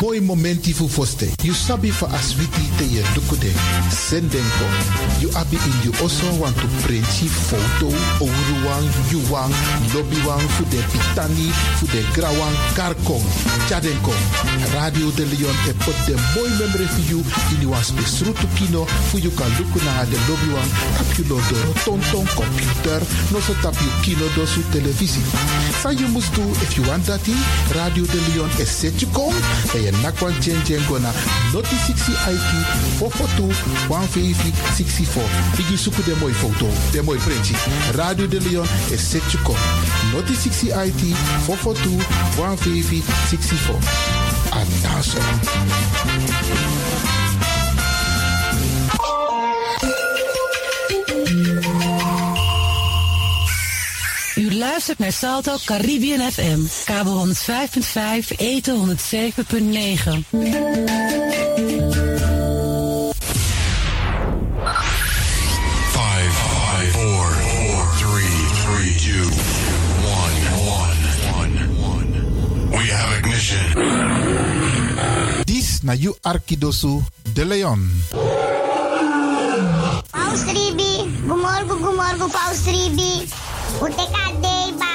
Mooi momenti fu foste. You sabi fa aswiti te ye dukude. Sendenko. You abi in you also want to print foto. Ouruwan, yuwan, lobbywan, fu de pitani, fu de grawan, karkong. Chadenko. Radio de Leon e put de mooi memory for you in you was besrutu kino. Fu you kan luku na de lobbywan. Tap you lo tonton computer. No so tap you kino do su televisie. Sa you must do if you want that Radio de Leon is set you kom. Je nakwan chen chen gona. Noti 60 IT 442 150 64. Igi suku de mooi foto. De mooi printje. Radio de Leon is set you kom. Noti 60 IT 442 150 64. En U luistert naar Salto Caribbean FM, kabel 105.5, eten 107.9. Five, five, four, four, three, three, two, one, one, one, one. We have ignition. Dis na you Arkidosu de Leon. Paus Ribi, gumorgo, gumorgo, Paus Ribi. Uteka deba.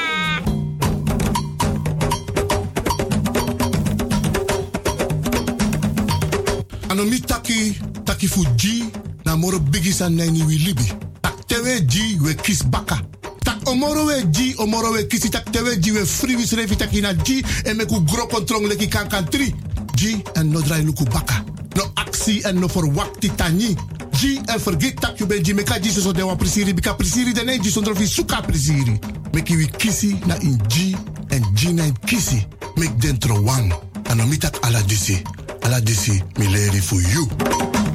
Anomi taki, taki fu G, na moro bigi san nani wi libi. Tak tewe G, we kis baka. Tak omoro we G, omoro we kisi, tak tewe G, we free wis revi taki na G, en meku gro kontrong leki kankan 3. G, en no drai luku baka. No actie en no for wakti tani. G, en forget tak you ben G, meka de wan prisiri, bika prisiri de ne G, sondro fi suka prisiri. Meki wi kisi na in G, en G na in kisi. Mek dentro wang. Anomi tak ala disi. Ala disi, mi leri for you.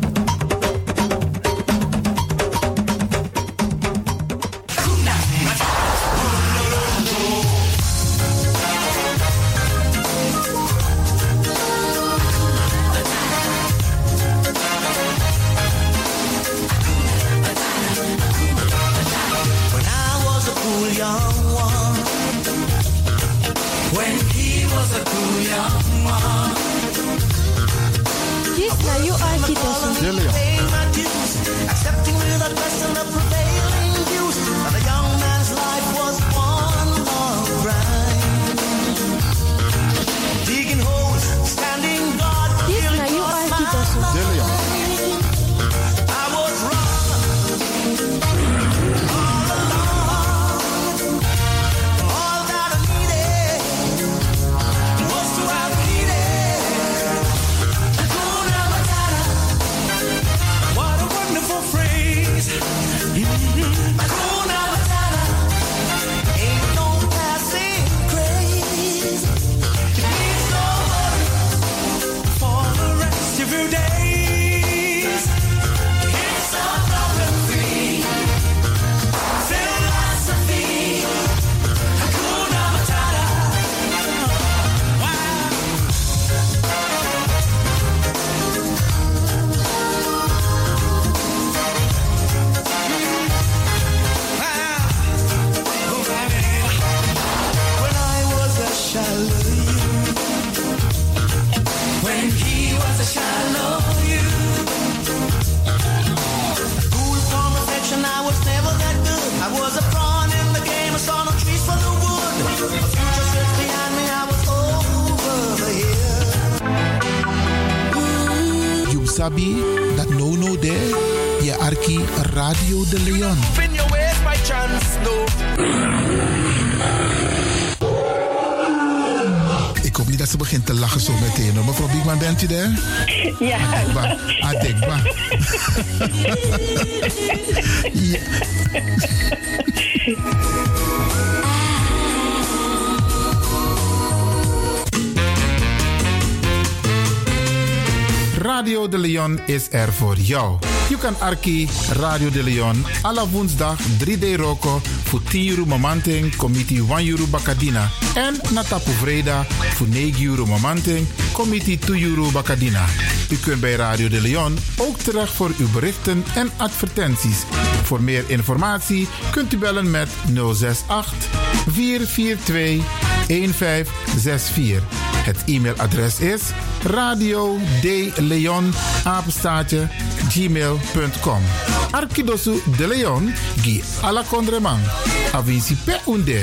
Is er voor jou. Je kan Arki Radio de Leon alle woensdag 3D Roko voor 10 euro mamanting, committee 1 euro bakadina. En Natapu Vreda voor 9 euro mamanting, committee 2 euro bakadina. U kunt bij Radio de Leon ook terecht voor uw berichten en advertenties. Voor meer informatie kunt u bellen met 068 442 1564. Het e-mailadres is radio de leon apenstaatje gmail.com Arkidosu de Leon gi ala kondreman avisi Beste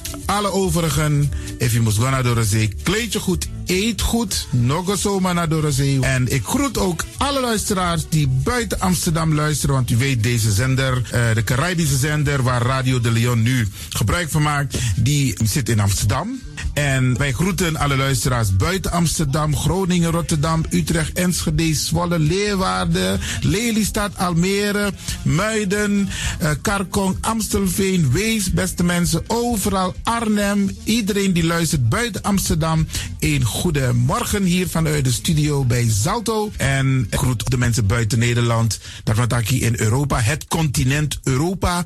alle overigen, if you must go naar zee, kleed je goed, eet goed, nog zomaar naar de zee. En ik groet ook alle luisteraars die buiten Amsterdam luisteren, want u weet deze zender, eh, de Caribische zender waar Radio de Leon nu gebruik van maakt, die zit in Amsterdam. En wij groeten alle luisteraars buiten Amsterdam, Groningen, Rotterdam, Utrecht, Enschede, Zwolle, Leeuwarden, Lelystad, Almere, Muiden, eh, Karkong, Amstelveen, Wees, beste mensen, overal Arnhem. Iedereen die luistert buiten Amsterdam. Een goede morgen hier vanuit de studio bij Zalto. En groet de mensen buiten Nederland. Dat wat in Europa, het continent Europa.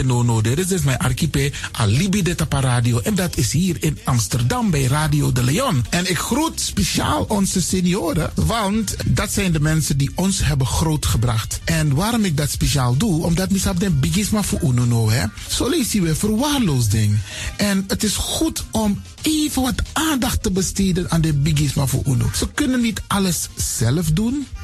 et Nono. Dit is dus mijn archipel Alibi de Tapa Radio. En dat is hier in Amsterdam bij Radio de Leon. En ik groet speciaal onze senioren, want dat zijn de mensen die ons hebben grootgebracht. En waarom ik dat speciaal doe, omdat misap den bigisma voor uno hè. Zo je weer verwaarloosding. En het is goed om even wat aandacht te besteden aan de bigisma voor uno. Ze kunnen niet alles zelf doen.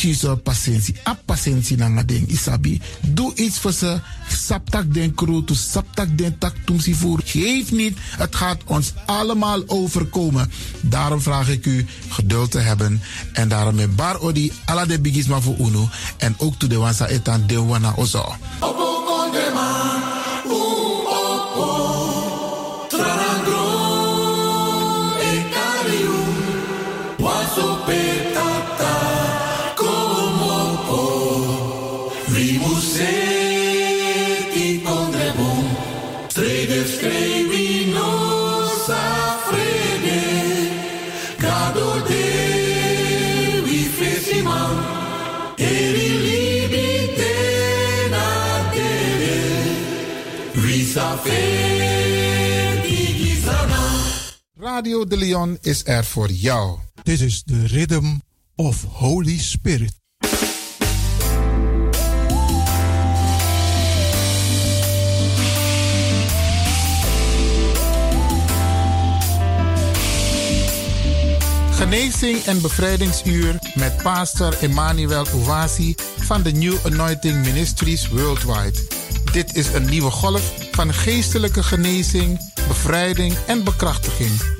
kies patiëntie. A patiëntie na ding isabi. Doe iets voor ze. Saptak den kroon, to saptak den tak tumsi voer. Geef niet. Het gaat ons allemaal overkomen. Daarom vraag ik u geduld te hebben. En daarom met bar odi ala de bigisma voor uno. En ook to de wansa etan de wana ozo. Radio de Leon is er voor jou. Dit is de Rhythm of Holy Spirit. Genezing en bevrijdingsuur met pastor Emmanuel Ouasi van de New Anointing Ministries Worldwide. Dit is een nieuwe golf van geestelijke genezing, bevrijding en bekrachtiging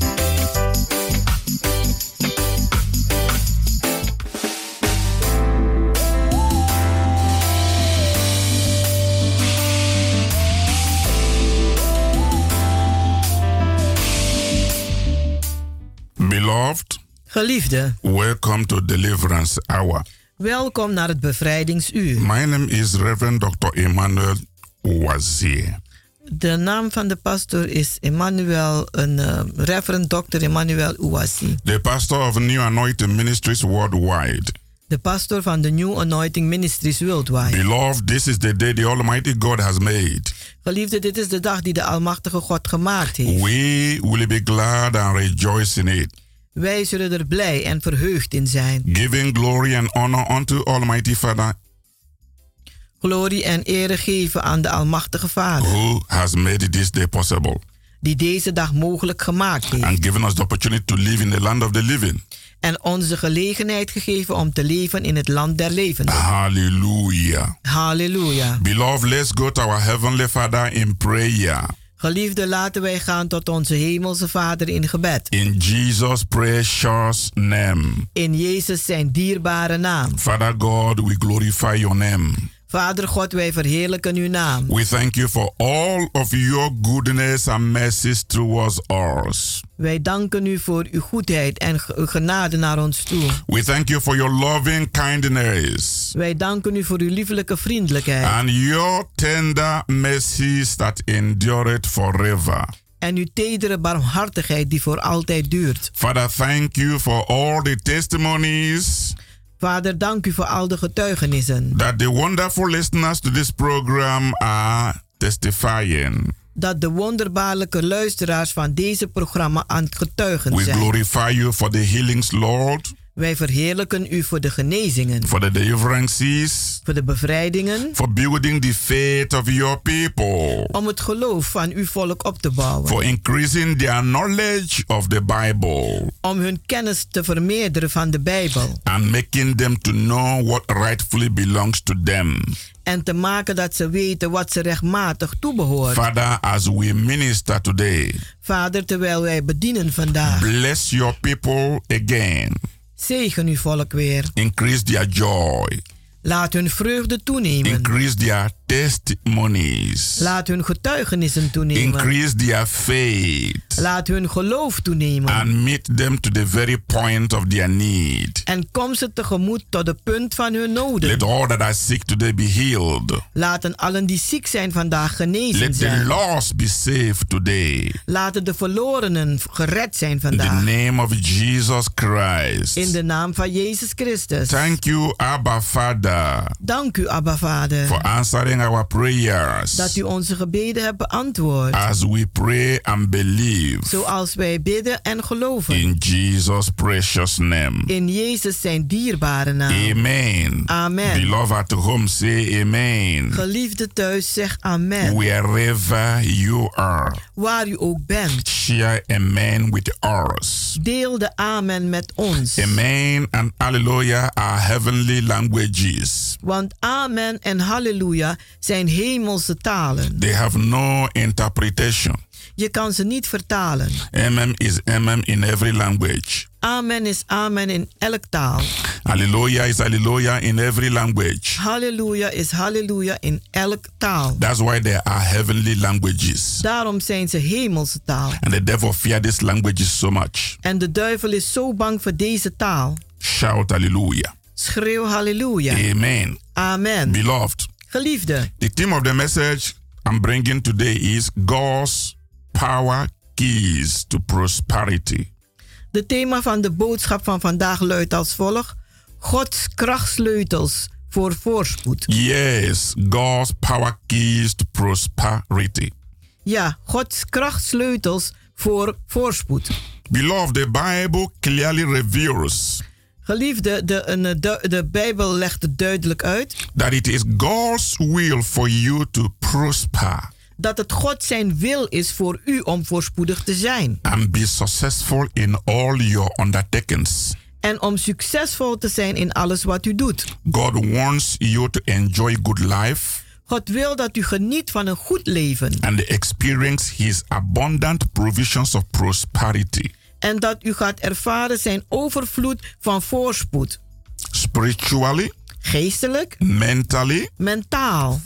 Beloved, Geliefde, welcome to Deliverance Hour. welkom naar het bevrijdingsuur. My name is Reverend Dr. Emmanuel Owazie. De naam van de pastor is Emmanuel, een uh, reverend Dr. Emmanuel Ouassi. the pastor of New Anointing Ministries worldwide. De pastor van de New Anointing Ministries Worldwide. Beloved, this is the day the Almighty God has made. Geliefde, dit is de dag die de Almachtige God gemaakt heeft. We will be glad and rejoice in it, Wij zullen er blij en verheugd in zijn. giving glory and honor unto Almighty Father Glorie en ere geven aan de Almachtige Vader, who has made this day possible die deze dag mogelijk gemaakt heeft. and given us the opportunity to live in the land of the living. En ons de gelegenheid gegeven om te leven in het land der levenden. Hallelujah. Halleluja. Beloved, let's go to our Heavenly Father in prayer. Geliefde, laten wij gaan tot onze Hemelse Vader in gebed. In Jesus' precious name. In Jezus zijn dierbare naam. Father God, we glorify your name. Vader God, wij verheerlijken uw naam. We thank you for all of your goodness and mercies towards us. Wij danken u voor uw goedheid en uw genade naar ons toe. We thank you for your loving kindness Wij danken u voor uw liefelijke vriendelijkheid and your tender mercies that endureth forever. en uw tedere barmhartigheid die voor altijd duurt. Father, thank you for all the testimonies Vader, dank u voor al de getuigenissen. that the wonderful listeners to this program are testifying. Dat de wonderbaarlijke luisteraars van deze programma aan het getuigen We zijn. glorify you for the healings, Lord, Wij verheerlijken u voor de genezingen, for the deliverances, voor de bevrijdingen, for building the faith of your people, om het geloof van uw volk op te bouwen. for increasing their knowledge of the Bible, om hun kennis te vermeerderen van de Bijbel. and making them to know what rightfully belongs to them. En te maken dat ze weten wat ze rechtmatig toebehoort. Father, as we minister today, Vader, terwijl wij bedienen vandaag. bless your people again. Zegen uw volk weer. Increase their joy. Laat hun vreugde toenemen. Increase their testimonies. Laat hun getuigenissen toenemen. Increase their faith. Laat hun geloof toenemen. And meet them to the very point of their need. En kom ze tegemoet tot de punt van hun noden. Let all that are sick today be healed. Laten allen die ziek zijn vandaag genezen Let the zijn. lost be saved today. Laten de verlorenen gered zijn In the vandaag. name of Jesus Christ. In de naam van Jezus Christus. Thank you, Abba Father, Dank u, Abba Vader. for answering our prayers dat u onze gebeden hebt beantwoord. as we pray and believe Zoals wij bidden en geloven. in Jesus' precious name. In Jezus zijn dierbare naam. Amen. Amen. Beloved at home, say amen. Geliefde thuis, zeg amen. Wherever you are, Waar u ook bent. share amen with us. Deel de amen met ons. Amen and hallelujah are heavenly languages. Want amen en halleluja zijn hemelse talen. They have no interpretation. Je kan ze niet vertalen. Amen is amen in every language. Amen is amen in elk taal. Hallelujah is hallelujah in every language. Halleluja is halleluja in elk taal. That's why there are heavenly languages. Daarom zijn ze hemelse taal. And the devil fear these languages so much. En de duivel is zo bang voor deze taal. Shout hallelujah. Schreeuw halleluja. Amen. Amen. Beloved, Geliefde, the theme of the message I'm bringing today is God's power keys to prosperity. de thema van de boodschap van vandaag luidt als volgt: Gods krachtsleutels voor voorspoed. Yes, God's power keys to prosperity. Ja, Gods krachtsleutels voor voorspoed. Beloved, the Bible clearly reveals Geliefde, de, eh, de, de Bijbel legt het duidelijk uit that it is God's will for you to prosper dat het God zijn wil is voor u om voorspoedig te zijn. and be successful in all your undertakings. En om succesvol te zijn in alles wat u doet. God wants you to enjoy good life God wil dat u geniet van een goed leven. and experience His abundant provisions of prosperity. En dat u gaat ervaren zijn overvloed van voorspoed. Spiritually, Geestelijk, mentally, mentaal,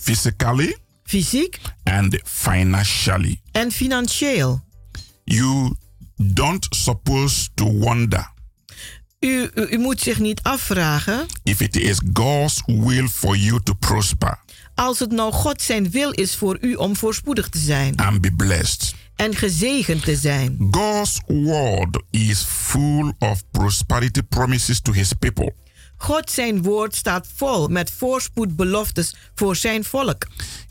physically, fysiek and financially. en financieel. You don't suppose to wonder U, u, u moet zich niet afvragen if it is God's will for you to prosper als het nou God zijn wil is voor u om voorspoedig te zijn and be blessed. En gezegend te zijn. God's word is full of prosperity promises to his people. God zijn woord staat vol met voorspoedbeloftes voor zijn volk.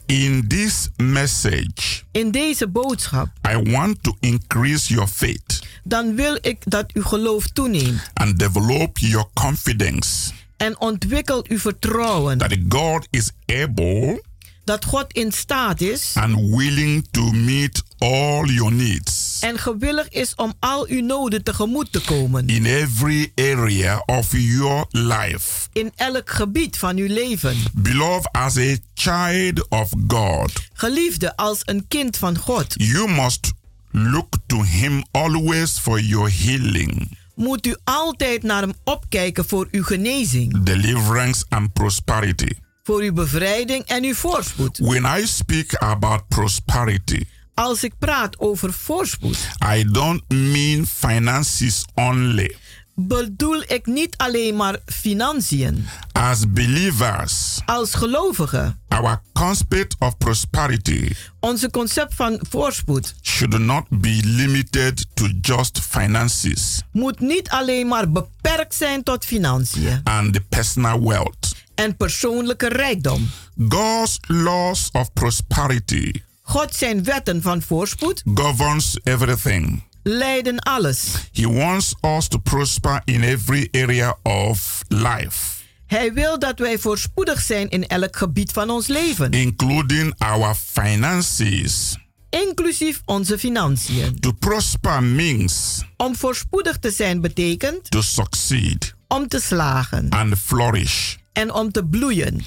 In this message, In deze boodschap, I want to increase your faith dan wil ik dat uw geloof toeneemt and develop your confidence en ontwikkel uw vertrouwen that God is able dat God in staat is and willing to meet all your needs en gewillig is om al uw noden tegemoet te komen. in every area of your life. In elk gebied van uw leven. Beloved, as a child of God, Geliefde als een kind van God, you must look to Him always for your healing, moet u altijd naar hem opkijken voor uw genezing, deliverance, and prosperity. voor uw bevrijding en uw voorspoed. When I speak about prosperity, Als ik praat over voorspoed, I don't mean finances only. bedoel ik niet alleen maar financiën. As believers, Als gelovigen, our concept of prosperity onze concept van voorspoed should not be limited to just finances moet niet alleen maar beperkt zijn tot financiën and the personal wealth. en persoonlijke rijkdom. God's laws of prosperity God zijn wetten van voorspoed governs everything. leiden alles. He wants us to prosper in every area of life, Hij wil dat wij voorspoedig zijn in elk gebied van ons leven, including our finances. inclusief onze financiën. To prosper means Om voorspoedig te zijn betekent to succeed om te slagen and flourish. en om te bloeien.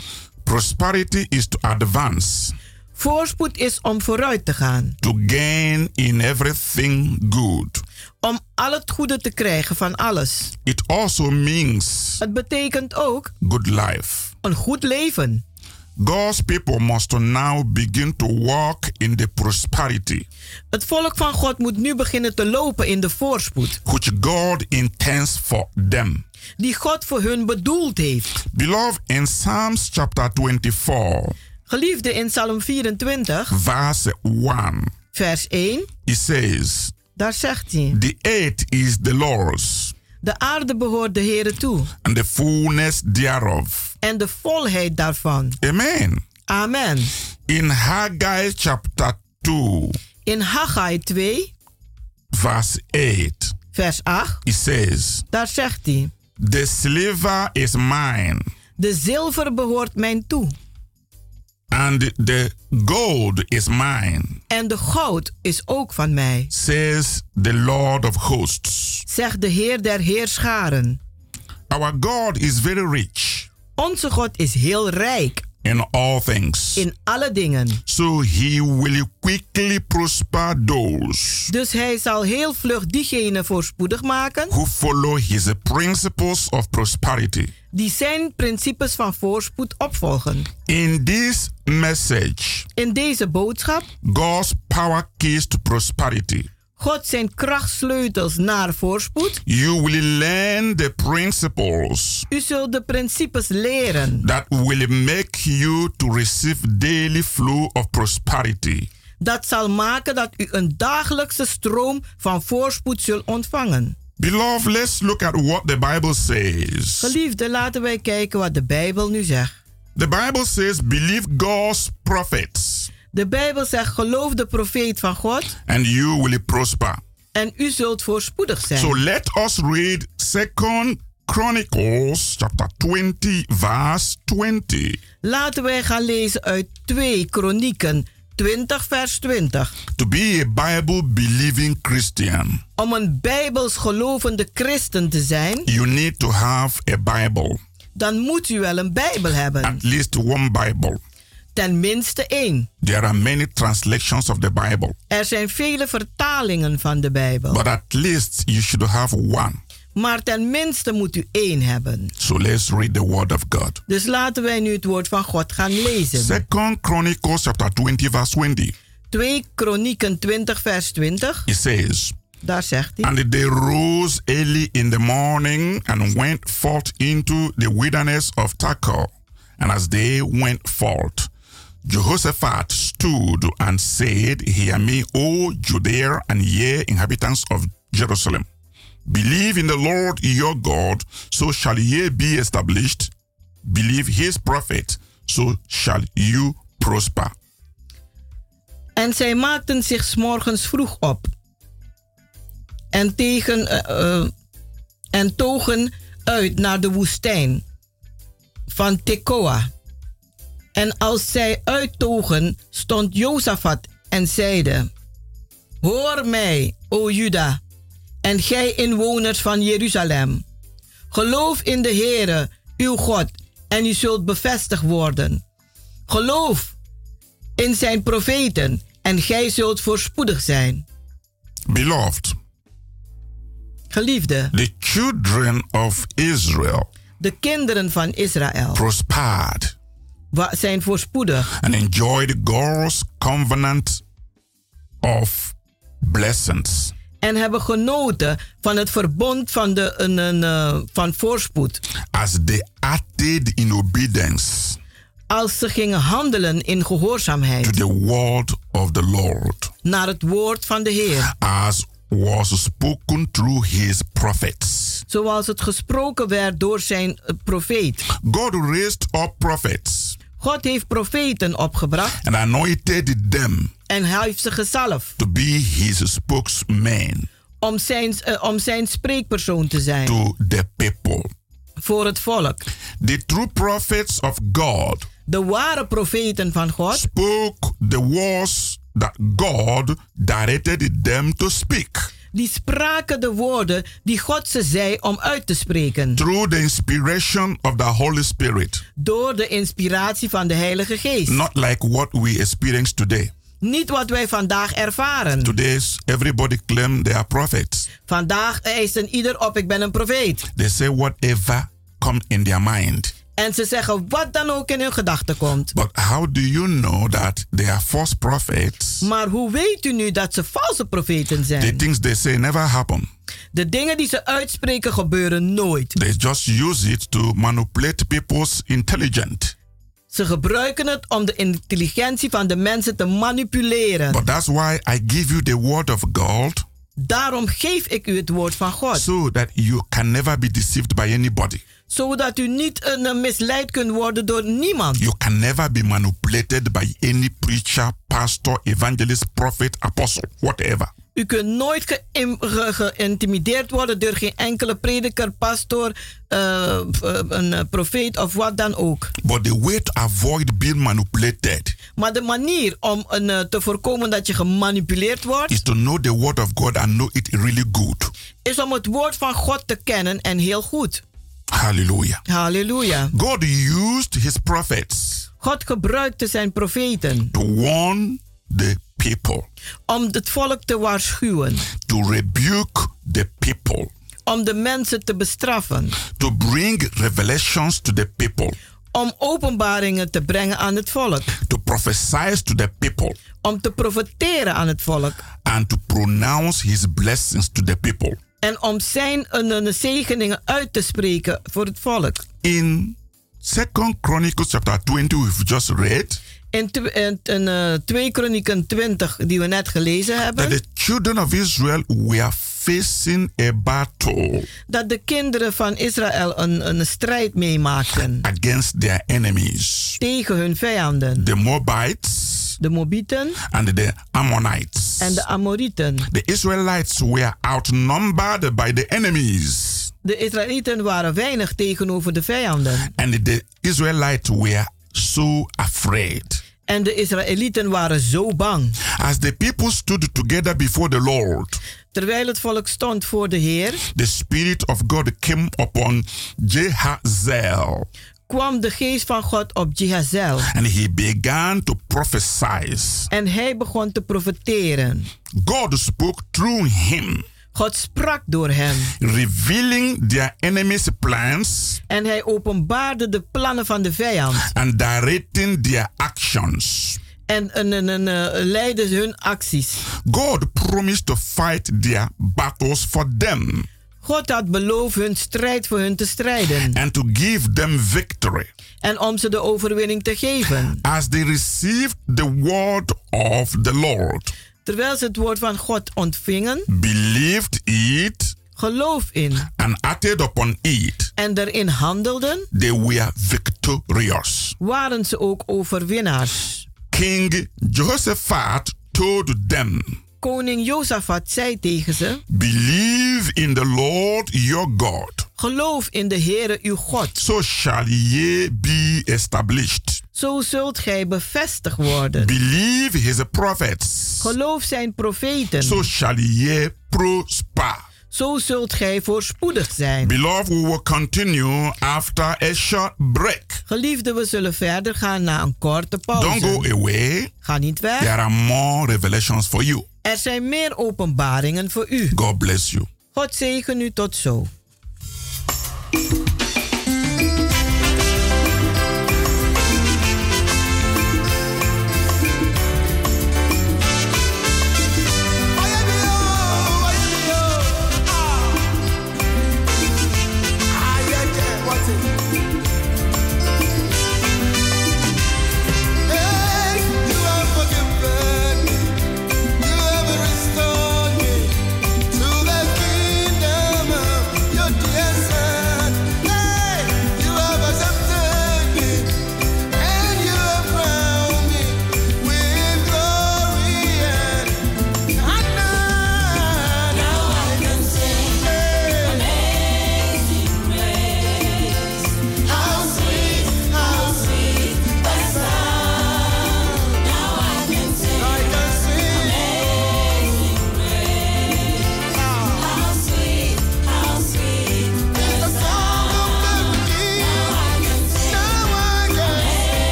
Prosperity is to advance, Voorspoed is om vooruit te gaan, to gain in everything good. om al het goede te krijgen van alles. It also means Het betekent ook good life. een goed leven. God's people must now begin to walk in the prosperity Het volk van God moet nu beginnen te lopen in de voorspoed which God intends for them. die God voor hun bedoeld heeft. Beloved, in Psalms chapter 24, Geliefde in Psalm 24, verse 1, vers 1, it says, daar zegt hij: The earth is the Lord's, De aarde behoort de Heere toe. And the fullness thereof. en de volheid daarvan. Amen. Amen. In Haggai chapter 2, In Haggai 2, verse 8, vers 8, it says, daar zegt hij: The silver is mine, De zilver behoort mij toe and the gold is mine, en de goud is ook van mij, says the Lord of hosts. zegt de Heer der Heerscharen. Our God is very rich Onze God is heel rijk in all things. in alle dingen. So he will quickly prosper those Dus hij zal heel vlug diegenen voorspoedig maken who follow his principles of prosperity. Die zijn principes van voorspoed opvolgen. In this message, In deze boodschap, God's power keys to prosperity, God zijn krachtsleutels naar voorspoed. you will learn the principles U zult de principes leren that will make you to receive daily flow of prosperity. dat zal maken dat u een dagelijkse stroom van voorspoed zult ontvangen. Beloved, let's look at what the Bible says. Geliefde, laten wij kijken wat de Bijbel nu zegt. The Bible says, believe God's prophets, De Bijbel zegt: geloof de profeet van God and you will prosper. en u zult voorspoedig zijn. So let us read Second Chronicles chapter 20 verse 20. Laten wij gaan lezen uit 2 Kronieken 20 vers 20. To be a Bible believing Christian, Om een bijbels gelovende christen te zijn, you need to have a Bible, dan moet u wel een bijbel hebben. at least one Bible. Ten minste één. There are many translations of the Bible, Er zijn vele vertalingen van de Bijbel. but at least you should have one. Maar ten minste moet u één hebben. So let's read the word of God. Dus laten wij nu het woord van God gaan lezen. Second Chronicles chapter 20 verse 20. 2 Kronieken 20 vers 20. It says, Daar zegt hij. And they rose early in the morning and went forth into the wilderness of Tekoa. And as they went forth, Jehoshaphat stood and said, Hear me, O Judea, and ye inhabitants of Jerusalem. Believe in the Lord your God, so shall ye be established. Believe his prophet, so shall you prosper. En zij maakten zich 's morgens vroeg op. En, tegen, eh, eh, en togen uit naar de woestijn van Tekoa. En als zij uittogen, stond Jozafat en zeide: Hoor mij, o Juda, en gij inwoners van Jeruzalem. Geloof in de Heere, uw God, en u zult bevestigd worden. Geloof in zijn profeten, en gij zult voorspoedig zijn. Beloved, Geliefde, the children of Israel de kinderen van Israël prospered zijn voorspoedig and enjoyed God's covenant of blessings. En hebben genoten van het verbond van, de, een, een, eh, van voorspoed. as they acted in obedience Als ze gingen handelen in gehoorzaamheid to the word of the Lord, naar het woord van de Heer. as was spoken through his prophets. Zoals het gesproken werd door zijn eh, profeet. God raised up prophets God heeft profeten opgebracht and anointed them en hij heeft ze gezalfd to be his spokesman om zijn, eh, om zijn spreekpersoon te zijn to the people. voor het volk. The true prophets of God De ware profeten van God spoke the words that God directed them to speak die spraken de woorden die God ze zei om uit te spreken. through the inspiration of the Holy Spirit, Door de inspiratie van de Heilige Geest. not like what we experience today. Niet wat wij vandaag ervaren. Today's everybody claim they are prophets. Vandaag eisen ieder op, ik ben een profeet. They say whatever come in their mind. En ze zeggen wat dan ook in hun gedachten komt. But how do you know that they are false prophets? Maar hoe weet u nu dat ze valse profeten The zijn? things they say never happen. De dingen die ze uitspreken gebeuren nooit. They just use it to manipulate people's intelligence. Ze gebruiken het om de intelligentie van de mensen te manipuleren. But that's why I give you the word of God Daarom geef ik u het woord van God. so that you can never be deceived by anybody. Zodat u niet eh, misleid kunt worden door niemand. You can never be manipulated by any preacher, pastor, evangelist, prophet, apostle, whatever. U kunt nooit geïntimideerd worden door geen enkele prediker, pastor, eh, een profeet of wat dan ook. But the way to avoid being manipulated Maar de manier om een, te voorkomen dat je gemanipuleerd wordt, is to know the word of God and know it really good. is om het woord van God te kennen en heel goed. Hallelujah. Halleluja. God used his prophets God gebruikte zijn profeten to warn the people, om het volk te waarschuwen, to rebuke the people, om de mensen te bestraffen, to bring revelations to the people, om openbaringen te brengen aan het volk, to prophesy to the people, om te profeteren aan het volk. And to pronounce his blessings to the people. En om zijn een, een zegeningen uit te spreken voor het volk. In Second Chronicles chapter 20, we've just read In, in, in, eh, 2 Kronieken 20, die we net gelezen that hebben, the children of Israel were facing a battle dat de kinderen van Israël een, een strijd meemaakten. against their enemies, tegen hun vijanden, the Moabites de Moabieten and the Ammonites. en de Amorieten. The Israelites were outnumbered by the enemies. De Israëlieten waren weinig tegenover de vijanden. And the Israelites were so afraid. En de Israëlieten waren zo bang. As the people stood together before the Lord, Terwijl het volk stond voor de Heer, the Spirit of God came upon Jehazel. Kwam de geest van God op Jehazel. And he began to prophesy. En hij begon te profeteren. God spoke through him, God sprak door hem. revealing their enemies' plans En hij openbaarde de plannen van de vijand. and directing their actions. En, en, en, en, leidde hun acties. God promised to fight their battles for them God had beloofd hun strijd voor hun te strijden. and to give them victory. En om ze de overwinning te geven. As they received the word of the Lord, Terwijl ze het woord van God ontvingen, believed it, geloof in and acted upon it, en erin handelden, they were victorious. waren ze ook overwinnaars. King Jehoshaphat told them, Koning Jozafat zei tegen ze: Believe in the Lord your God, Geloof in de Heere uw God. so shall ye be established. Zo zult gij bevestigd worden. Believe his prophets, Geloof zijn profeten. so shall ye prosper. Zo zult gij voorspoedig zijn. Beloved, we will continue after a short break. Geliefden, we zullen verder gaan na een korte pauze. Don't go away. Ga niet weg. There are more revelations for you. Er zijn meer openbaringen voor u. God bless you. God zegen u tot zo.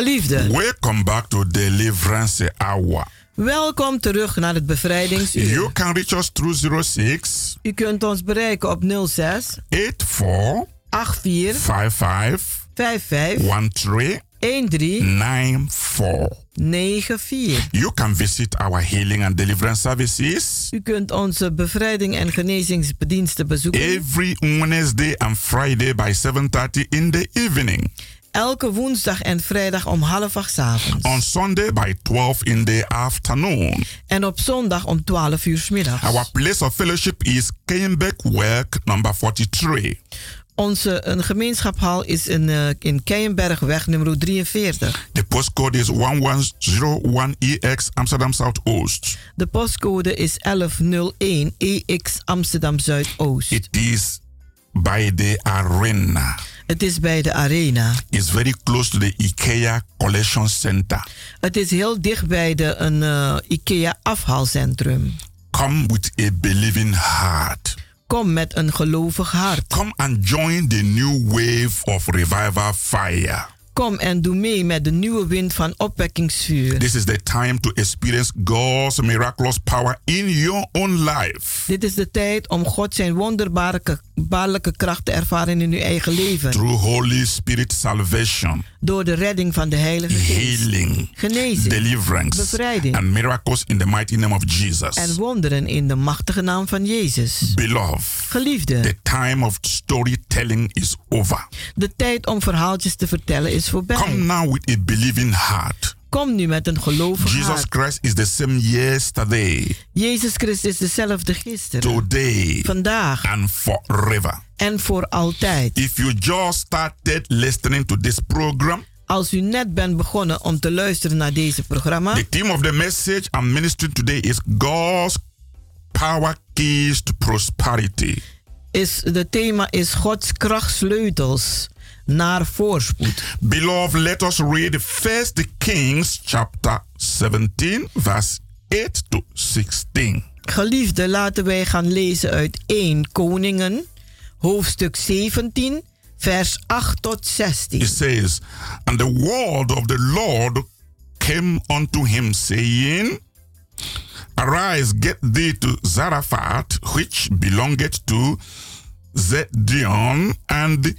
Welcome back to Deliverance Hour. welkom terug naar het bevrijdingsuur. You can reach us through 06 U kunt ons bereiken op 06 84 84 55 55 13 13 94. 94. You can visit our healing and deliverance services U kunt onze bevrijding en genezingsbediensten bezoeken. every Wednesday and Friday by 7:30 in the evening. Elke woensdag en vrijdag om half acht 's avonds. On Sunday by 12 in the afternoon. En op zondag om 12 uur 's middags. Our place of fellowship is Keienbeck Work number 43. Onze een gemeenschapshal is in, eh, in Keienbergweg nummer 43. The postcode is 1101EX Amsterdam Southoost. De postcode is 1101 EX Amsterdam Zuidoost. It is by the arena. Het is bij de Arena. It's very close to the IKEA Collection Center. Het is heel dicht bij de een eh, IKEA afhaalcentrum. Come with a believing heart. Kom met een gelovig hart. Come and join the new wave of revival fire. Kom en doe mee met de nieuwe wind van opwekkingsvuur. This is the time to experience God's miraculous power in your own life. Dit is de tijd om God zijn wonderbaarlijke kracht te ervaren in uw eigen leven. Through Holy Spirit salvation, Door de redding van de Heilige Geest. healing, Genezing, deliverance, bevrijding and miracles in the mighty name of Jesus. en wonderen in de machtige naam van Jezus. Beloved, Geliefde, the time of storytelling is over. de tijd om verhaaltjes te vertellen is Come voorbij. now with a believing heart. Kom nu met een gelovig Jesus hart. Christ is the same yesterday, Jezus Christus is dezelfde gisteren, today, vandaag and forever. en voor altijd. If you just started listening to this program, Als u net bent begonnen om te luisteren naar deze programma, the theme of the message I'm ministering today is God's power keys to prosperity. is de thema is Gods krachtsleutels naar voorspoed. Beloved, let us read First Kings chapter 17, verse 8 to 16. Geliefde, laten wij gaan lezen uit 1 Koningen, hoofdstuk 17, vers 8 tot 16. It says, And the word of the Lord came unto him, saying, Arise, get thee to Zarephath, which belongeth to Zedion, and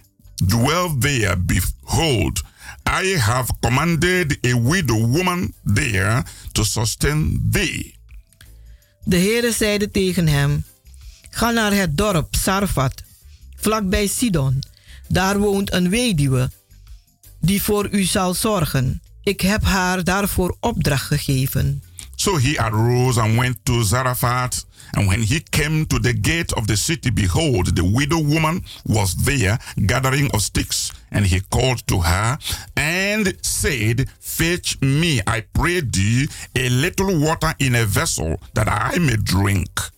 dwell there. Behold, I have commanded a widow woman there to sustain thee. De Heere zeide tegen hem: Ga naar het dorp Sarfat, vlakbij Sidon. Daar woont een weduwe die voor u zal zorgen. Ik heb haar daarvoor opdracht gegeven. So he arose and went to Zarephath. And when he came to the gate of the city, behold, the widow woman was there gathering of sticks. And he called to her and said, Fetch me, I pray thee, a little water in a vessel, that I may drink.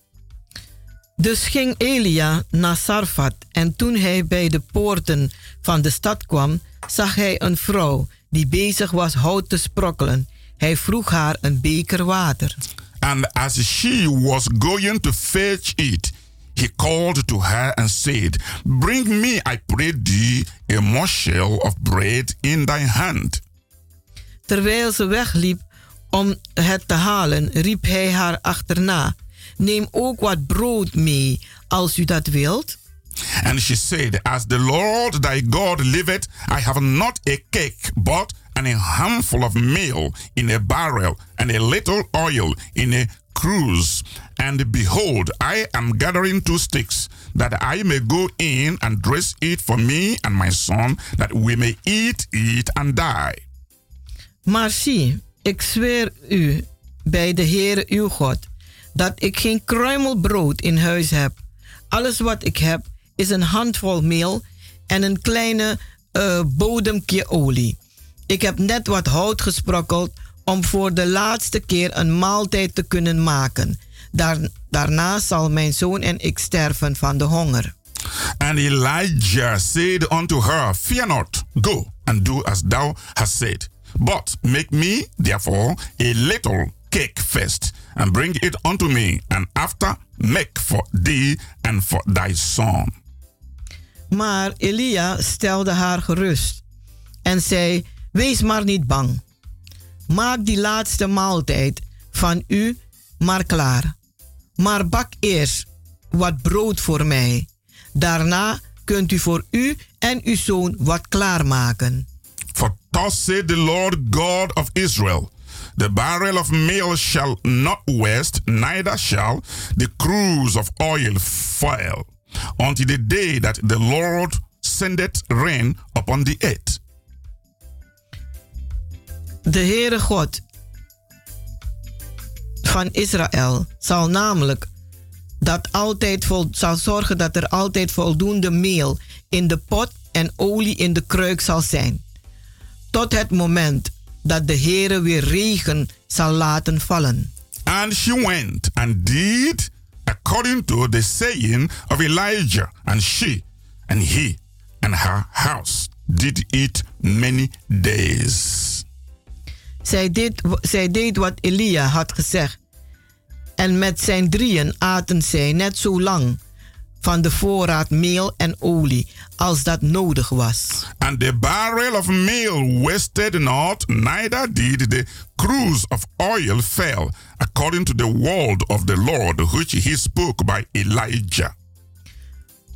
Dus ging Elia naar Sarfat en toen hij bij de poorten van de stad kwam, zag hij een vrouw die bezig was hout te sprokkelen. Hij vroeg haar een beker water. And as she was going to fetch it, he called to her and said, Bring me, I pray thee, a morsel of bread in thy hand. Terwijl ze wegliep om het te halen, riep hij haar achterna: Neem ook wat brood mee, als u dat wilt. And she said, As the Lord thy God liveth, I have not a cake, but an a handful of meal in a barrel, and a little oil in a cruse. And behold, I am gathering two sticks, that I may go in and dress it for me and my son, that we may eat it and die. Maar zie, ik zweer u bij de Heere uw God, dat ik geen kruimel brood in huis heb. Alles wat ik heb is een handvol meel en een kleine bodemkje olie. Ik heb net wat hout gesprokkeld om voor de laatste keer een maaltijd te kunnen maken. Daar, daarna zal mijn zoon en ik sterven van de honger. And Elijah said unto her, Fear not, go and do as thou hast said. But make me, therefore, a little cake first, and bring it unto me, and after make for thee and for thy son. Maar Elia stelde haar gerust en zei: Wees maar niet bang. Maak die laatste maaltijd van u maar klaar. Maar bak eerst wat brood voor mij. Daarna kunt u voor u en uw zoon wat klaarmaken. For thus said the Lord God of Israel The barrel of meal shall not waste, neither shall the cruse of oil fail, until the day that the Lord sendeth rain upon the earth. De Heere God van Israël zal namelijk dat altijd zal zorgen dat er altijd voldoende meel in de pot en olie in de kruik zal zijn. Tot het moment dat de Heere weer regen zal laten vallen. And she went and did according to the saying of Elijah, and she and he and her house did it many days. Zij deed, zij deed wat Elia had gezegd. En met zijn drieën aten zij net zo lang. van de voorraad meel en olie als dat nodig was. And the barrel of meal wasted not, neither did the cruse of oil fail, according to the word of the Lord which he spoke by Elijah.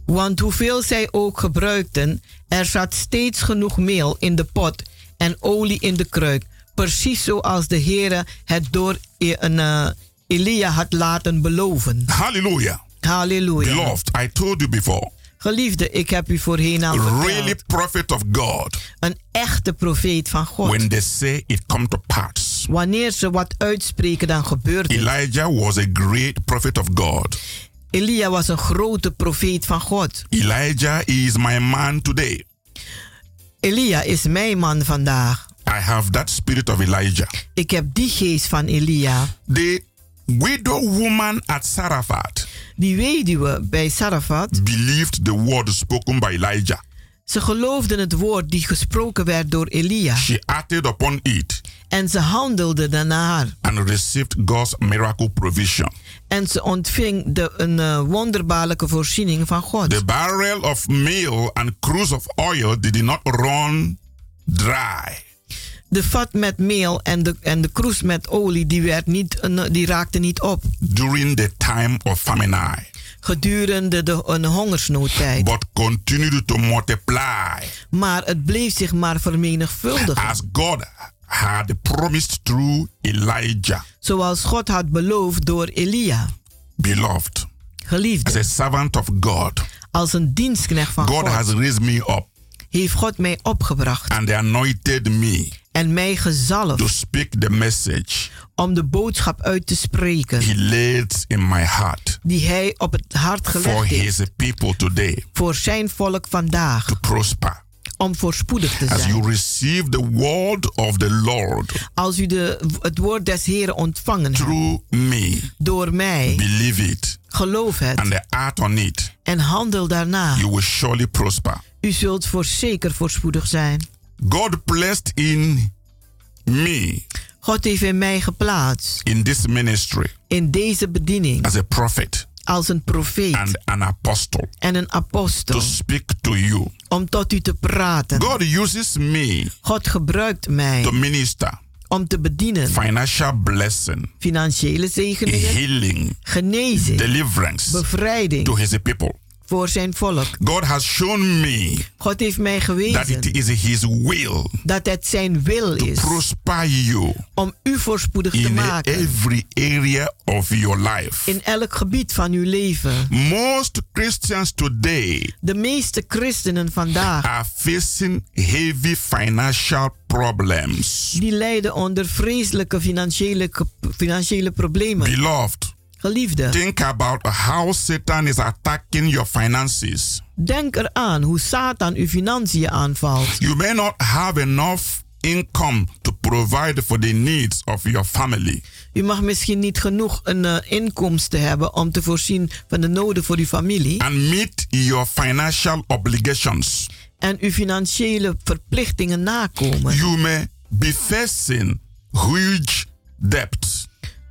Want hoeveel zij ook gebruikten, er zat steeds genoeg meel in de pot en olie in de kruik. Precies zoals de Heere het door E- een, eh, Elia had laten beloven. Hallelujah. Halleluja. Beloved, I told you before, Geliefde, ik heb u voorheen al verteld. really prophet of God, Een echte profeet van God. when they say it come to pass. Wanneer ze wat uitspreken, dan gebeurt het. Elijah was a great prophet of God. Elia was een grote profeet van God. Elijah is my man today. Elia is mijn man vandaag. I have that spirit of Elijah. Ik heb die geest van Elia. The widow woman at Sarafat Die weduwe bij Sarafat, believed the word spoken by Elijah. ze geloofden het woord die gesproken werd door Elia. She acted upon it En ze handelde daarnaar. and received God's miracle provision. En ze ontving de, een eh, wonderbaarlijke voorziening van God. The barrel of meal and cruse of oil did not run dry. De vat met meel en de, en de kroes met olie, die, werd niet, die raakte niet op. during the time of famine, Gedurende de, een hongersnoodtijd. but continued to multiply Maar het bleef zich maar vermenigvuldigen. as God had promised through Elijah. Zoals God had beloofd door Elia. Beloved, Geliefde. as a servant of God, Als een dienstknecht van God God. has raised me up Heeft God mij opgebracht. and anointed me En mij gezalfd. to speak the message Om de boodschap uit te spreken. He laid in my heart Die hij op het hart for gelegd heeft. His people today Voor zijn volk vandaag. to prosper. Om voorspoedig te As zijn. you receive the word of the Lord Als u de, het woord des Heren ontvangen hebt. through me, Door mij. believe it Geloof het. and act on it, En handel daarna. you will surely prosper. U zult voorzeker voorspoedig zijn. God placed in me God heeft in mij geplaatst. in this ministry In deze bediening. as a prophet Als een profeet. and an apostle En een apostel. to speak to you. Om tot u te praten. God uses me God gebruikt mij. to minister Om te bedienen. financial blessing, Financiële zegeningen. healing, Genezing. deliverance Bevrijding. to his people. Voor zijn volk. God has shown me God heeft mij that gewezen. it is his will Dat het zijn wil to is. prosper you Om u voorspoedig te in maken. every area of your life. In elk gebied van uw leven. Most Christians today De meeste christenen vandaag. are facing heavy financial problems. Die lijden onder vreselijke financiële, financiële problemen. Beloved, Geliefde. think about how Satan is attacking your finances. Denk eraan hoe Satan uw financiën aanvalt. You may not have enough income to provide for the needs of your family. U mag misschien niet genoeg een uh, inkomsten hebben om te voorzien van de noden voor uw familie. And meet your financial obligations. En uw financiële verplichtingen nakomen. You may be facing huge debts.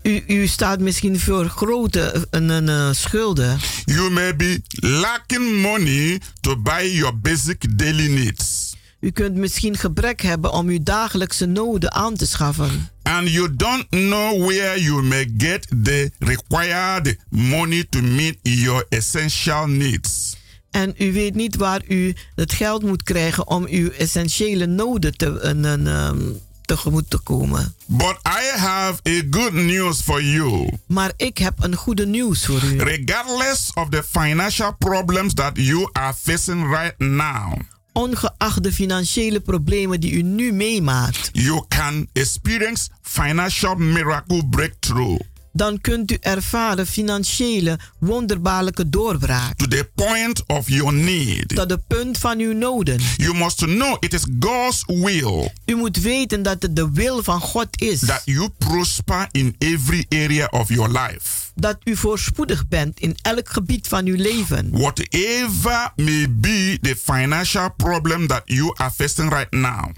U, u staat misschien voor grote een, een, uh, schulden. You may be lacking money to buy your basic daily needs. U kunt misschien gebrek hebben om uw dagelijkse noden aan te schaffen. And you don't know where you may get the required money to meet your essential needs. En u weet niet waar u het geld moet krijgen om uw essentiële noden te, een, een, um, tegemoet te komen. But I have a good news for you. Maar ik heb een goede nieuws voor u. Regardless of the financial problems that you are facing right now, ongeacht de financiële problemen die u nu meemaakt, you can experience financial miracle breakthrough. Dan kunt u ervaren financiële wonderbaarlijke doorbraak. To the point of your need. Tot de punt van uw noden. You must know it is God's will. U moet weten dat het de wil van God is. That you prosper in every area of your life. Dat u voorspoedig bent in elk gebied van uw leven. Whatever may be the financial problem that you are facing right now.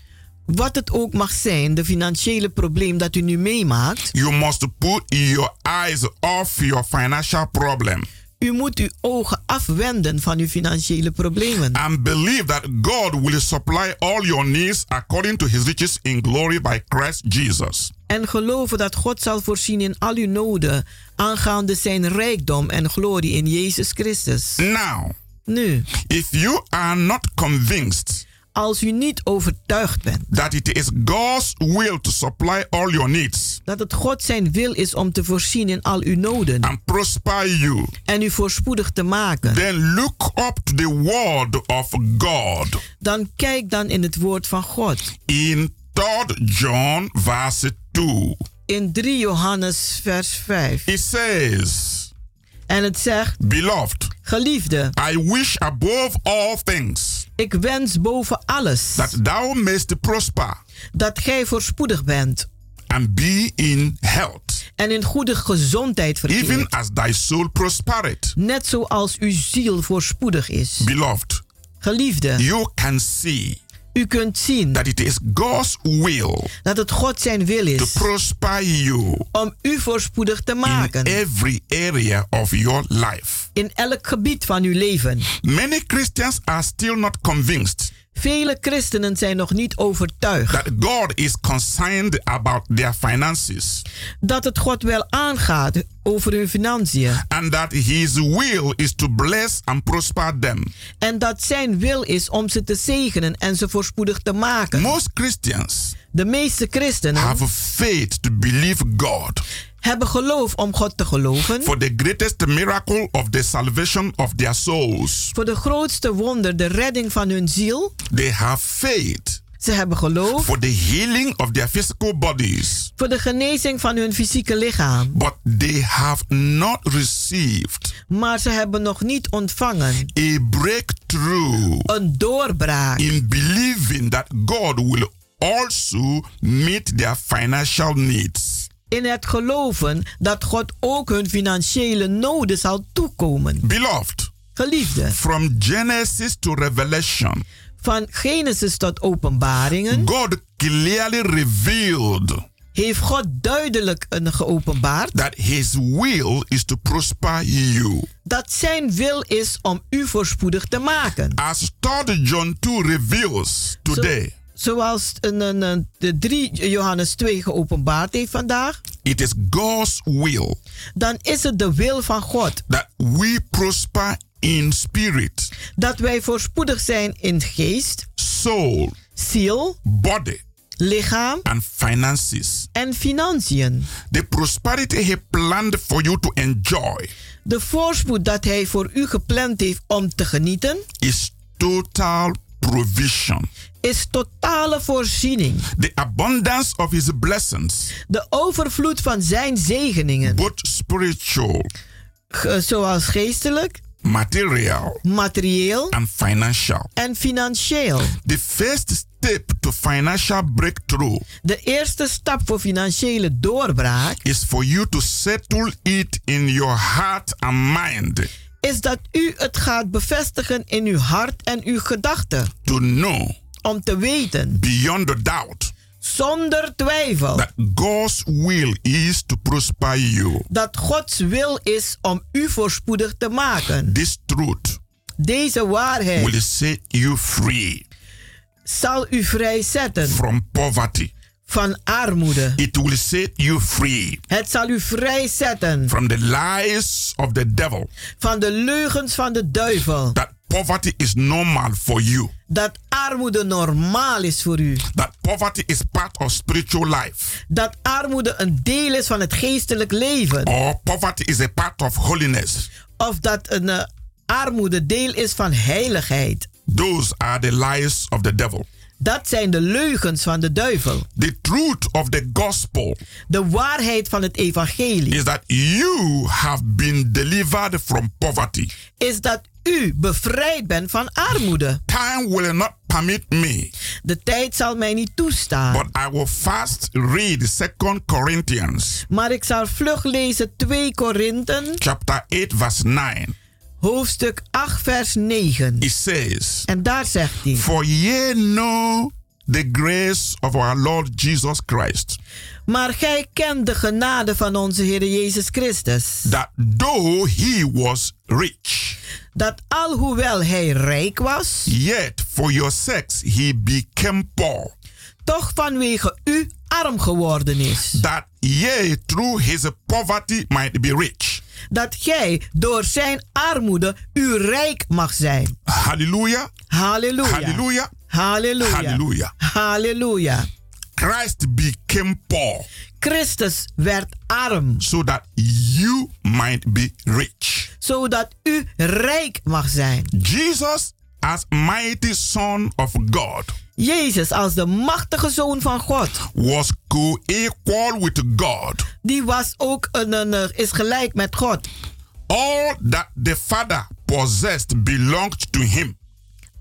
Wat het ook mag zijn, de financiële probleem dat u nu meemaakt. You must put your eyes off your financial problem. U moet uw ogen afwenden van uw financiële problemen. and believe that God will supply all your needs according to his riches in glory by Christ Jesus. En geloven dat God zal voorzien in al uw noden aangaande zijn rijkdom en glorie in Jezus Christus. Now, Nu, if you are not convinced als u niet overtuigd bent that it is God's will to supply all your needs dat het God zijn wil is om te voorzien in al uw noden and prosper you, en u voorspoedig te maken, then look up to the word of God dan kijk dan in het woord van God. in 3 John verse 2. In 3 Johannes vers 5. It says, En het zegt, Beloved, geliefde, I wish above all things ik wens boven alles that thou mayst prosper dat gij voorspoedig bent and be in health, en in goede gezondheid even verkeert. as thy soul prospereth. Net zoals uw ziel voorspoedig is. Beloved, Geliefde, you can see u kunt zien that it is God's will dat het God zijn wil to is prosper you om u voorspoedig te in maken every area of your life. in elk gebied van uw leven. Many Christians are still not convinced Vele christenen zijn nog niet overtuigd that God is concerned about their finances dat het God wel aangaat over hun financiën and that His will is to bless and prosper them. en dat zijn wil is om ze te zegenen en ze voorspoedig te maken. Most Christians De meeste christenen have faith to believe God hebben geloof om God te geloven for the greatest miracle of the salvation of their souls. voor de grootste wonder, de redding van hun ziel. They have faith Ze hebben geloof for the healing of their physical bodies, voor de genezing van hun fysieke lichaam. but they have not received Maar ze hebben nog niet ontvangen a breakthrough een doorbraak in believing that God will also meet their financial needs. In het geloven dat God ook hun financiële noden zal toekomen. Beloved, Geliefde, from Genesis to Revelation, van Genesis tot Openbaringen God clearly revealed heeft God duidelijk een geopenbaard that His will is to prosper you. dat zijn wil is om u voorspoedig te maken. As 3 John 2 reveals today, Zoals een, een, een- de 3 Johannes 2 geopenbaard heeft vandaag, it is God's will dan is het de wil van God that we prosper in spirit, dat wij voorspoedig zijn in geest, soul, ziel, body, lichaam and finances. en financiën. The prosperity He planned for you to enjoy De voorspoed dat Hij voor u gepland heeft om te genieten, is total provision. is totale voorziening. The abundance of His blessings, De overvloed van Zijn zegeningen, both spiritual, ge- zoals geestelijk, material, materieel and financial. en financieel. The first step to financial breakthrough De eerste stap voor financiële doorbraak is for you to settle it in your heart and mind is dat u het gaat bevestigen in uw hart en uw gedachten. to know Om te weten, beyond a doubt zonder twijfel, that God's will is to prosper you. dat Gods wil is om u voorspoedig te maken. This truth Deze waarheid will set you free zal u vrijzetten from poverty. Van armoede. It will set you free Het zal u vrijzetten from the lies of the devil van de leugens van de duivel. that poverty is normal for you. Dat armoede normaal is voor u. That poverty is part of spiritual life. Dat armoede een deel is van het geestelijk leven. Or poverty is a part of holiness. Of dat een eh, armoede deel is van heiligheid. Those are the lies of the devil. Dat zijn de leugens van de duivel. The truth of the gospel De waarheid van het evangelie is that you have been delivered from poverty. is dat u bevrijd bent van armoede. Time will not permit me, De tijd zal mij niet toestaan. but I will fast read 2 Corinthians Maar ik zal vlug lezen 2 Korinthen, chapter 8 verse 9. Hoofdstuk 8, vers 9. It says, En daar zegt hij: For ye know the grace of our Lord Jesus Christ, Maar gij kent de genade van onze Heer Jezus Christus. that though he was rich, Dat alhoewel hij rijk was, yet for your sakes he became poor, toch vanwege u arm geworden is. that ye through his poverty might be rich. Dat gij door zijn armoede u rijk mag zijn. Hallelujah. Halleluja. Hallelujah. Halleluja. Hallelujah. Halleluja. Christ became poor Christus werd arm, so that you might be rich. zodat u rijk mag zijn. Jesus, as mighty Son of God, Jezus als de machtige zoon van God, was co-equal with God. die was ook een, een, is gelijk met God. All that the Father possessed belonged to him.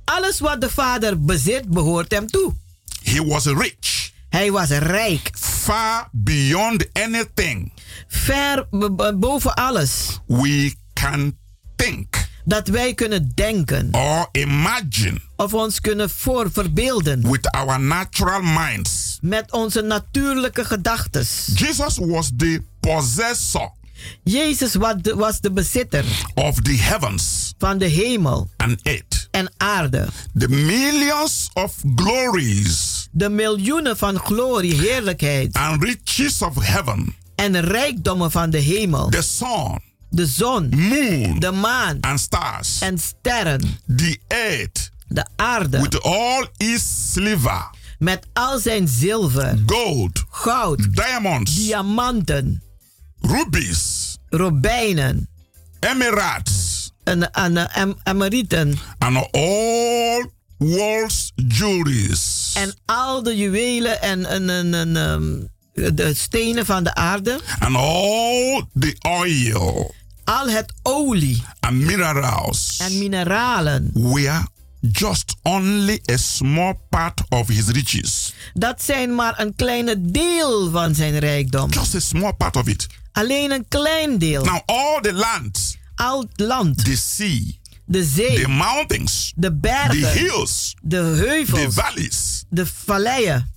Alles wat de Vader bezit behoort hem toe. He was rich, Hij was rijk, far beyond anything ver boven alles we can think dat wij kunnen denken or imagine of ons kunnen voor verbeelden with our natural minds. met onze natuurlijke gedachtes. Jesus was the possessor Jezus was de, was de bezitter of the heavens van de hemel and earth. en aarde. The millions of glories De miljoenen van glorie, heerlijkheid and riches of heaven, en rijkdommen van de hemel. the sun, De zon, moon, de maan and stars, en sterren. the earth De aarde with all its silver, met al zijn zilver, gold, goud, diamonds, diamanten, rubies, robijnen emeralds, en, en, en emerieten and all world's jewelries. en al de juwelen en, en, en, en, ehm, de stenen van de aarde. and all the oil. Al het olie. And minerals. En mineralen. were just only a small part of his riches. Dat zijn maar een kleine deel van zijn rijkdom. Just a small part of it. Alleen een klein deel. Now, all the lands, Al het land, the sea, de zee, the mountains, de the bergen, hills, de the heuvels, valleys, de valleien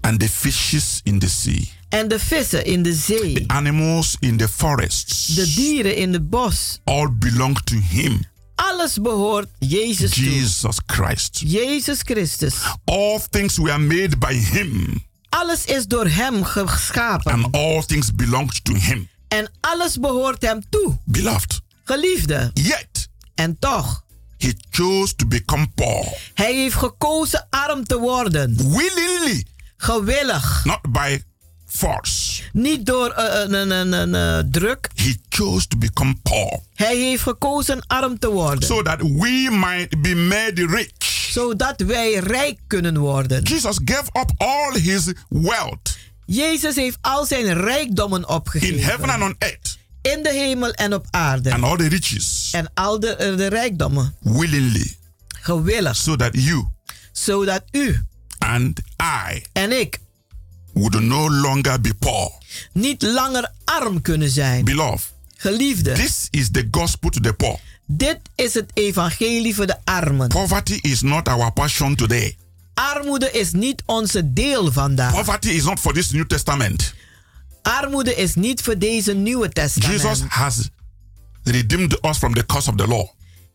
and the fishes in the sea, en de vissen in de zee. animals in the forests, De dieren in het bos. all belong to him, Alles behoort Jezus toe. Jesus Christ. Jezus Christus. All things were made by him, Alles is door hem geschapen. and all things belonged to him. En alles behoort hem toe. Beloved, Geliefde. yet En toch, he chose to become poor hij heeft gekozen arm te worden. willingly, Gewillig. not by force. Niet door eh, druk. He chose to become poor Hij heeft gekozen arm te worden. so that we might be made rich. Zodat wij rijk kunnen worden. Jesus gave up all his wealth Jezus heeft al zijn rijkdommen in opgegeven. heaven and on earth In de hemel en op aarde. and all the riches En al de, de rijkdommen. willingly Gewillig. so that you Zodat u and I en ik would no longer be poor. niet langer arm kunnen zijn. Beloved, Geliefde, this is the gospel to the poor. dit is het evangelie voor de armen. Poverty is not our passion today. Armoede is niet onze deel vandaag. Poverty is not for this New Testament. Armoede is niet voor deze nieuwe testament. Jesus has redeemed us from the curse of the law.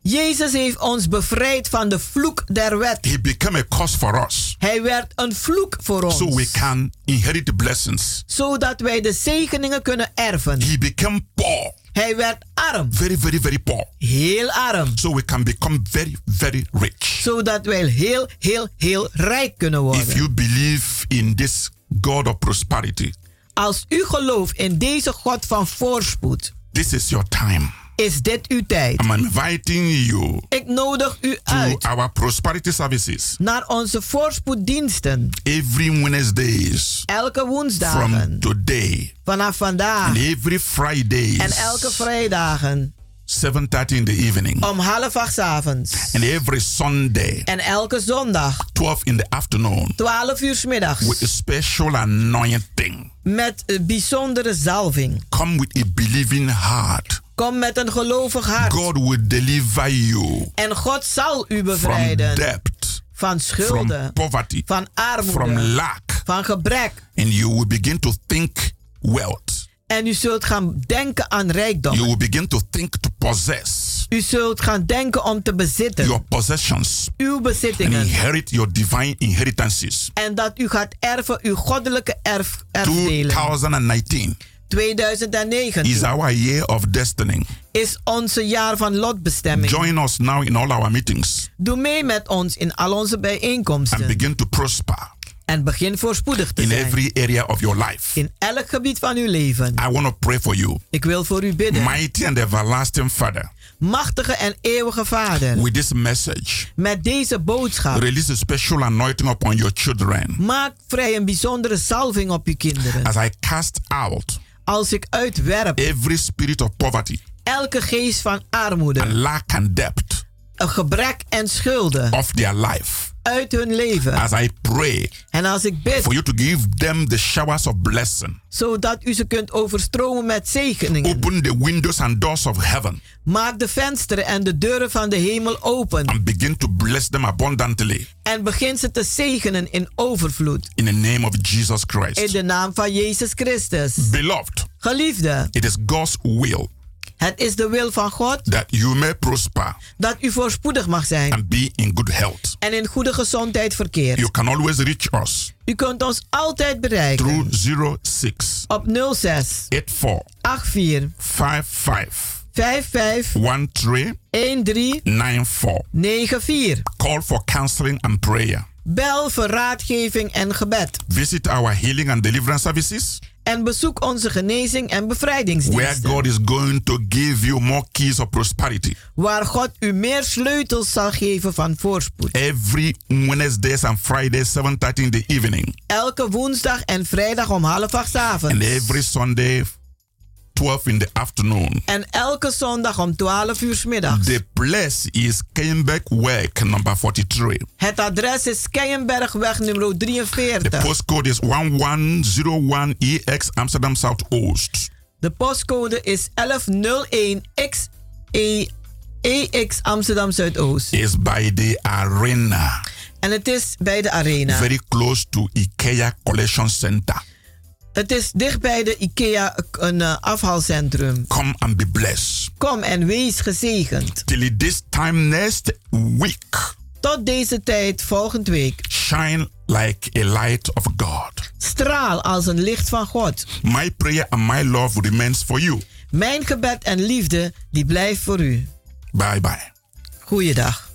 Jezus heeft ons bevrijd van de vloek der wet. He became a curse for us Hij werd een vloek voor ons. so we can inherit the blessings. zodat wij de zegeningen kunnen erven. He became poor, Hij werd arm. very, very, very poor, Heel arm. so we can become very, very rich. Zodat wij heel, heel, heel rijk kunnen worden. If you believe in this God of prosperity, Als u gelooft in deze God van voorspoed, this is your time. Is dit uw tijd. I'm inviting you Ik nodig u to uit our prosperity services naar onze voorspoeddiensten. every Wednesdays Elke woensdagen. from today Vanaf vandaag. and every Fridays En elke vrijdagen. 7:30 in the evening Om half acht avonds. and every Sunday En elke zondag. 12 in the afternoon 12 uur middags. with a special anointing. Met een bijzondere zalving. Come with a believing heart. Kom met een gelovig hart. God will deliver you En God zal u from bevrijden debt, van schulden, from poverty, van from armoede, lack, Van gebrek. And you will begin to think wealth. En u zult gaan denken aan rijkdom. You will begin to think to possess U zult gaan denken om te bezitten. your possessions Uw and bezittingen. inherit your divine inheritances. En dat u gaat erven uw goddelijke erf, erfdelen. 2019 2019 is our year of destiny. is onze jaar van lotbestemming. Join us now in all our meetings Doe mee met ons in al onze and bijeenkomsten. begin to prosper En begin voorspoedig te in zijn. every area of your life. In elk gebied van uw leven. I want to pray for you. Ik wil voor u bidden. Mighty and everlasting Father, Machtige en eeuwige Vader. with this message, Met deze boodschap. release a special anointing upon your children Maak vrij een bijzondere salving op uw kinderen. as I cast out Als ik uitwerp every spirit of poverty elke geest van armoede, and lack and debt een gebrek en schulden of their life. Uit hun leven. As I pray En als ik bid, for you to give them the showers of blessing, zodat u ze kunt overstromen met zegeningen. open the windows and doors of heaven Maak de vensteren en de deuren van de hemel open. and begin to bless them abundantly En begin ze te zegenen in overvloed. in the name of Jesus In Christ. de naam van Jezus Christus. Beloved, Geliefde, it is God's will het is de wil van God that you may prosper dat u voorspoedig mag zijn and be in good health. en in goede gezondheid verkeert. You can always reach us U kunt ons altijd bereiken through 06 op 06 84 84 55 55 13 13 94. 94. Call for counseling and prayer. Bel voor raadgeving en gebed. Visit our healing and deliverance services En bezoek onze genezing en where bevrijdingsdiensten. God is going to give you more keys of prosperity. Waar God u meer sleutels zal geven van voorspoed. Every Wednesdays and Fridays 7:30 in the evening Elke woensdag en vrijdag om half acht 's and avonds. every Sunday 12 in the afternoon. En elke zondag om 12 uur 's middags. The place is Work number 43. Het adres is Keienbergweg nummer The 43. postcode is 1101 EX Amsterdam Southoost. De postcode is 1101X E EX Amsterdam Zuidoost. Is by the arena. En het is bij de arena. Very close to IKEA Collection Center. Het is dicht bij de IKEA een eh, afhaalcentrum. Come and be blessed. Kom en wees gezegend. Till this time next week, Tot deze tijd volgende week. shine like a light of God. Straal als een licht van God. My prayer and my love remains for you. Mijn gebed en liefde die blijft voor u. Bye bye. Goeiedag.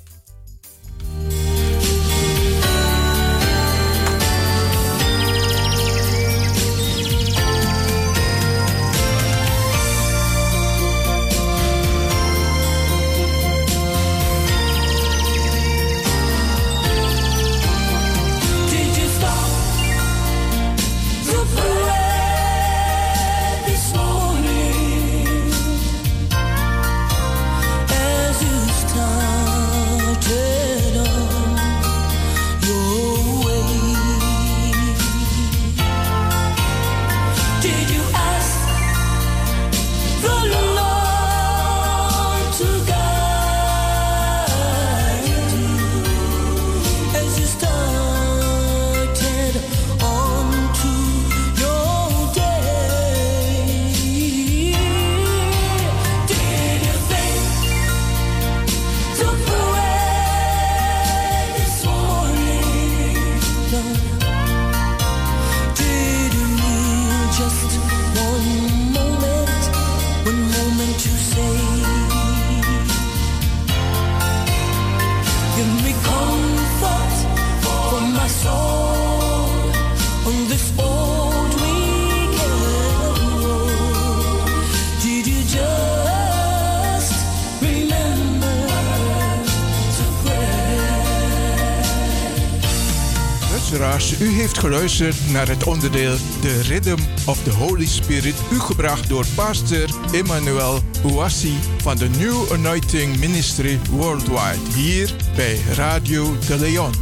One moment to say? Give me U heeft geluisterd naar het onderdeel The Rhythm of the Holy Spirit, u gebracht door pastor Emmanuel Ouassi van de New Anointing Ministry Worldwide, hier bij Radio de Leon.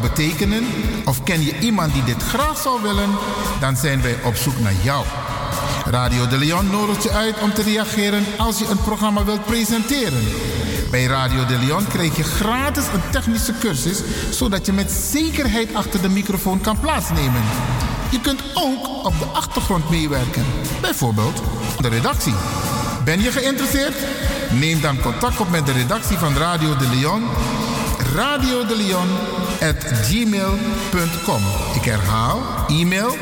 Betekenen? Of ken je iemand die dit graag zou willen? Dan zijn wij op zoek naar jou. Radio de Leon nodigt je uit om te reageren als je een programma wilt presenteren. Bij Radio de Leon krijg je gratis een technische cursus, zodat je met zekerheid achter de microfoon kan plaatsnemen. Je kunt ook op de achtergrond meewerken, bijvoorbeeld de redactie. Ben je geïnteresseerd? Neem dan contact op met de redactie van Radio de Leon. Radio de Leon at gmail.com. Ik herhaal, e-mail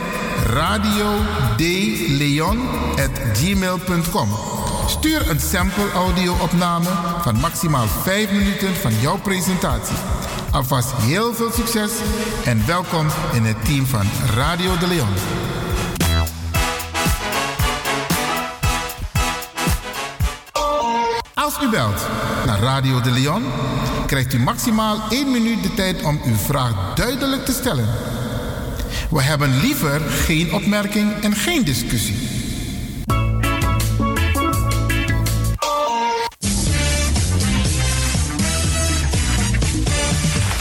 radio. Stuur een sample audio-opname van maximaal 5 minuten van jouw presentatie. Alvast heel veel succes en welkom in het team van Radio de Leon. U belt naar Radio de Leon, krijgt u maximaal 1 minuut de tijd om uw vraag duidelijk te stellen. We hebben liever geen opmerking en geen discussie.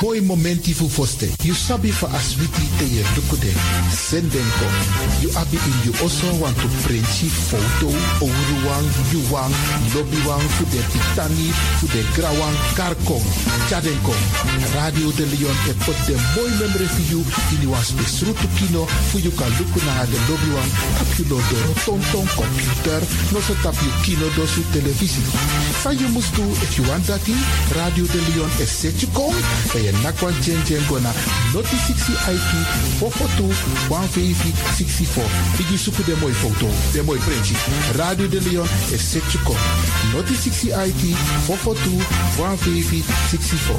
Mooi momenti fu foste. You sabi fa aswiti te ye dukude. Sendenko. You abi in you also want to print foto. Ouruwang, yuwang, de pitani, fu de grawang, karkong. Chadenko. Radio de Leon e pot de mooi memory for you. In you was besrutu kino. Fu you kan luku na de lobbywang. Tap you lo do tonton computer. No so tap you kino do su televisie. Sa you must do if you want that Radio de Leon is set you kom. Je nakwan chen chen gona. Noti 60 IP. Fofotu. 150 64. Igi suku de mooi foto. De mooi printje. Radio de Leon is set you kom. Noti 60 IP. Fofotu. 150 64.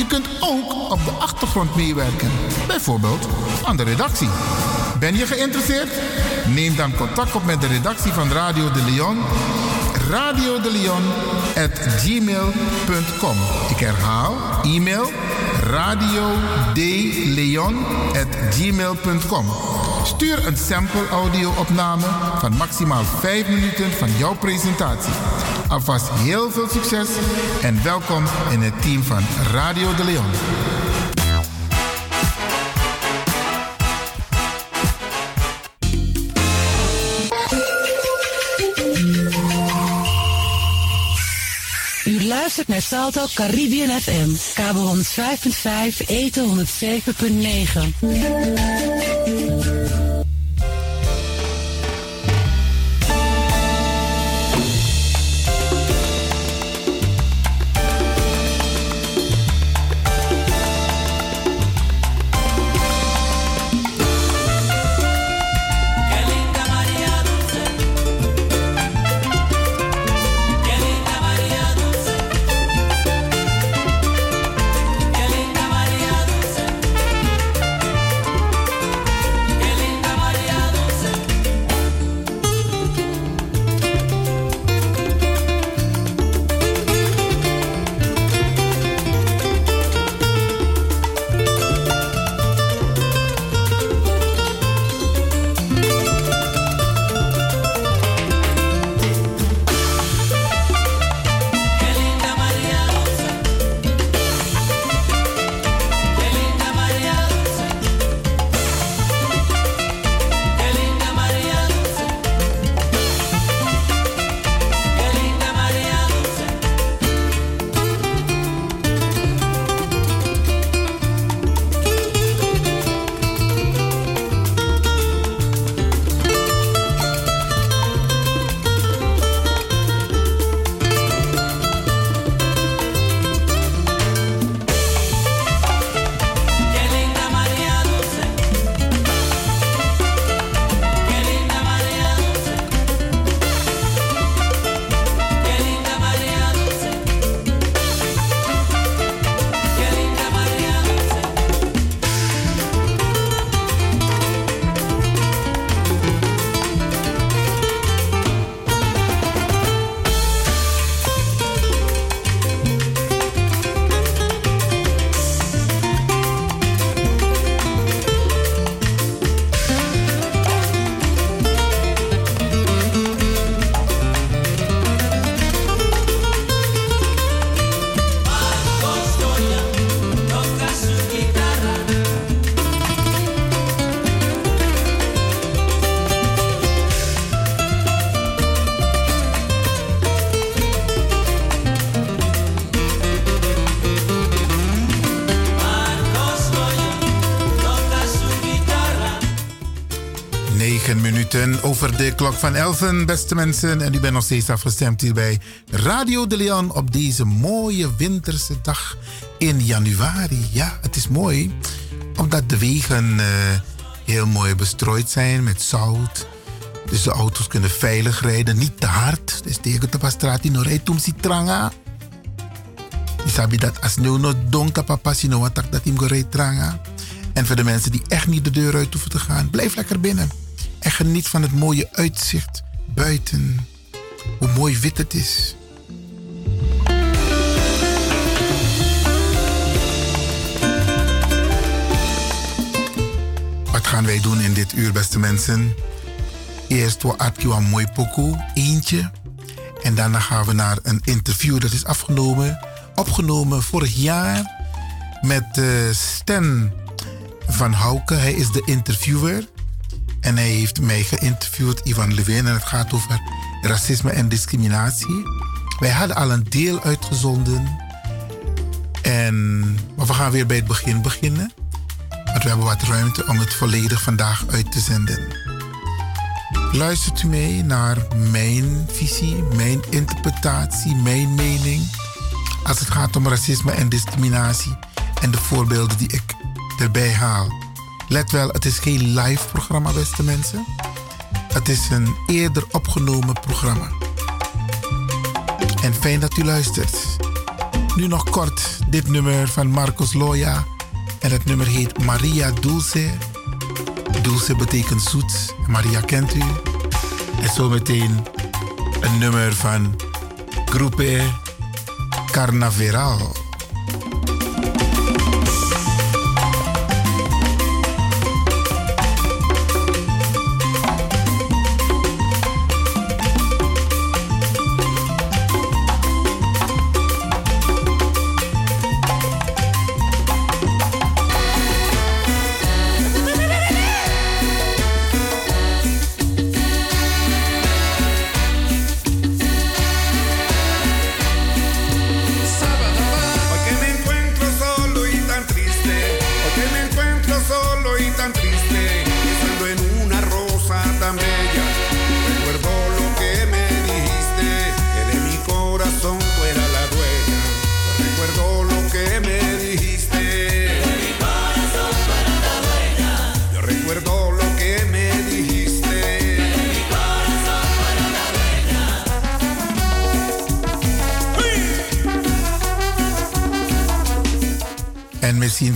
Je kunt ook op de achtergrond meewerken, bijvoorbeeld aan de redactie. Ben je geïnteresseerd? Neem dan contact op met de redactie van Radio de Leon. Radio de. Ik herhaal, e-mail radio at gmail.com. Stuur een sample audio-opname van maximaal 5 minuten van jouw presentatie. Alvast heel veel succes en welkom in het team van Radio de Leon. U luistert naar Salto Caribbean FM, kabel 105.5, eten 107.9. de klok van 11, beste mensen. En u bent nog steeds afgestemd hier bij Radio de Leon op deze mooie winterse dag in januari. Ja, het is mooi omdat de wegen eh, heel mooi bestrooid zijn met zout. Dus de auto's kunnen veilig rijden, niet te hard. Dus tegen de straat in om si tranga. Dat als nu papa sino dat tranga. En voor de mensen die echt niet de deur uit hoeven te gaan, blijf lekker binnen. En geniet van het mooie uitzicht buiten. Hoe mooi wit het is. Wat gaan wij doen in dit uur, beste mensen? Eerst we een mooi pokoe, eentje. En daarna gaan we naar een interview dat is afgenomen, opgenomen vorig jaar met uh, Stan van Houke. Hij is de interviewer. En hij heeft mij geïnterviewd, Ivan Levin. En het gaat over racisme en discriminatie. Wij hadden al een deel uitgezonden. En, maar we gaan weer bij het begin beginnen. Want we hebben wat ruimte om het volledig vandaag uit te zenden. Luistert u mee naar mijn visie, mijn interpretatie, mijn mening. Als het gaat om racisme en discriminatie. En de voorbeelden die ik erbij haal. Let wel, het is geen live programma, beste mensen. Het is een eerder opgenomen programma. En fijn dat u luistert. Nu nog kort dit nummer van Marcos Loya. En het nummer heet Maria Dulce. Dulce betekent zoet. Maria kent u. En zometeen een nummer van Groepe Carnaveral.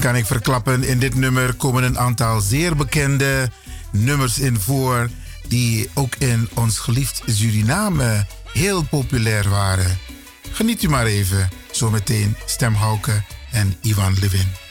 Kan ik verklappen. In dit nummer komen een aantal zeer bekende nummers in voor. Die ook in ons geliefd Suriname heel populair waren. Geniet u maar even. Zometeen Stem Hauke en Ivan Levin.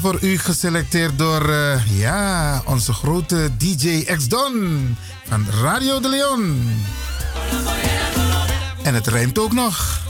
Voor u geselecteerd door uh, ja, onze grote DJ X-Don van Radio de Leon. En het rijmt ook nog.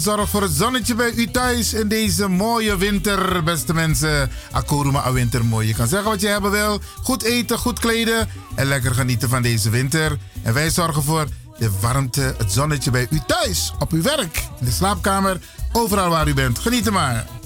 Zorgt voor het zonnetje bij u thuis in deze mooie winter, beste mensen. Akoruma a winter mooi. Je kan zeggen wat je hebben wil. Goed eten, goed kleden en lekker genieten van deze winter. En wij zorgen voor de warmte, het zonnetje bij u thuis, op uw werk, in de slaapkamer, overal waar u bent. Geniet er maar.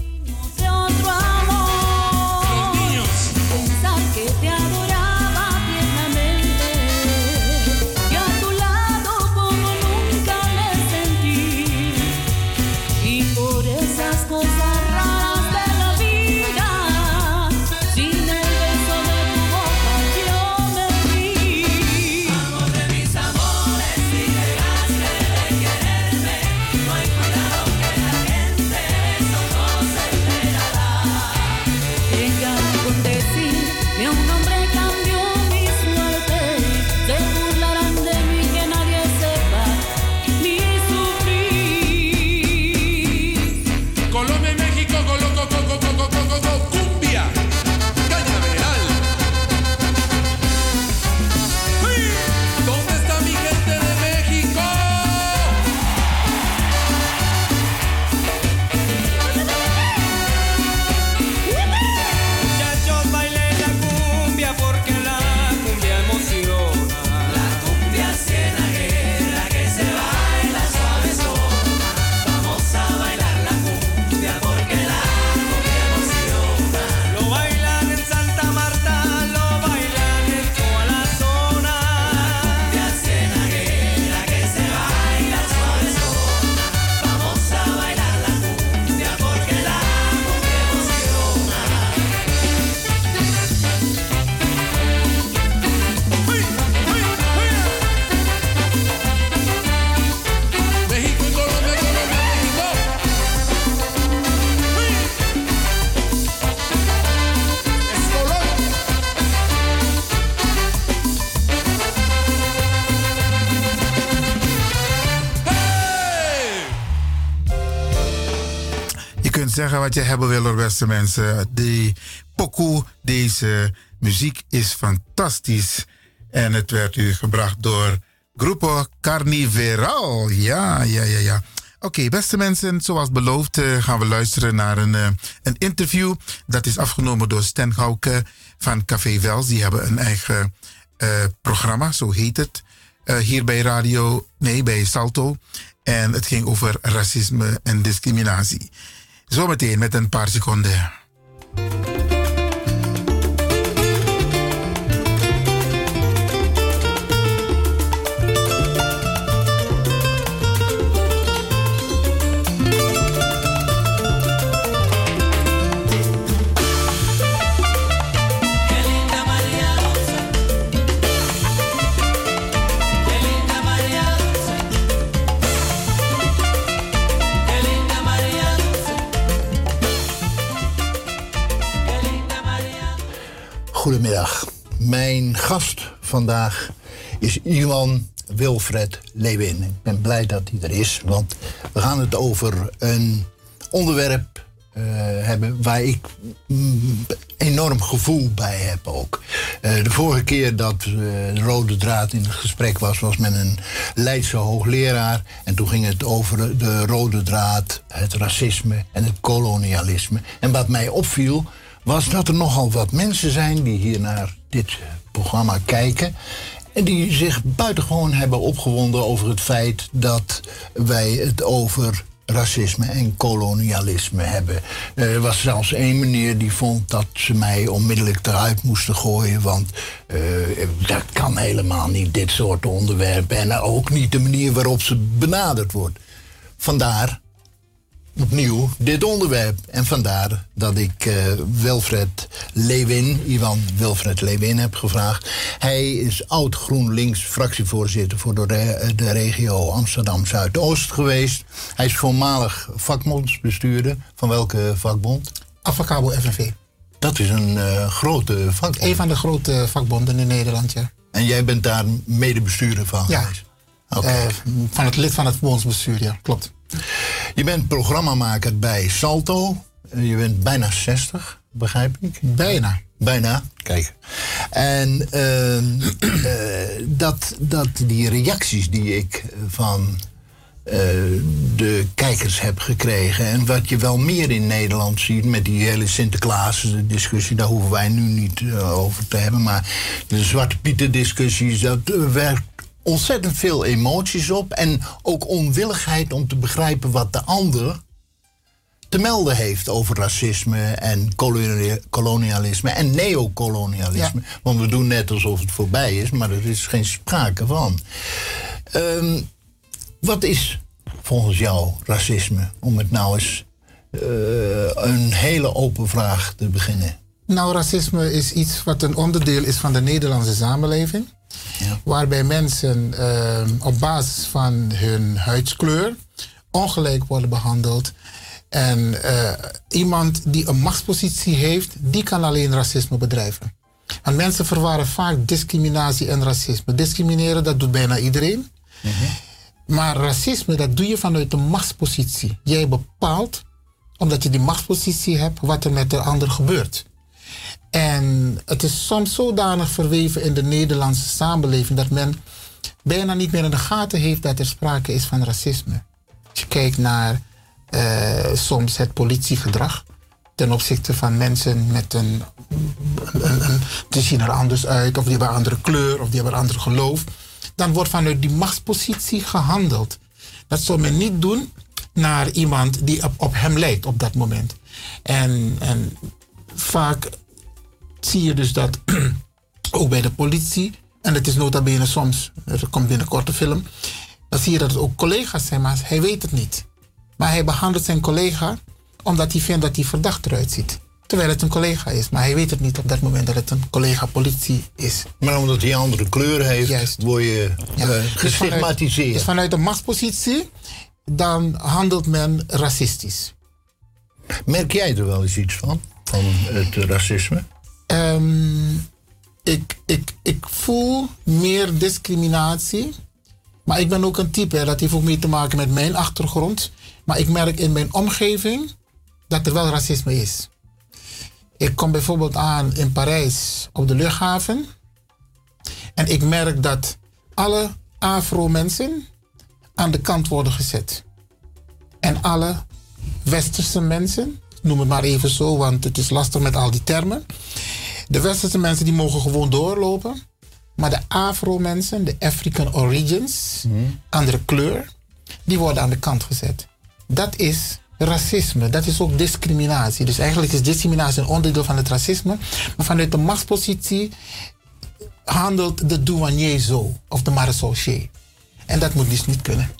Zeggen wat je hebben wil, beste mensen. Die pokoe, deze muziek is fantastisch. En het werd u gebracht door Grupo Carniveral. Ja, ja, ja, ja. Oké, beste mensen, zoals beloofd eh, gaan we luisteren naar een, eh, een interview. Dat is afgenomen door Stan Gauke van Café Wels. Die hebben een eigen eh, programma, zo heet het. hier bij radio, nee, bij Salto. En het ging over racisme en discriminatie. Zometeen met een paar seconden. Goedemiddag. Mijn gast vandaag is Iwan Wilfred Lewin. Ik ben blij dat hij er is, want we gaan het over een onderwerp eh, hebben waar ik mm, enorm gevoel bij heb ook. Eh, de vorige keer dat eh, de rode draad in het gesprek was, was met een Leidse hoogleraar. En toen ging het over de rode draad, het racisme en het kolonialisme. En wat mij opviel, was dat er nogal wat mensen zijn die hier naar dit programma kijken. En die zich buitengewoon hebben opgewonden over het feit dat wij het over racisme en kolonialisme hebben. Er was zelfs één meneer die vond dat ze mij onmiddellijk eruit moesten gooien. Want eh, dat kan helemaal niet, dit soort onderwerpen. En ook niet de manier waarop ze benaderd wordt. Vandaar opnieuw dit onderwerp. En vandaar dat ik eh, Wilfred Lewin, Ivan Wilfred Lewin, heb gevraagd. Hij is oud GroenLinks fractievoorzitter voor de, re- de regio Amsterdam Zuidoost geweest. Hij is voormalig vakbondsbestuurder. Van welke vakbond? Avacabo FNV. Dat is een eh, grote vakbond. Een van de grote vakbonden in Nederland, ja. En jij bent daar medebestuurder van Ja. Eh, van het lid van het bondsbestuur, ja, klopt. Je bent programmamaker bij Salto. Eh, Je bent bijna 60, begrijp ik? Bijna. Bijna, kijk. En ehm, eh, dat, dat die reacties die ik van eh, de kijkers hebt gekregen. En wat je wel meer in Nederland ziet met die hele Sinterklaas-discussie, daar hoeven wij nu niet over te hebben. Maar de Zwarte Pieter-discussies, dat werkt ontzettend veel emoties op. En ook onwilligheid om te begrijpen wat de ander te melden heeft over racisme en kolonia- kolonialisme en neocolonialisme. Want we doen net alsof het voorbij is, maar er is geen sprake van. Ehm, wat is volgens jou racisme? Om het nou eens eh, een hele open vraag te beginnen. Nou, racisme is iets wat een onderdeel is van de Nederlandse samenleving. Waarbij mensen eh, op basis van hun huidskleur ongelijk worden behandeld. En eh, iemand die een machtspositie heeft, die kan alleen racisme bedrijven. Want mensen verwarren vaak discriminatie en racisme. Discrimineren, dat doet bijna iedereen. Maar racisme, dat doe je vanuit een machtspositie. Jij bepaalt, omdat je die machtspositie hebt, wat er met de ander gebeurt. En het is soms zodanig verweven in de Nederlandse samenleving dat men bijna niet meer in de gaten heeft dat er sprake is van racisme. Als je kijkt naar eh, soms het politiegedrag ten opzichte van mensen met een. Die zien er anders uit, of die hebben een andere kleur, of die hebben een ander geloof. Dan wordt vanuit die machtspositie gehandeld. Dat zou men niet doen naar iemand die op, op hem lijkt op dat moment. En, en vaak zie je dus dat ook bij de politie, en het is nota bene soms, er komt binnenkort een film, dan zie je dat het ook collega's zijn, maar hij weet het niet. Maar hij behandelt zijn collega omdat hij vindt dat hij verdacht eruit ziet. Terwijl het een collega is, maar hij weet het niet op dat moment dat het een collega politie is. Maar omdat hij een andere kleur heeft, word je eh, Dus gestigmatiseerd. vanuit, dus vanuit de machtspositie, dan handelt men racistisch. Merk jij er wel eens iets van? Van het racisme? Ehm, ik, ik, ik voel meer discriminatie. Maar ik ben ook een type, dat heeft ook mee te maken met mijn achtergrond. Maar ik merk in mijn omgeving dat er wel racisme is. Ik kom bijvoorbeeld aan in Parijs op de luchthaven. En ik merk dat alle Afro-mensen aan de kant worden gezet. En alle westerse mensen, noem het maar even zo, want het is lastig met al die termen. De westerse mensen die mogen gewoon doorlopen. Maar de Afro-mensen, de African origins, andere kleur, die worden aan de kant gezet. Dat is racisme, dat is ook discriminatie. Dus eigenlijk is discriminatie een onderdeel van het racisme. Maar vanuit de machtspositie handelt de douanier zo, of de marechaussee. En dat moet dus niet kunnen.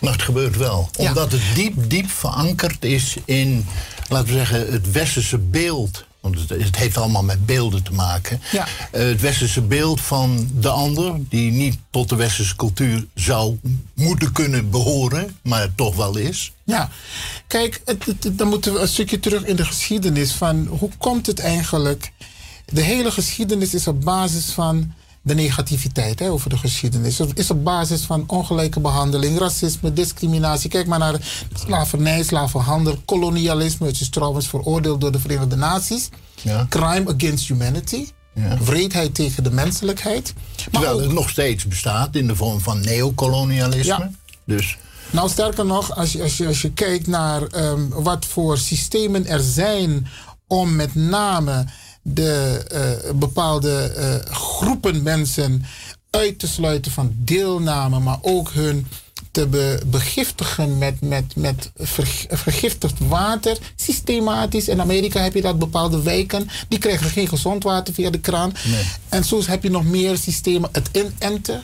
Maar het gebeurt wel. Omdat het diep, diep verankerd is in, laten we zeggen, het westerse beeld. Want het, het heeft allemaal met beelden te maken. Ja. Eh, het westerse beeld van de ander, die niet tot de westerse cultuur zou moeten kunnen behoren, maar het toch wel is. Ja, kijk, het, het- dan moeten we een stukje terug in de geschiedenis van hoe komt het eigenlijk? De hele geschiedenis is op basis van de negativiteit hè, over de geschiedenis. Het is op basis van ongelijke behandeling, racisme, discriminatie. Kijk maar naar slavernij, slavenhandel, kolonialisme. Het is trouwens veroordeeld door de Verenigde Naties. Crime against humanity. Wreedheid tegen de menselijkheid. Terwijl het nog steeds bestaat in de vorm van neocolonialisme. Ja. Dus Nou, sterker nog, als je, als je, als je kijkt naar ehm, wat voor systemen er zijn om met name de eh, bepaalde eh, groepen mensen uit te sluiten van deelname, maar ook hun te be- begiftigen met, met, met verg- vergiftigd water, systematisch. In Amerika heb je dat bepaalde wijken, die krijgen geen gezond water via de kraan. En zo heb je nog meer systemen. Het inenten,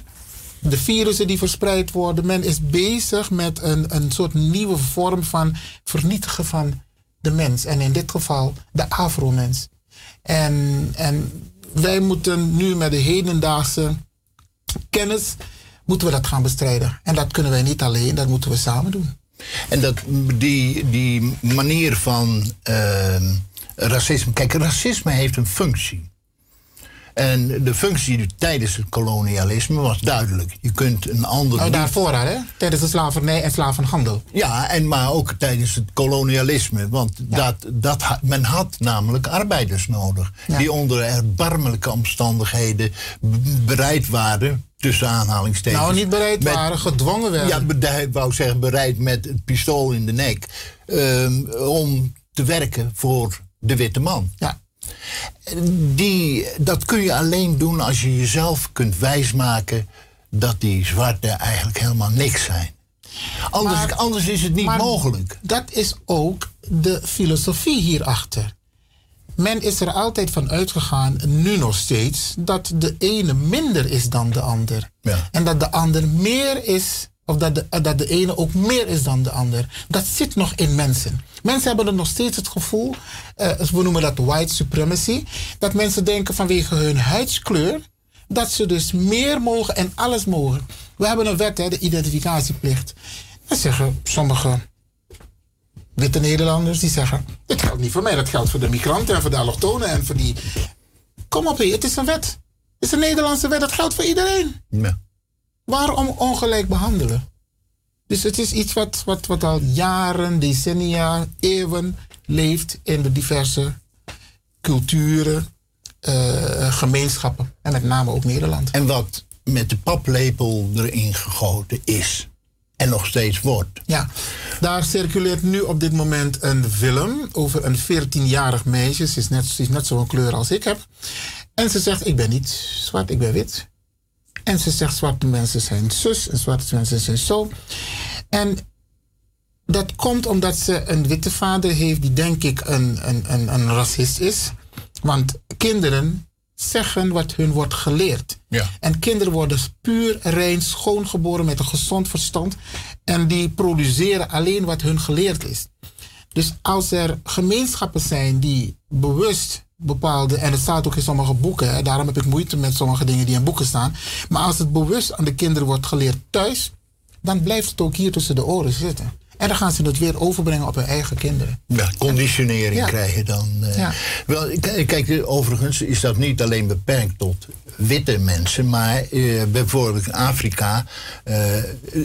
de virussen die verspreid worden. Men is bezig met een, een soort nieuwe vorm van vernietigen van de mens. En in dit geval de afro-mens. En, en wij moeten nu met de hedendaagse kennis, moeten we dat gaan bestrijden. En dat kunnen wij niet alleen, dat moeten we samen doen. En dat, die, die manier van ehm, racisme. Kijk, racisme heeft een functie. En de functie tijdens het kolonialisme was duidelijk. Je kunt een ander. Nou, niet- daarvoor al, hè? Tijdens de slavernij en slavenhandel. Ja, en maar ook tijdens het kolonialisme. Want dat, dat, men had namelijk arbeiders nodig. Die onder erbarmelijke omstandigheden bereid waren tussen aanhalingstekens. Nou, niet bereid met- waren, gedwongen werden. Ja, bereid, wou zeggen, bereid met het pistool in de nek. ehm, om te werken voor de witte man. Ja. Die, dat kun je alleen doen als je jezelf kunt wijsmaken dat die zwarte eigenlijk helemaal niks zijn. Anders, Maar- anders is het niet maar mogelijk. Dat is ook de filosofie hierachter. Men is er altijd van uitgegaan, nu nog steeds, dat de ene minder is dan de ander. Ja. En dat de ander meer is, of dat de, dat de ene ook meer is dan de ander. Dat zit nog in mensen. Mensen hebben er nog steeds het gevoel, eh, we noemen dat white supremacy, dat mensen denken vanwege hun huidskleur, dat ze dus meer mogen en alles mogen. We hebben een wet, hè, de identificatieplicht. Dan zeggen sommige witte Nederlanders, die zeggen, dit geldt niet voor mij, dat geldt voor de migranten en voor de allochtonen en voor die... Kom op, het is een wet. Het is een Nederlandse wet, dat geldt voor iedereen. Ja. Waarom ongelijk behandelen? Dus het is iets wat, wat, wat al jaren, decennia, eeuwen leeft in de diverse culturen, eh, gemeenschappen. En met name ook Nederland. En wat met de paplepel erin gegoten is. En nog steeds wordt. Ja, daar circuleert nu op dit moment een film over een 14-jarig meisje. Ze is net, ze is net zo'n kleur als ik heb. En ze zegt, ik ben niet zwart, ik ben wit. En ze zegt, zwarte mensen zijn zus en zwarte mensen zijn zo. En dat komt omdat ze een witte vader heeft die denk ik een, een, een, een racist is. Want kinderen zeggen wat hun wordt geleerd. Ja. En kinderen worden puur, rein, schoongeboren met een gezond verstand. En die produceren alleen wat hun geleerd is. Dus als er gemeenschappen zijn die bewust bepaalde, en het staat ook in sommige boeken, hè, daarom heb ik moeite met sommige dingen die in boeken staan. Maar als het bewust aan de kinderen wordt geleerd thuis, dan blijft het ook hier tussen de oren zitten. En dan gaan ze het weer overbrengen op hun eigen kinderen. Ja, conditionering Ja. krijg je dan. eh. Ja. Wel, kijk, overigens is dat niet alleen beperkt tot witte mensen, maar eh, bijvoorbeeld in Afrika eh,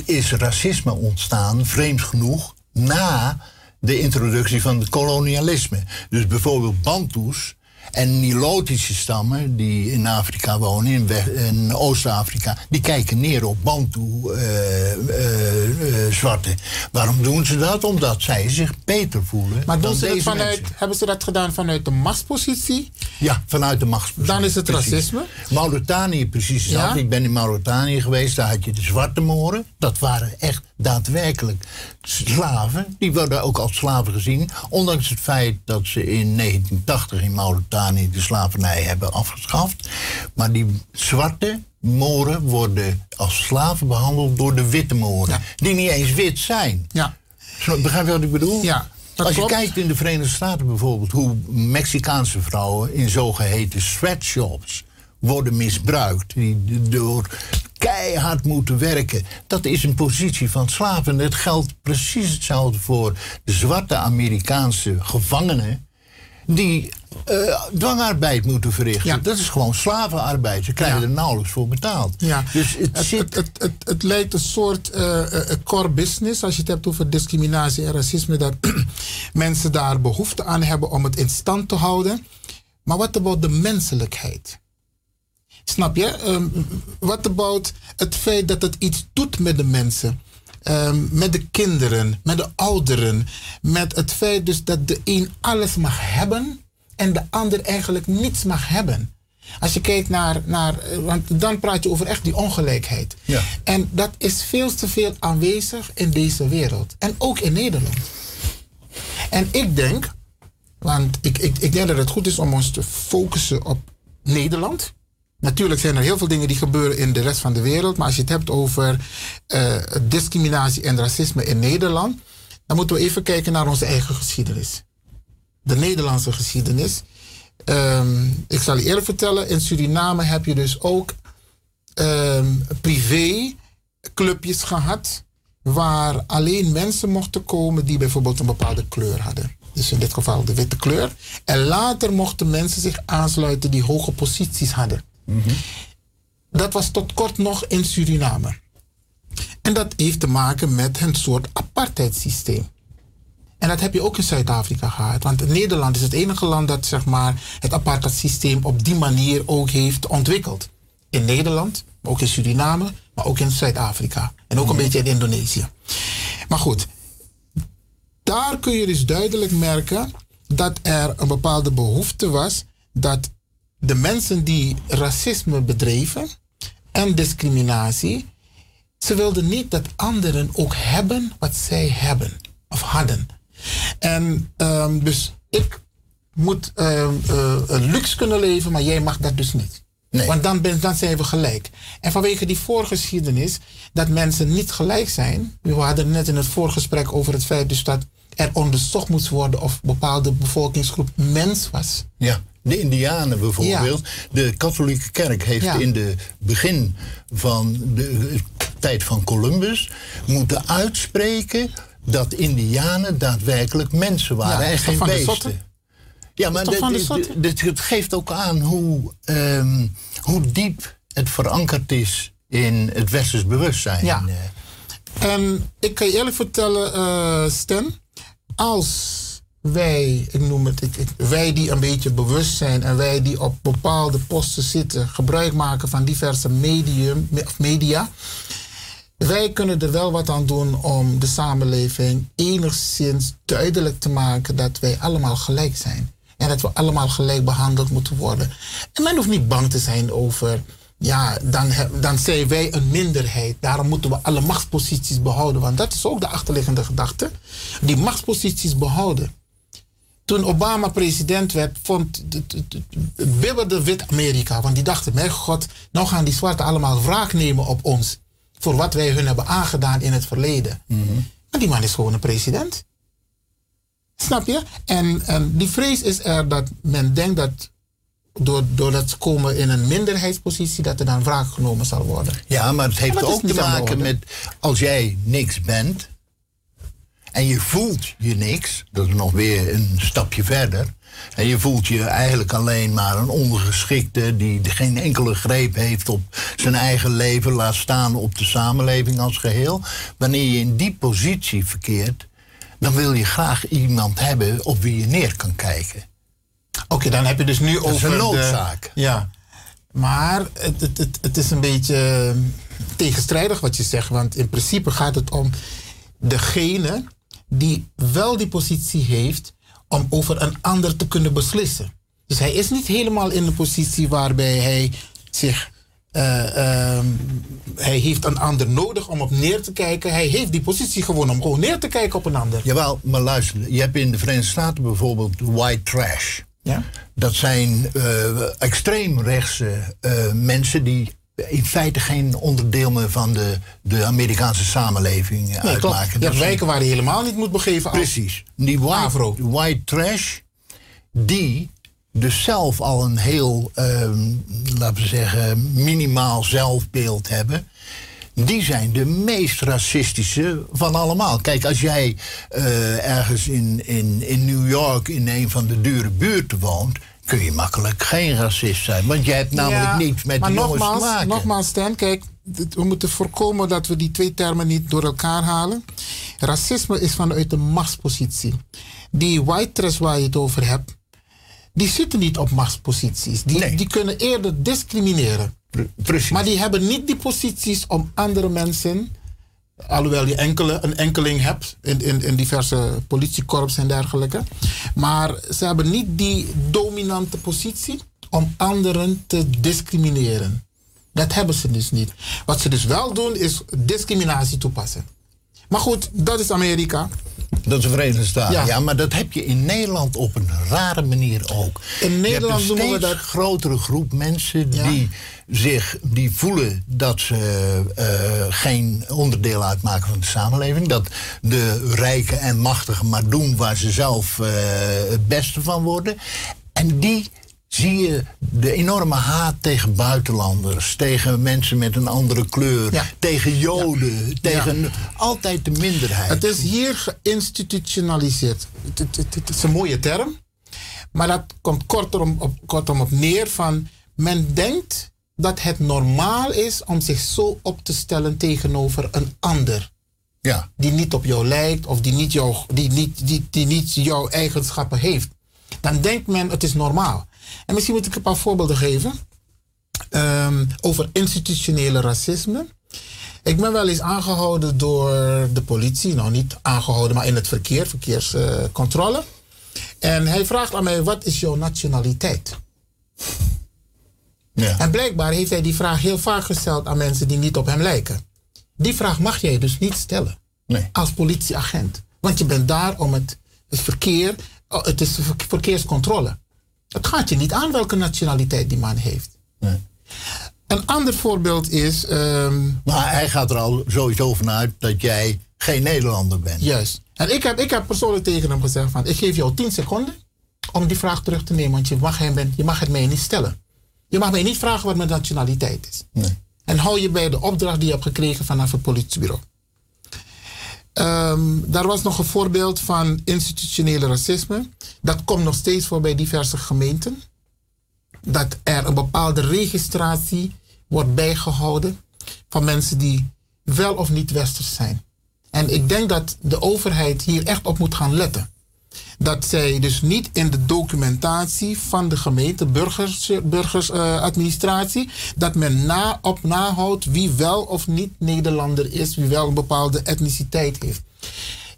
is racisme ontstaan, vreemd genoeg, na de introductie van het kolonialisme. Dus bijvoorbeeld Bantus en Nilotische stammen die in Afrika wonen, in, in Oost-Afrika, die kijken neer op Bantu-zwarten. Waarom doen ze dat? Omdat zij zich beter voelen. Maar doen ze dat vanuit, mensen. hebben ze dat gedaan vanuit de machtspositie? Ja, vanuit de machtspositie. Dan is het Precies. racisme? Mauritanië precies Ja? Ik ben in Mauritanië geweest, daar had je de zwarte moren. Dat waren echt daadwerkelijk slaven. Die werden ook als slaven gezien. Ondanks het feit dat ze in 1980 in Mauritanië de slavernij hebben afgeschaft. Maar die zwarte moren worden als slaven behandeld door de witte moren. Die niet eens wit zijn. Ja. Begrijp je wat ik bedoel? Ja. dat Als je klopt. kijkt in de Verenigde Staten bijvoorbeeld hoe Mexicaanse vrouwen in zogeheten sweatshops worden misbruikt, die door keihard moeten werken. Dat is een positie van slaven. Het geldt precies hetzelfde voor de zwarte Amerikaanse gevangenen die eh, dwangarbeid moeten verrichten. Dat is gewoon slavenarbeid. Ze krijgen er nauwelijks voor betaald. Ja. Dus het, het, zit... het, het, lijkt een soort eh, core business, als je het hebt over discriminatie en racisme, dat mensen daar behoefte aan hebben om het in stand te houden. Maar wat about de menselijkheid? Snap je? Ehm, Wat about het feit dat het iets doet met de mensen? Ehm, met de kinderen, met de ouderen. Met het feit dus dat de een alles mag hebben en de ander eigenlijk niets mag hebben. Als je kijkt naar, naar eh, want dan praat je over echt die ongelijkheid. Ja. En dat is veel te veel aanwezig in deze wereld. En ook in Nederland. En ik denk, want ik, ik, ik denk dat het goed is om ons te focussen op Nederland. Natuurlijk zijn er heel veel dingen die gebeuren in de rest van de wereld. Maar als je het hebt over eh, discriminatie en racisme in Nederland. dan moeten we even kijken naar onze eigen geschiedenis. De Nederlandse geschiedenis. Ehm, ik zal je eerlijk vertellen, in Suriname heb je dus ook ehm privéclubjes gehad. Waar alleen mensen mochten komen die bijvoorbeeld een bepaalde kleur hadden. Dus in dit geval de witte kleur. En later mochten mensen zich aansluiten die hoge posities hadden. Dat was tot kort nog in Suriname. En dat heeft te maken met een soort apartheidssysteem. En dat heb je ook in Zuid-Afrika gehad. Want Nederland is het enige land dat zeg maar, het apartheidssysteem op die manier ook heeft ontwikkeld. In Nederland, Ook in Suriname, maar ook in Zuid-Afrika. En ook een beetje in Indonesië. Maar goed, daar kun je dus duidelijk merken dat er een bepaalde behoefte was dat de mensen die racisme bedreven en discriminatie, ze wilden niet dat anderen ook hebben wat zij hebben of hadden. En ehm, dus ik moet ehm, eh, een luxe kunnen leven, maar jij mag dat dus niet. Want dan, ben, dan zijn we gelijk. En vanwege die voorgeschiedenis dat mensen niet gelijk zijn. We hadden net in het voorgesprek over het feit dus dat er onderzocht moest worden of een bepaalde bevolkingsgroep mens was. Ja, de Indianen bijvoorbeeld. De katholieke kerk heeft Ja. in de begin van de tijd van Columbus moeten uitspreken dat Indianen daadwerkelijk mensen waren Ja, en geen beesten. Ja, maar het geeft ook aan hoe, ehm, hoe diep het verankerd is in het westers bewustzijn. Ja. En ik kan je eerlijk vertellen, eh Stan, als wij, ik noem het, wij die een beetje bewust zijn en wij die op bepaalde posten zitten, gebruik maken van diverse medium, media, wij kunnen er wel wat aan doen om de samenleving enigszins duidelijk te maken dat wij allemaal gelijk zijn. En dat we allemaal gelijk behandeld moeten worden. En men hoeft niet bang te zijn over, ja, dan, dan zijn wij een minderheid. Daarom moeten we alle machtsposities behouden. Want dat is ook de achterliggende gedachte. Die machtsposities behouden. Toen Obama president werd, vond het- het- het- het bibberde wit-Amerika. Want die dachten, mijn god, nou gaan die zwarten allemaal wraak nemen op ons. Voor wat wij hun hebben aangedaan in het verleden. Maar die man is gewoon een president. Snap je? En, en die vrees is er dat men denkt dat door, doordat ze komen in een minderheidspositie, dat er dan wraak genomen zal worden. Ja, maar het heeft ook te maken met als jij niks bent en je voelt je niks, dat is nog weer een stapje verder. En je voelt je eigenlijk alleen maar een ondergeschikte die geen enkele greep heeft op zijn eigen leven, laat staan op de samenleving als geheel. Wanneer je in die positie verkeert, dan wil je graag iemand hebben op wie je neer kan kijken. Oké, dan heb je dus nu Dat is over een de- noodzaak. ja. Maar het, het, het, het is een beetje eh, tegenstrijdig wat je zegt. Want in principe gaat het om degene die wel die positie heeft om over een ander te kunnen beslissen. Dus hij is niet helemaal in de positie waarbij hij zich. eh, ehm, hij heeft een ander nodig om op neer te kijken. Hij heeft die positie gewoon om gewoon neer te kijken op een ander. Jawel, maar luister, je hebt in de Verenigde Staten bijvoorbeeld white trash. Ja? Dat zijn eh extreemrechtse eh, mensen die in feite geen onderdeel meer van de, de Amerikaanse samenleving Nee, klopt. uitmaken. Je hebt wijken waar je helemaal niet moet begeven. Precies. Die white, white trash, die dus zelf al een heel, ehm, laten we zeggen, minimaal zelfbeeld hebben. Die zijn de meest racistische van allemaal. Kijk, als jij eh, ergens in, in, in New York in een van de dure buurten woont, kun je makkelijk geen racist zijn. Want jij hebt namelijk Ja, niets met maar die jongens nogmaals, te maken. Nogmaals, Stan, kijk, we moeten voorkomen dat we die twee termen niet door elkaar halen. Racisme is vanuit de machtspositie. Die white trash waar je het over hebt, die zitten niet op machtsposities. Die, die kunnen eerder discrimineren. Precies. Maar die hebben niet die posities om andere mensen, alhoewel je enkele, een enkeling hebt in, in, in diverse politiekorps en dergelijke, maar ze hebben niet die dominante positie om anderen te discrimineren. Dat hebben ze dus niet. Wat ze dus wel doen is discriminatie toepassen. Maar goed, dat is Amerika. Dat is de Verenigde Staten. Ja. Ja. maar dat heb je in Nederland op een rare manier ook. In Nederland je hebt een noemen we dat- grotere groep mensen die zich die voelen dat ze eh, geen onderdeel uitmaken van de samenleving. Dat de rijken en machtigen maar doen waar ze zelf eh, het beste van worden. En die zie je de enorme haat tegen buitenlanders, tegen mensen met een andere kleur, tegen Joden, tegen altijd de minderheid. Het is hier geïnstitutionaliseerd. Het, het, het- het is een mooie term. Maar dat komt kortom op, kortom op neer van... Men denkt dat het normaal is om zich zo op te stellen tegenover een ander. Ja. Die niet op jou lijkt of die niet, jou, die, niet, die, die niet jouw eigenschappen heeft. Dan denkt men het is normaal. En misschien moet ik een paar voorbeelden geven. ehm, over institutionele racisme. Ik ben wel eens aangehouden door de politie. Nou, niet aangehouden, maar in het verkeer, verkeerscontrole. en hij vraagt aan mij, wat is jouw nationaliteit? Ja. En blijkbaar heeft hij die vraag heel vaak gesteld aan mensen die niet op hem lijken. Die vraag mag jij dus niet stellen. Nee. Als politieagent. Want je bent daar om het, het verkeer, oh, het is ver- verkeerscontrole. Het gaat je niet aan welke nationaliteit die man heeft. Een ander voorbeeld is. ehm, Maar hij gaat er al sowieso vanuit dat jij geen Nederlander bent. Juist. En ik heb, ik heb persoonlijk tegen hem gezegd van ik geef jou 10 seconden om die vraag terug te nemen. Want je mag, hem, je mag het mij niet stellen. Je mag mij niet vragen wat mijn nationaliteit is. En hou je bij de opdracht die je hebt gekregen vanaf het politiebureau. Ehm, daar was nog een voorbeeld van institutionele racisme. Dat komt nog steeds voor bij diverse gemeenten. Dat er een bepaalde registratie wordt bijgehouden van mensen die wel of niet westers zijn. En ik denk dat de overheid hier echt op moet gaan letten. Dat zij dus niet in de documentatie van de gemeente, burgers, burgersadministratie, dat men na, op nahoudt wie wel of niet Nederlander is, wie wel een bepaalde etniciteit heeft.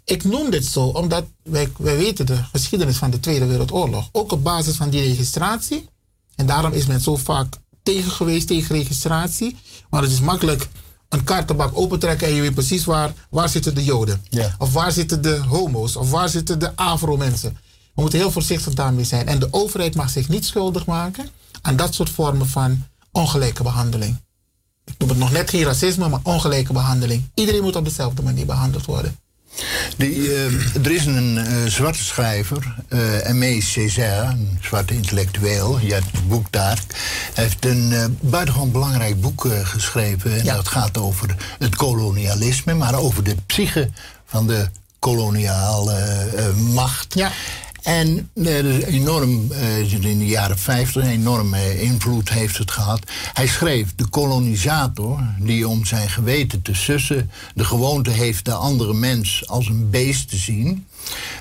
Ik noem dit zo omdat wij, wij weten de geschiedenis van de Tweede Wereldoorlog. Ook op basis van die registratie. En daarom is men zo vaak tegen geweest tegen registratie. Maar het is makkelijk een kaartenbak opentrekken en je weet precies waar, waar zitten de Joden. Of waar zitten de homo's. Of waar zitten de Afro-mensen. We moeten heel voorzichtig daarmee zijn. En de overheid mag zich niet schuldig maken aan dat soort vormen van ongelijke behandeling. Ik noem het nog net geen racisme, maar ongelijke behandeling. Iedereen moet op dezelfde manier behandeld worden. Die, eh, er is een eh, zwarte schrijver, eh Aimé Césaire, een zwarte intellectueel. Je hebt het boek daar. Hij heeft een buitengewoon belangrijk boek geschreven. En dat gaat over het kolonialisme, maar over de psyche van de koloniale macht. En eh, is enorm, eh, in de jaren 50 een enorme invloed heeft het gehad. Hij schreef, de kolonisator, die om zijn geweten te sussen... de gewoonte heeft de andere mens als een beest te zien...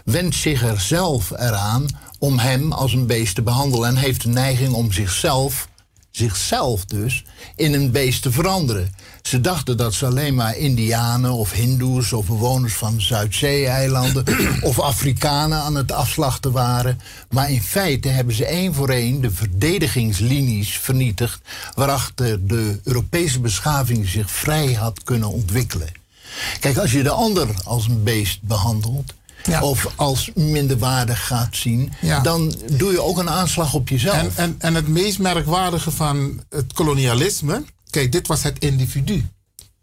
wendt zich er zelf eraan om hem als een beest te behandelen... en heeft de neiging om zichzelf zichzelf dus in een beest te veranderen. Ze dachten dat ze alleen maar Indianen of Hindoes of bewoners van Zuidzee-eilanden of Afrikanen aan het afslachten waren. Maar in feite hebben ze één voor één de verdedigingslinies vernietigd waarachter de Europese beschaving zich vrij had kunnen ontwikkelen. Kijk, als je de ander als een beest behandelt. Of als minderwaardig gaat zien, dan doe je ook een aanslag op jezelf. En, en, en het meest merkwaardige van het kolonialisme. Kijk, dit was het individu.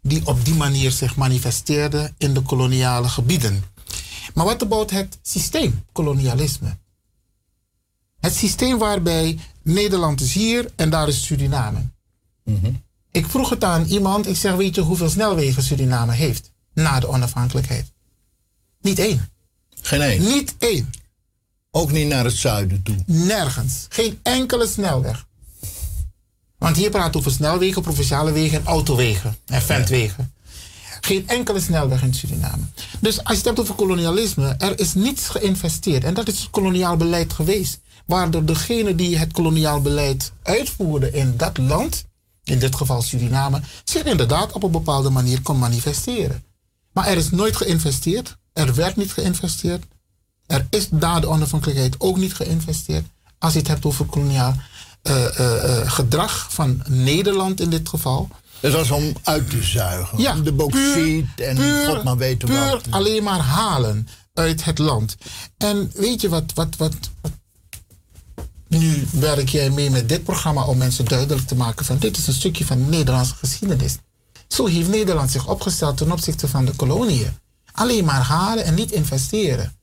Die op die manier zich manifesteerde in de koloniale gebieden. Maar wat about het systeem kolonialisme? Het systeem waarbij Nederland is hier en daar is Suriname. Ik vroeg het aan iemand, ik zeg, weet je hoeveel snelwegen Suriname heeft na de onafhankelijkheid? Niet één. Geen één? Niet één. Ook niet naar het zuiden toe? Nergens. Geen enkele snelweg. Want hier praat over snelwegen, provinciale wegen en autowegen en ventwegen. Geen enkele snelweg in Suriname. Dus als je het hebt over kolonialisme, er is niets geïnvesteerd. En dat is het koloniaal beleid geweest. Waardoor degene die het koloniaal beleid uitvoerde in dat land, in dit geval Suriname, zich inderdaad op een bepaalde manier kon manifesteren. Maar er is nooit geïnvesteerd. Er werd niet geïnvesteerd. Er is na de onafhankelijkheid ook niet geïnvesteerd. Als je het hebt over koloniaal gedrag van Nederland in dit geval. Het was om uit te zuigen. Ja, de bauxiet en puur, god maar weten puur wat. alleen maar halen uit het land. En weet je wat, wat, wat, wat- Nu werk jij mee met dit programma om mensen duidelijk te maken van dit is een stukje van de Nederlandse geschiedenis. Zo heeft Nederland zich opgesteld ten opzichte van de koloniën. Alleen maar halen en niet investeren.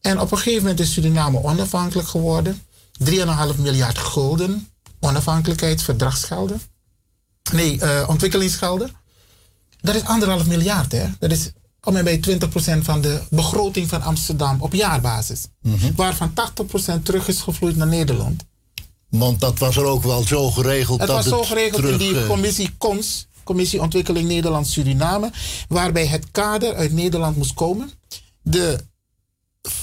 En op een gegeven moment is Suriname onafhankelijk geworden. 3,5 miljard gulden onafhankelijkheidsverdragsgelden. Nee, eh, ontwikkelingsgelden. Dat is anderhalf miljard, hè? Dat is om en bij 20% van de begroting van Amsterdam op jaarbasis. Waarvan 80% terug is gevloeid naar Nederland. Want dat was er ook wel zo geregeld Het dat was zo geregeld terug, in die eh, commissie CONS, Commissie Ontwikkeling Nederland-Suriname, waarbij het kader uit Nederland moest komen. De,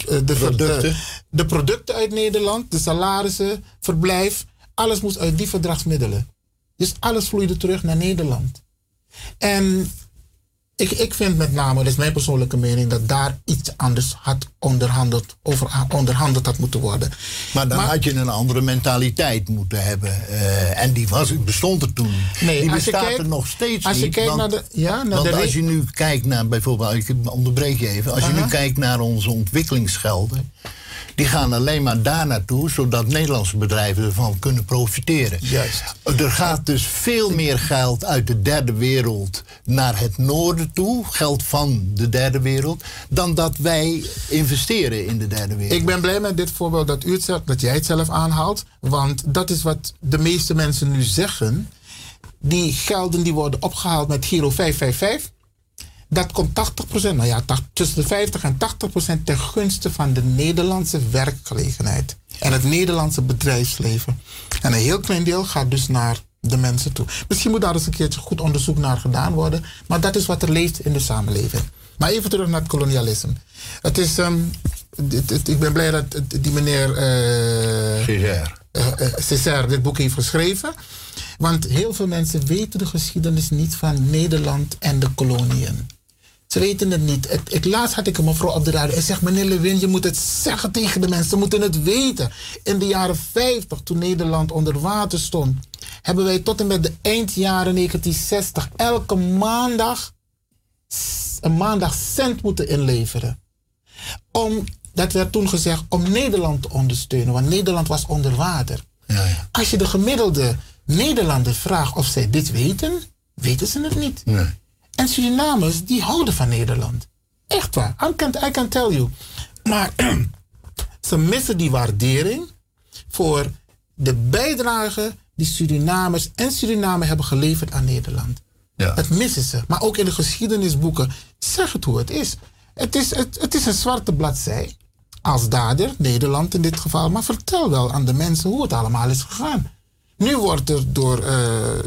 de, Producten. De, de producten uit Nederland, de salarissen, verblijf, alles moest uit die verdragsmiddelen. Dus alles vloeide terug naar Nederland. En ik, ik vind met name, dat is mijn persoonlijke mening, dat daar iets anders had onderhandeld, over onderhandeld had moeten worden. Maar dan had je een andere mentaliteit moeten hebben. eh, en die was, bestond er toen. Nee, die bestaat kijkt- er nog steeds als je niet. kijkt want, naar de- ja, naar want de als je nu kijkt naar bijvoorbeeld, ik onderbreek je even. Als je nu kijkt naar onze ontwikkelingsgelden. Die gaan alleen maar daar naartoe, zodat Nederlandse bedrijven ervan kunnen profiteren. Juist. Er gaat dus veel meer geld uit de derde wereld naar het noorden toe, geld van de derde wereld, dan dat wij investeren in de derde wereld. Ik ben blij met dit voorbeeld dat, u het zelf, dat jij het zelf aanhaalt. Want dat is wat de meeste mensen nu zeggen. Die gelden die worden opgehaald met Giro 555. Dat komt 80%, nou ja, tussen de 50 en 80% ten gunste van de Nederlandse werkgelegenheid. En het Nederlandse bedrijfsleven. En een heel klein deel gaat dus naar de mensen toe. Misschien moet daar eens een keertje goed onderzoek naar gedaan worden. Maar dat is wat er leeft in de samenleving. Maar even terug naar het kolonialisme. Het is, ehm, dit- dit- ik ben blij dat die meneer Césaire. eh, Césaire dit boek heeft geschreven. Want heel veel mensen weten de geschiedenis niet van Nederland en de koloniën. Ze weten het niet. Ik, laatst had ik een mevrouw op de radio. Hij zegt, meneer Lewin, je moet het zeggen tegen de mensen. Ze moeten het weten. In de jaren 50, toen Nederland onder water stond... hebben wij tot en met de eindjaren 1960... elke maandag een maandag cent moeten inleveren. Om, dat werd toen gezegd, om Nederland te ondersteunen. Want Nederland was onder water. Als je de gemiddelde Nederlander vraagt of zij dit weten... weten ze het niet. En Surinamers, die houden van Nederland. Echt waar. I can, I can tell you. Maar ze missen die waardering voor de bijdrage die Surinamers en Suriname hebben geleverd aan Nederland. Dat missen ze. Maar ook in de geschiedenisboeken, zeg het hoe het is. Het is, het, het is een zwarte bladzij. Als dader, Nederland in dit geval. Maar vertel wel aan de mensen hoe het allemaal is gegaan. Nu wordt er door eh, eh,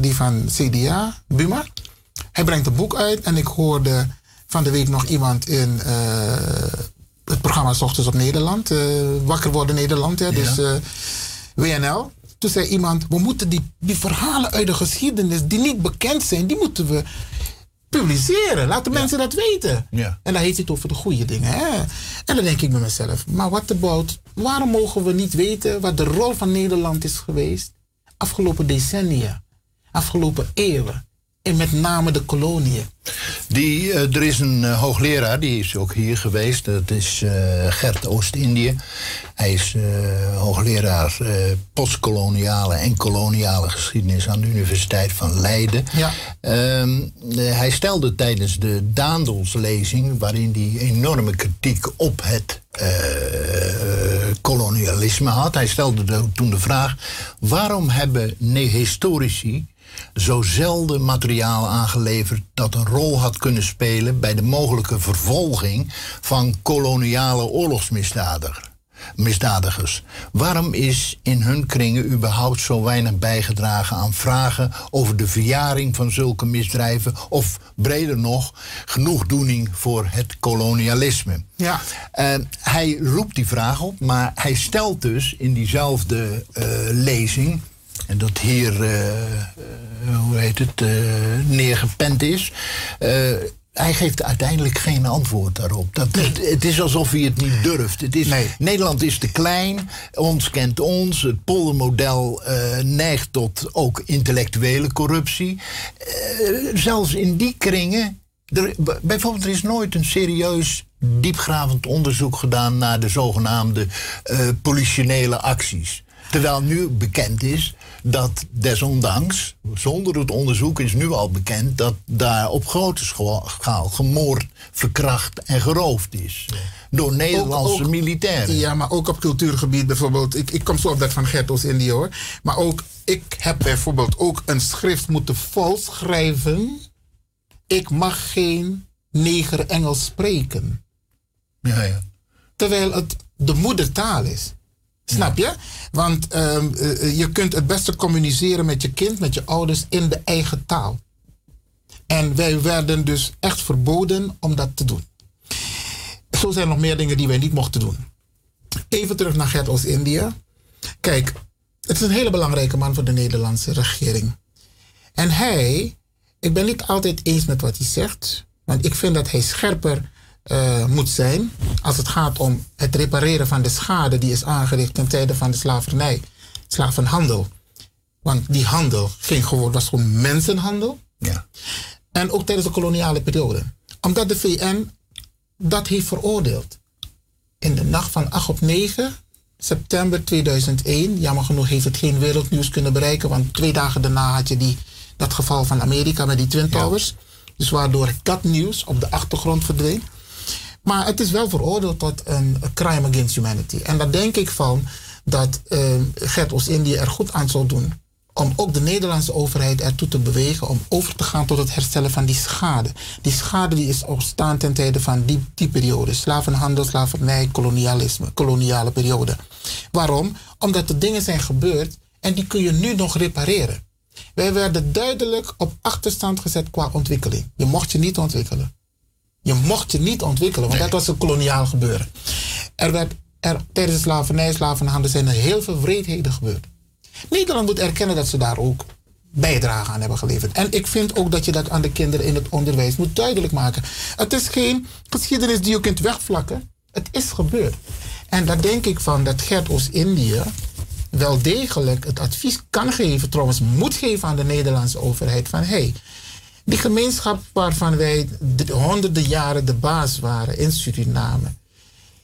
die van CDA, Buma, hij brengt een boek uit en ik hoorde van de week nog iemand in eh, het programma 's ochtends op Nederland, eh, Wakker worden Nederland, hè, dus eh, WNL. Toen zei iemand, we moeten die, die verhalen uit de geschiedenis die niet bekend zijn, die moeten we publiceren. Laten mensen dat weten. Ja. En dan heeft hij het over de goede dingen. Hè? En dan denk ik bij mezelf, maar wat about, waarom mogen we niet weten wat de rol van Nederland is geweest afgelopen decennia, afgelopen eeuwen. En met name de koloniën. Die, eh, er is een eh, hoogleraar, die is ook hier geweest. Dat is eh, Gert Oost-Indië. Hij is hoogleraar postkoloniale en koloniale geschiedenis aan de Universiteit van Leiden. Ja. Ehm, eh, hij stelde tijdens de Daandelslezing, waarin hij enorme kritiek op het kolonialisme had. Hij stelde de- toen de vraag: waarom hebben ne- historici zo zelden materiaal aangeleverd dat een rol had kunnen spelen bij de mogelijke vervolging van koloniale oorlogsmisdadigers? misdadigers. Waarom is in hun kringen überhaupt zo weinig bijgedragen aan vragen over de verjaring van zulke misdrijven of breder nog genoegdoening voor het kolonialisme? Ja. En hij roept die vraag op, maar hij stelt dus in diezelfde eh, lezing, en dat hier, eh, hoe heet het, eh, neergepend is. hij geeft uiteindelijk geen antwoord daarop. Dat, het, het is alsof hij het niet durft. Het is, Nederland is te klein, ons kent ons. Het poldermodel eh, neigt tot ook intellectuele corruptie. Zelfs in die kringen er, bijvoorbeeld, er is nooit een serieus diepgravend onderzoek gedaan naar de zogenaamde eh, politionele acties. Terwijl nu bekend is dat desondanks, zonder het onderzoek is nu al bekend dat daar op grote schaal gemoord, verkracht en geroofd is. Door Nederlandse Ook- ook- militairen. Ja, maar ook op cultuurgebied bijvoorbeeld. Ik, ik kom zo op dat van Gert Oost-Indië hoor. Maar ook, ik heb bijvoorbeeld ook een schrift moeten volschrijven. Ik mag geen neger Engels spreken. Ja, ja. Terwijl het de moedertaal is. Snap je? Want ehm, eh, je kunt het beste communiceren met je kind, met je ouders in de eigen taal. En wij werden dus echt verboden om dat te doen. Zo zijn er nog meer dingen die wij niet mochten doen. Even terug naar Gert Oost-Indië. Kijk, het is een hele belangrijke man voor de Nederlandse regering. En hij, ik ben niet altijd eens met wat hij zegt, want ik vind dat hij scherper eh, moet zijn als het gaat om het repareren van de schade die is aangericht ten tijde van de slavernij, slavenhandel. Want die handel ging gewoon, was gewoon mensenhandel. Ja. En ook tijdens de koloniale periode. Omdat de VN dat heeft veroordeeld. In de nacht van 8 op 9 september 2001. Jammer genoeg heeft het geen wereldnieuws kunnen bereiken. Want twee dagen daarna had je die, dat geval van Amerika met die Twin Towers. Dus waardoor dat nieuws op de achtergrond verdween. Maar het is wel veroordeeld tot een crime against humanity. En daar denk ik van dat uh, Gert Oost-Indië er goed aan zal doen. Om ook de Nederlandse overheid ertoe te bewegen om over te gaan tot het herstellen van die schade. Die schade die is ontstaan ten tijde van die, die periode. Slavenhandel, slavernij, kolonialisme, koloniale periode. Waarom? Omdat er dingen zijn gebeurd en die kun je nu nog repareren. Wij werden duidelijk op achterstand gezet qua ontwikkeling. Je mocht je niet ontwikkelen. Je mocht je niet ontwikkelen, want dat was een koloniaal gebeuren. Er werd er, tijdens de slavernij, slavenhandel zijn er heel veel wreedheden gebeurd. Nederland moet erkennen dat ze daar ook bijdrage aan hebben geleverd. En ik vind ook dat je dat aan de kinderen in het onderwijs moet duidelijk maken. Het is geen geschiedenis die je kunt wegvlakken. Het is gebeurd. En daar denk ik van dat Gert Oost-Indië wel degelijk het advies kan geven, trouwens moet geven aan de Nederlandse overheid van hey, die gemeenschap waarvan wij de honderden jaren de baas waren in Suriname,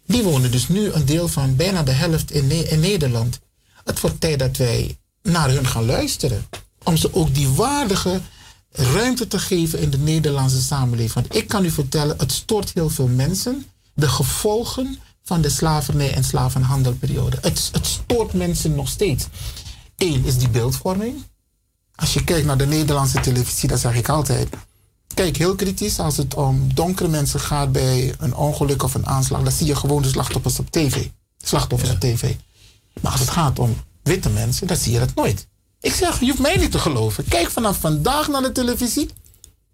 die wonen dus nu een deel van bijna de helft in Nederland. Het wordt tijd dat wij naar hun gaan luisteren. Om ze ook die waardige ruimte te geven in de Nederlandse samenleving. Want ik kan u vertellen, het stoort heel veel mensen. De gevolgen van de slavernij en slavenhandelperiode. Het, het stoort mensen nog steeds. Eén is die beeldvorming. Als je kijkt naar de Nederlandse televisie, dat zeg ik altijd. Kijk heel kritisch als het om donkere mensen gaat bij een ongeluk of een aanslag. Dan zie je gewoon de slachtoffers op tv. Slachtoffers op tv. Maar als het gaat om witte mensen, dan zie je dat nooit. Ik zeg, je hoeft mij niet te geloven. Kijk vanaf vandaag naar de televisie.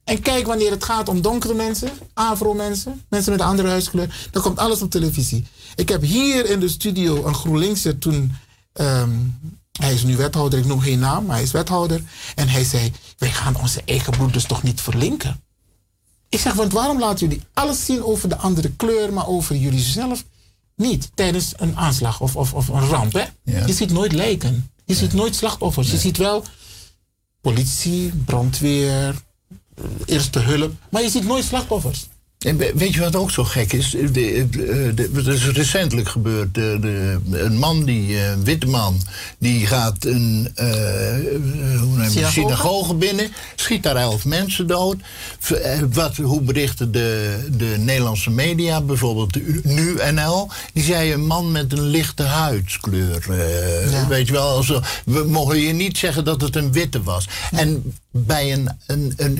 En kijk wanneer het gaat om donkere mensen, afro-mensen, mensen met een andere huidskleur. Dan komt alles op televisie. Ik heb hier in de studio een GroenLinkser toen... ehm, hij is nu wethouder, ik noem geen naam, maar hij is wethouder. En hij zei, wij gaan onze eigen broeders toch niet verlinken? Ik zeg, want waarom laten jullie alles zien over de andere kleur, maar over jullie zelf niet? Tijdens een aanslag of, of, of een ramp, hè? Je ziet nooit lijken. Je ziet nooit slachtoffers. Je ziet wel politie, brandweer, eerste hulp. Maar je ziet nooit slachtoffers. En we- weet je wat ook zo gek is? Dat is recentelijk gebeurd. De, de- een man, die, een witte man, die gaat een eh, hoe Synagoge? binnen, schiet daar elf mensen dood. Eh, Wat, hoe berichten de, de Nederlandse media, bijvoorbeeld de Nu-NL, die zei een man met een lichte huidskleur. eh, Weet je wel, also, we mogen je niet zeggen dat het een witte was. En bij een, een, een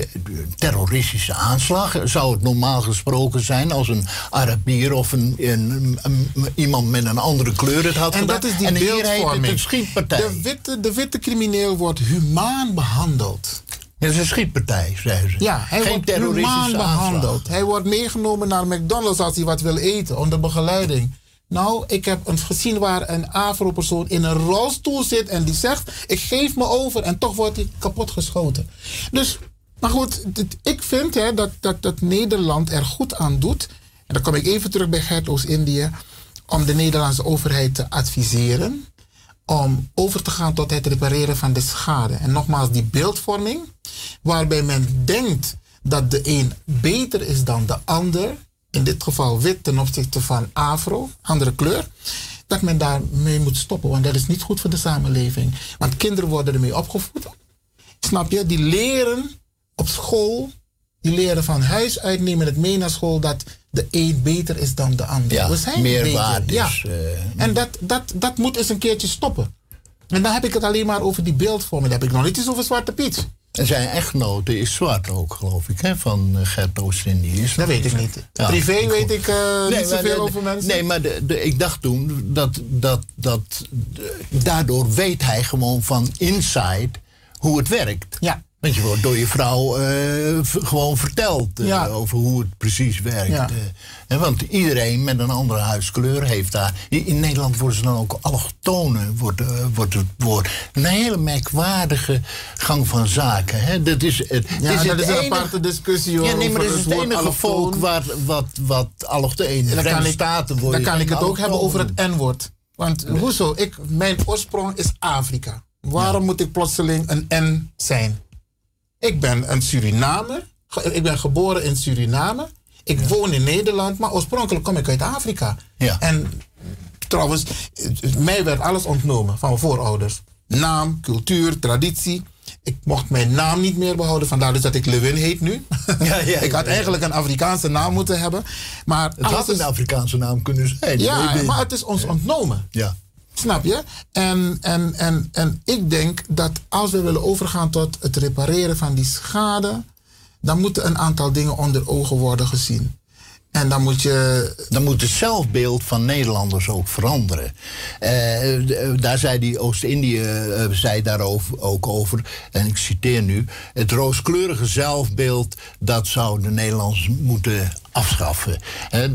terroristische aanslag zou het normaal gesproken zijn als een Arabier of een, een, een- iemand met een andere kleur het had En gedaan. dat is die en hier heet het een schietpartij. De witte, de witte crimineel wordt humaan behandeld. Het is een schietpartij, zeggen ze. Ja, hij Geen wordt humaan aanslag. behandeld. Hij wordt meegenomen naar McDonald's als hij wat wil eten, onder begeleiding. Nou, ik heb een gezien waar een Afro-persoon in een rolstoel zit en die zegt: Ik geef me over, en toch wordt hij kapot geschoten. Dus, maar goed, ik vind hè, dat, dat, dat Nederland er goed aan doet. En dan kom ik even terug bij Gert Oost-Indië. Om de Nederlandse overheid te adviseren om over te gaan tot het repareren van de schade. En nogmaals, die beeldvorming, waarbij men denkt dat de een beter is dan de ander, in dit geval wit ten opzichte van afro, andere kleur, dat men daarmee moet stoppen, want dat is niet goed voor de samenleving. Want kinderen worden ermee opgevoed. Snap je? Die leren op school, die leren van huis uit, nemen het mee naar school dat de een beter is dan de ander. Ja, We zijn meer waard Ja. eh, En dat, dat, dat moet eens een keertje stoppen. En dan heb ik het alleen maar over die beeldvorming. Dan heb ik nog niet eens over Zwarte Piet. En zijn echtgenote is zwart ook, geloof ik, hè, van eh, Gert Oost-Indië. Dat weet ik niet. Privé weet ik eh, niet zoveel de- over mensen. Nee, maar de, de, ik dacht toen dat, dat, dat daardoor weet hij gewoon van inside hoe het werkt. Ja. Want je wordt door je vrouw eh, gewoon verteld eh, Ja. over hoe het precies werkt. Ja. eh. Want iedereen met een andere huidskleur heeft daar. In, Nederland worden ze dan ook allochtonen, wordt, wordt het woord. Een hele merkwaardige gang van zaken. Hè? Dat is, het, Ja, het dat is een enige- aparte discussie, hoor, Ja, nee, maar dat is het enige volk waar, wat, wat de dan kan ik, Staten dan kan ik het ook hebben over het N-woord. Want hoezo? Ik, mijn oorsprong is Afrika. Waarom moet ik plotseling een N zijn? Ik ben een Surinamer. Ik ben geboren in Suriname. Ik woon in Nederland, maar oorspronkelijk kom ik uit Afrika. En trouwens, mij werd alles ontnomen van mijn voorouders. Naam, cultuur, traditie. Ik mocht mijn naam niet meer behouden, vandaar dus dat ik Lewin heet nu. ik had eigenlijk een Afrikaanse naam moeten hebben. Maar Het had een Afrikaanse naam kunnen zijn. Ja, maar het is ons ontnomen. Ja. Snap je? En, en, en, en ik denk dat als we willen overgaan tot het repareren van die schade, dan moeten een aantal dingen onder ogen worden gezien. En dan moet je. Dan moet het zelfbeeld van Nederlanders ook veranderen. Eh, d- daar zei die Oost-Indië eh, zei daarover ook over. En ik citeer nu. Het rooskleurige zelfbeeld. dat zou de Nederlanders moeten afschaffen.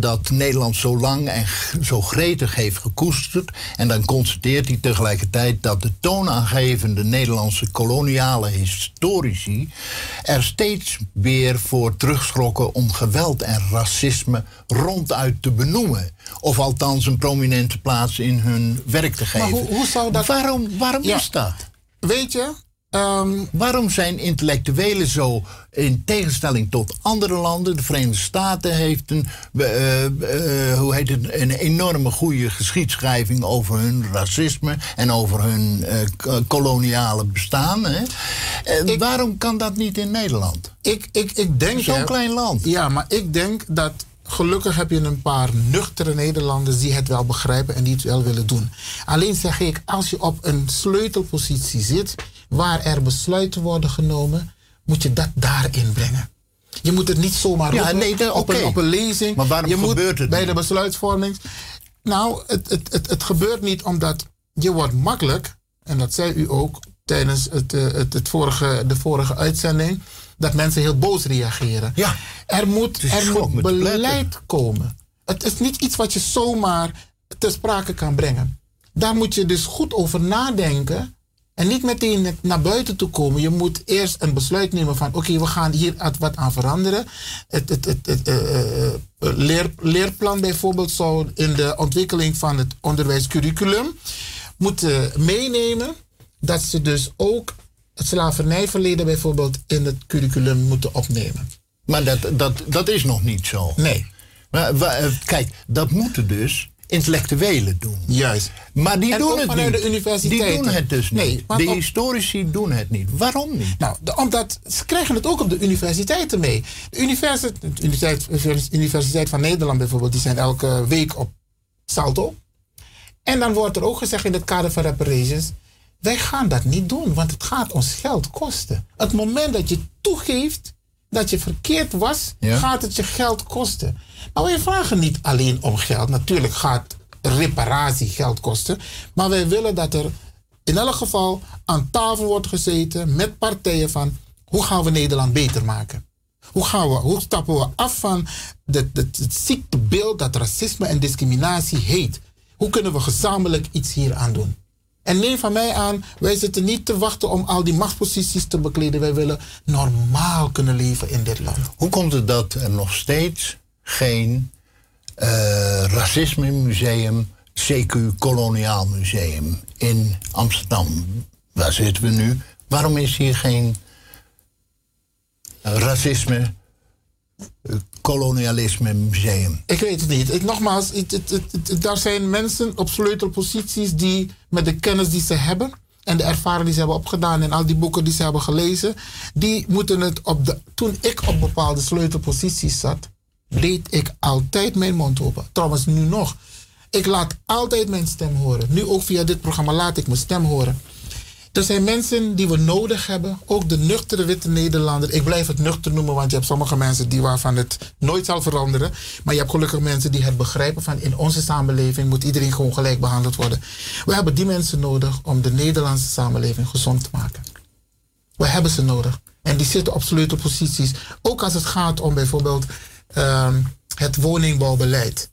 Dat Nederland zo lang en zo gretig heeft gekoesterd. En dan constateert hij tegelijkertijd dat de toonaangevende Nederlandse koloniale historici. er steeds weer voor terugschrokken om geweld en racisme ronduit te benoemen. Of althans een prominente plaats in hun werk te geven. Maar hoe, hoe zou dat. Waarom, waarom Ja. is dat? Weet je? Waarom zijn intellectuelen zo in tegenstelling tot andere landen? De Verenigde Staten heeft een, eh, eh, hoe heet het, een enorme goede geschiedschrijving over hun racisme en over hun eh, koloniale bestaan. Hè? Waarom kan dat niet in Nederland? Ik, ik, ik denk. Zo'n klein land. Ja, maar ik denk dat. Gelukkig heb je een paar nuchtere Nederlanders die het wel begrijpen en die het wel willen doen. Alleen zeg ik, als je op een sleutelpositie zit waar er besluiten worden genomen, moet je dat daarin brengen. Je moet het niet zomaar Ja, nee, op, een, op een lezing. Maar waarom je moet gebeurt het bij niet? de besluitvorming. Nou, het, het, het, het gebeurt niet omdat je wordt makkelijk, en dat zei u ook tijdens het, eh, het, het vorige, de vorige uitzending, dat mensen heel boos reageren. Ja. Er moet, er moet beleid komen. Het is niet iets wat je zomaar ter sprake kan brengen. Daar moet je dus goed over nadenken. En niet meteen naar buiten toe komen. Je moet eerst een besluit nemen van... oké, we gaan hier at- wat aan veranderen. Het, het, het, het eh, eh, eh, leer, leerplan bijvoorbeeld zou in de ontwikkeling van het onderwijscurriculum... moeten meenemen dat ze dus ook het slavernijverleden bijvoorbeeld in het curriculum moeten opnemen. Maar dat, dat, dat is nog niet zo. Nee. Maar, eh, kijk, dat moeten dus intellectuelen doen. Juist. Maar die En doen het vanuit niet. de universiteiten. Die doen het dus niet. Nee, de op- historici doen het niet. Waarom niet? Nou, de- omdat ze krijgen het ook op de universiteiten mee. De universiteit, de universiteit, universiteit van Nederland bijvoorbeeld, die zijn elke week op Salto. En dan wordt er ook gezegd in het kader van reparations, wij gaan dat niet doen, want het gaat ons geld kosten. Het moment dat je toegeeft dat je verkeerd was, Ja. gaat het je geld kosten. Maar wij vragen niet alleen om geld. Natuurlijk gaat reparatie geld kosten. Maar wij willen dat er in elk geval aan tafel wordt gezeten met partijen van hoe gaan we Nederland beter maken? Hoe, gaan we, hoe stappen we af van het ziektebeeld dat racisme en discriminatie heet? Hoe kunnen we gezamenlijk iets hier aan doen? En neem van mij aan, wij zitten niet te wachten om al die machtsposities te bekleden. Wij willen normaal kunnen leven in dit land. Hoe komt het dat er nog steeds geen eh racisme museum, CQ Koloniaal Museum in Amsterdam, waar zitten we nu? Waarom is hier geen eh, racisme, kolonialisme museum? Ik weet het niet. Ik, nogmaals, daar zijn mensen op sleutelposities die met de kennis die ze hebben en de ervaring die ze hebben opgedaan en al die boeken die ze hebben gelezen, die moeten het op de. Toen ik op bepaalde sleutelposities zat, deed ik altijd mijn mond open. Trouwens, nu nog. Ik laat altijd mijn stem horen. Nu ook via dit programma laat ik mijn stem horen. Er zijn mensen die we nodig hebben. Ook de nuchtere witte Nederlander. Ik blijf het nuchter noemen, want je hebt sommige mensen die waarvan het nooit zal veranderen. Maar je hebt gelukkig mensen die het begrijpen van in onze samenleving moet iedereen gewoon gelijk behandeld worden. We hebben die mensen nodig om de Nederlandse samenleving gezond te maken. We hebben ze nodig. En die zitten op sleutelposities. Ook als het gaat om bijvoorbeeld ehm, het woningbouwbeleid.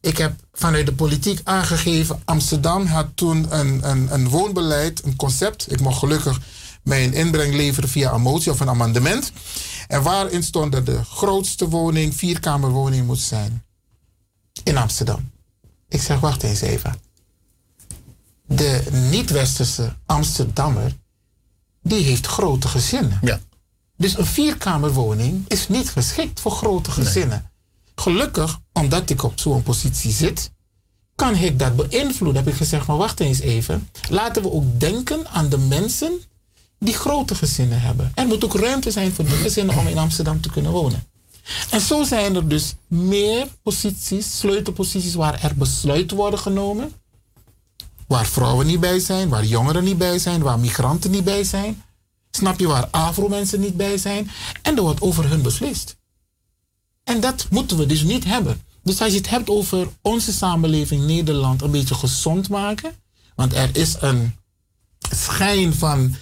Ik heb vanuit de politiek aangegeven, Amsterdam had toen een, een, een woonbeleid, een concept. Ik mocht gelukkig mijn inbreng leveren via een motie of een amendement. En waarin stond dat de grootste woning, vierkamerwoning moet zijn. In Amsterdam. Ik zeg, wacht eens even. De niet-westerse Amsterdammer, die heeft grote gezinnen. Ja. Dus een vierkamerwoning is niet geschikt voor grote gezinnen. Gelukkig, omdat ik op zo'n positie zit, kan ik dat beïnvloeden. Heb ik gezegd, maar wacht eens even. Laten we ook denken aan de mensen die grote gezinnen hebben. Er moet ook ruimte zijn voor die gezinnen om in Amsterdam te kunnen wonen. En zo zijn er dus meer posities, sleutelposities, waar er besluiten worden genomen. Waar vrouwen niet bij zijn, waar jongeren niet bij zijn, waar migranten niet bij zijn. Snap je waar Afro-mensen niet bij zijn? En er wordt over hun beslist. En dat moeten we dus niet hebben. Dus als je het hebt over onze samenleving Nederland een beetje gezond maken. Want er is een schijn van,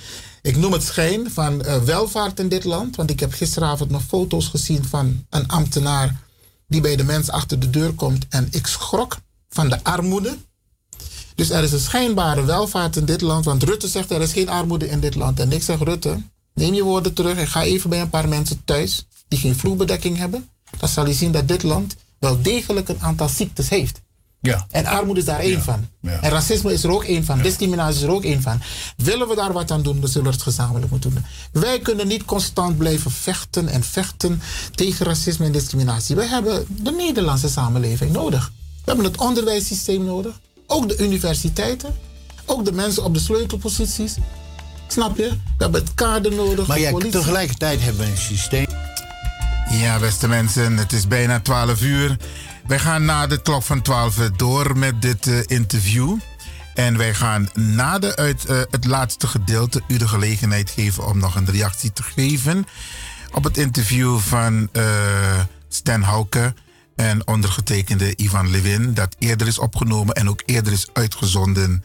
ik noem het schijn, van eh, welvaart in dit land. Want ik heb gisteravond nog foto's gezien van een ambtenaar die bij de mens achter de deur komt. En ik schrok van de armoede. Dus er is een schijnbare welvaart in dit land. Want Rutte zegt er is geen armoede in dit land. En ik zeg Rutte, neem je woorden terug en ga even bij een paar mensen thuis die geen vloerbedekking hebben. Dan zal je zien dat dit land wel degelijk een aantal ziektes heeft. Ja. En armoede is daar één van. Ja. En racisme is er ook één van. Discriminatie is er ook één van. Willen we daar wat aan doen, dan zullen we het gezamenlijk moeten doen. Wij kunnen niet constant blijven vechten en vechten tegen racisme en discriminatie. Wij hebben de Nederlandse samenleving nodig. We hebben het onderwijssysteem nodig. Ook de universiteiten. Ook de mensen op de sleutelposities. Snap je? We hebben het kader nodig. Maar ja, tegelijkertijd hebben we een systeem. Ja, beste mensen, het is bijna 12 uur. Wij gaan na de klok van 12 door met dit eh, interview. En wij gaan na de uit, eh, het laatste gedeelte u de gelegenheid geven om nog een reactie te geven op het interview van eh, Stan Hauke en ondergetekende Ivan Levin, dat eerder is opgenomen en ook eerder is uitgezonden.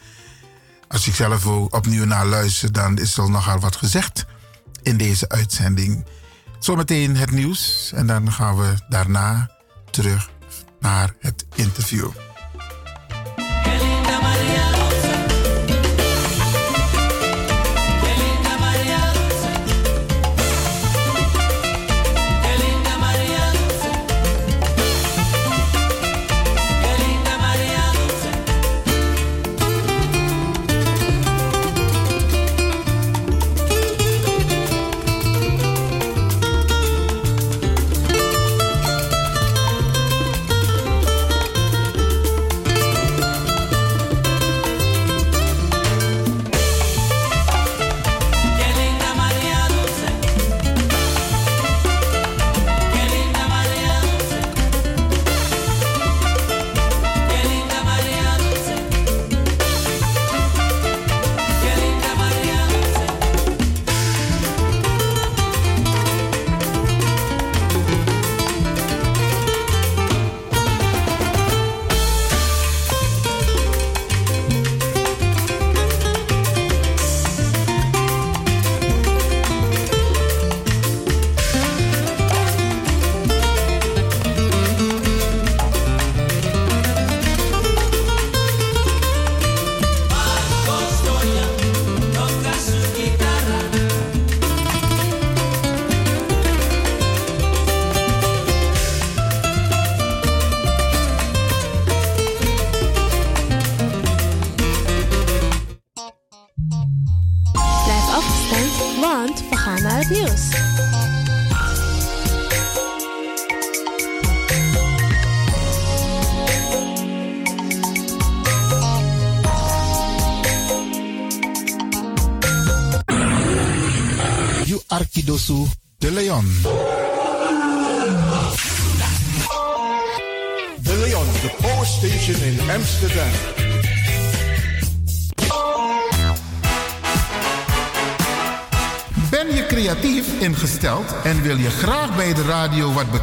Als ik zelf ook opnieuw naar luister, dan is er nogal wat gezegd in deze uitzending. Zometeen het nieuws en dan gaan we daarna terug naar het interview.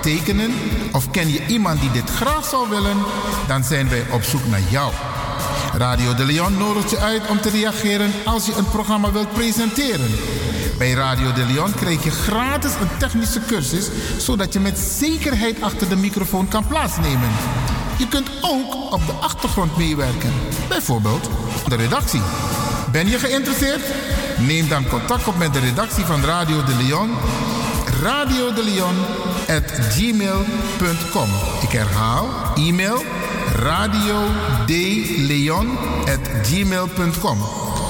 Betekenen? Of ken je iemand die dit graag zou willen? Dan zijn wij op zoek naar jou. Radio de Leon nodigt je uit om te reageren als je een programma wilt presenteren. Bij Radio de Leon krijg je gratis een technische cursus, zodat je met zekerheid achter de microfoon kan plaatsnemen. Je kunt ook op de achtergrond meewerken, bijvoorbeeld de redactie. Ben je geïnteresseerd? Neem dan contact op met de redactie van Radio de Leon. Radio de Leon at gmail.com. Ik herhaal, e-mail radiodeleon at gmail.com.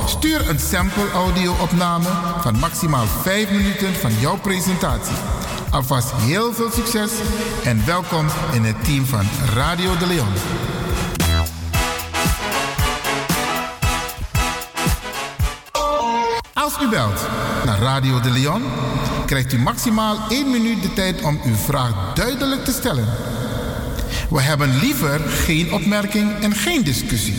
Stuur een sample audio-opname van maximaal 5 minuten van jouw presentatie. Alvast heel veel succes en welkom in het team van Radio de Leon. Als u belt naar Radio de Leon, krijgt u maximaal 1 minuut de tijd om uw vraag duidelijk te stellen. We hebben liever geen opmerking en geen discussie.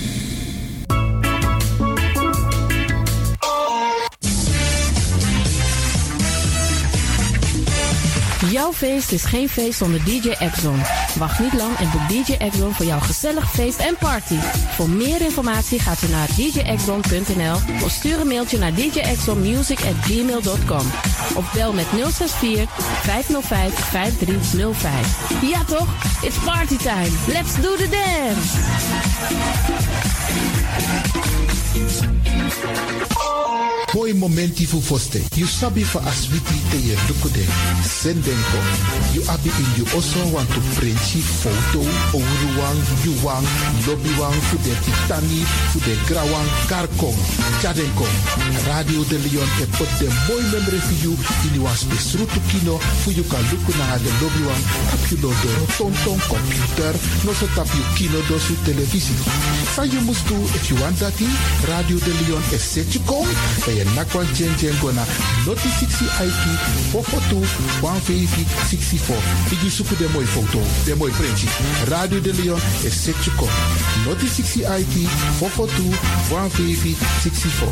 Jouw feest is geen feest zonder DJ Exxon. Wacht niet lang en boek DJ Exxon voor jouw gezellig feest en party. Voor meer informatie gaat u naar djexxon.nl of stuur een mailtje naar djexxonmusic@gmail.com of bel met 064 505 5305. Ja toch? It's party time. Let's do the dance. Boy momenti fu foste. You sabi fa aswiti te ye dukude. Sendenko. You abi in you also want to print foto. Ouruwang, yuwang, lobbywang, fu de titani, fu de grawang, karkong. Chadenko. Radio de Leon e pot de boy membre for you. In you was besrutu kino. Fu you kan luku na de lobbywang. Tap you lo de tonton computer. No so tap you kino do su televisie. Sa you must do if you want that Radio de Leon is set you kom. Je nakwan chen chen gona. Noti 60 IT. Fofotu. 150 64. Igi de mooi foto. De mooi printje. Radio de Leon is set you kom. Noti 60 IT. Fofotu. 150 64.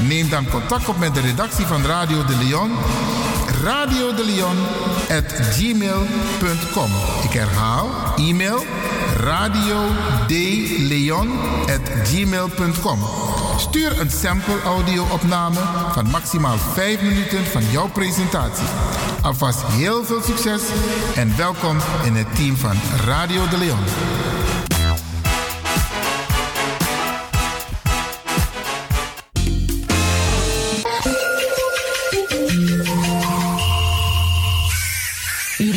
Neem dan contact op met de redactie van Radio de Leon. Radio de Leon at gmail.com. Ik herhaal, e-mail radiodeleon at gmail.com. Stuur een sample audio-opname van maximaal 5 minuten van jouw presentatie. Alvast heel veel succes en welkom in het team van Radio de Leon.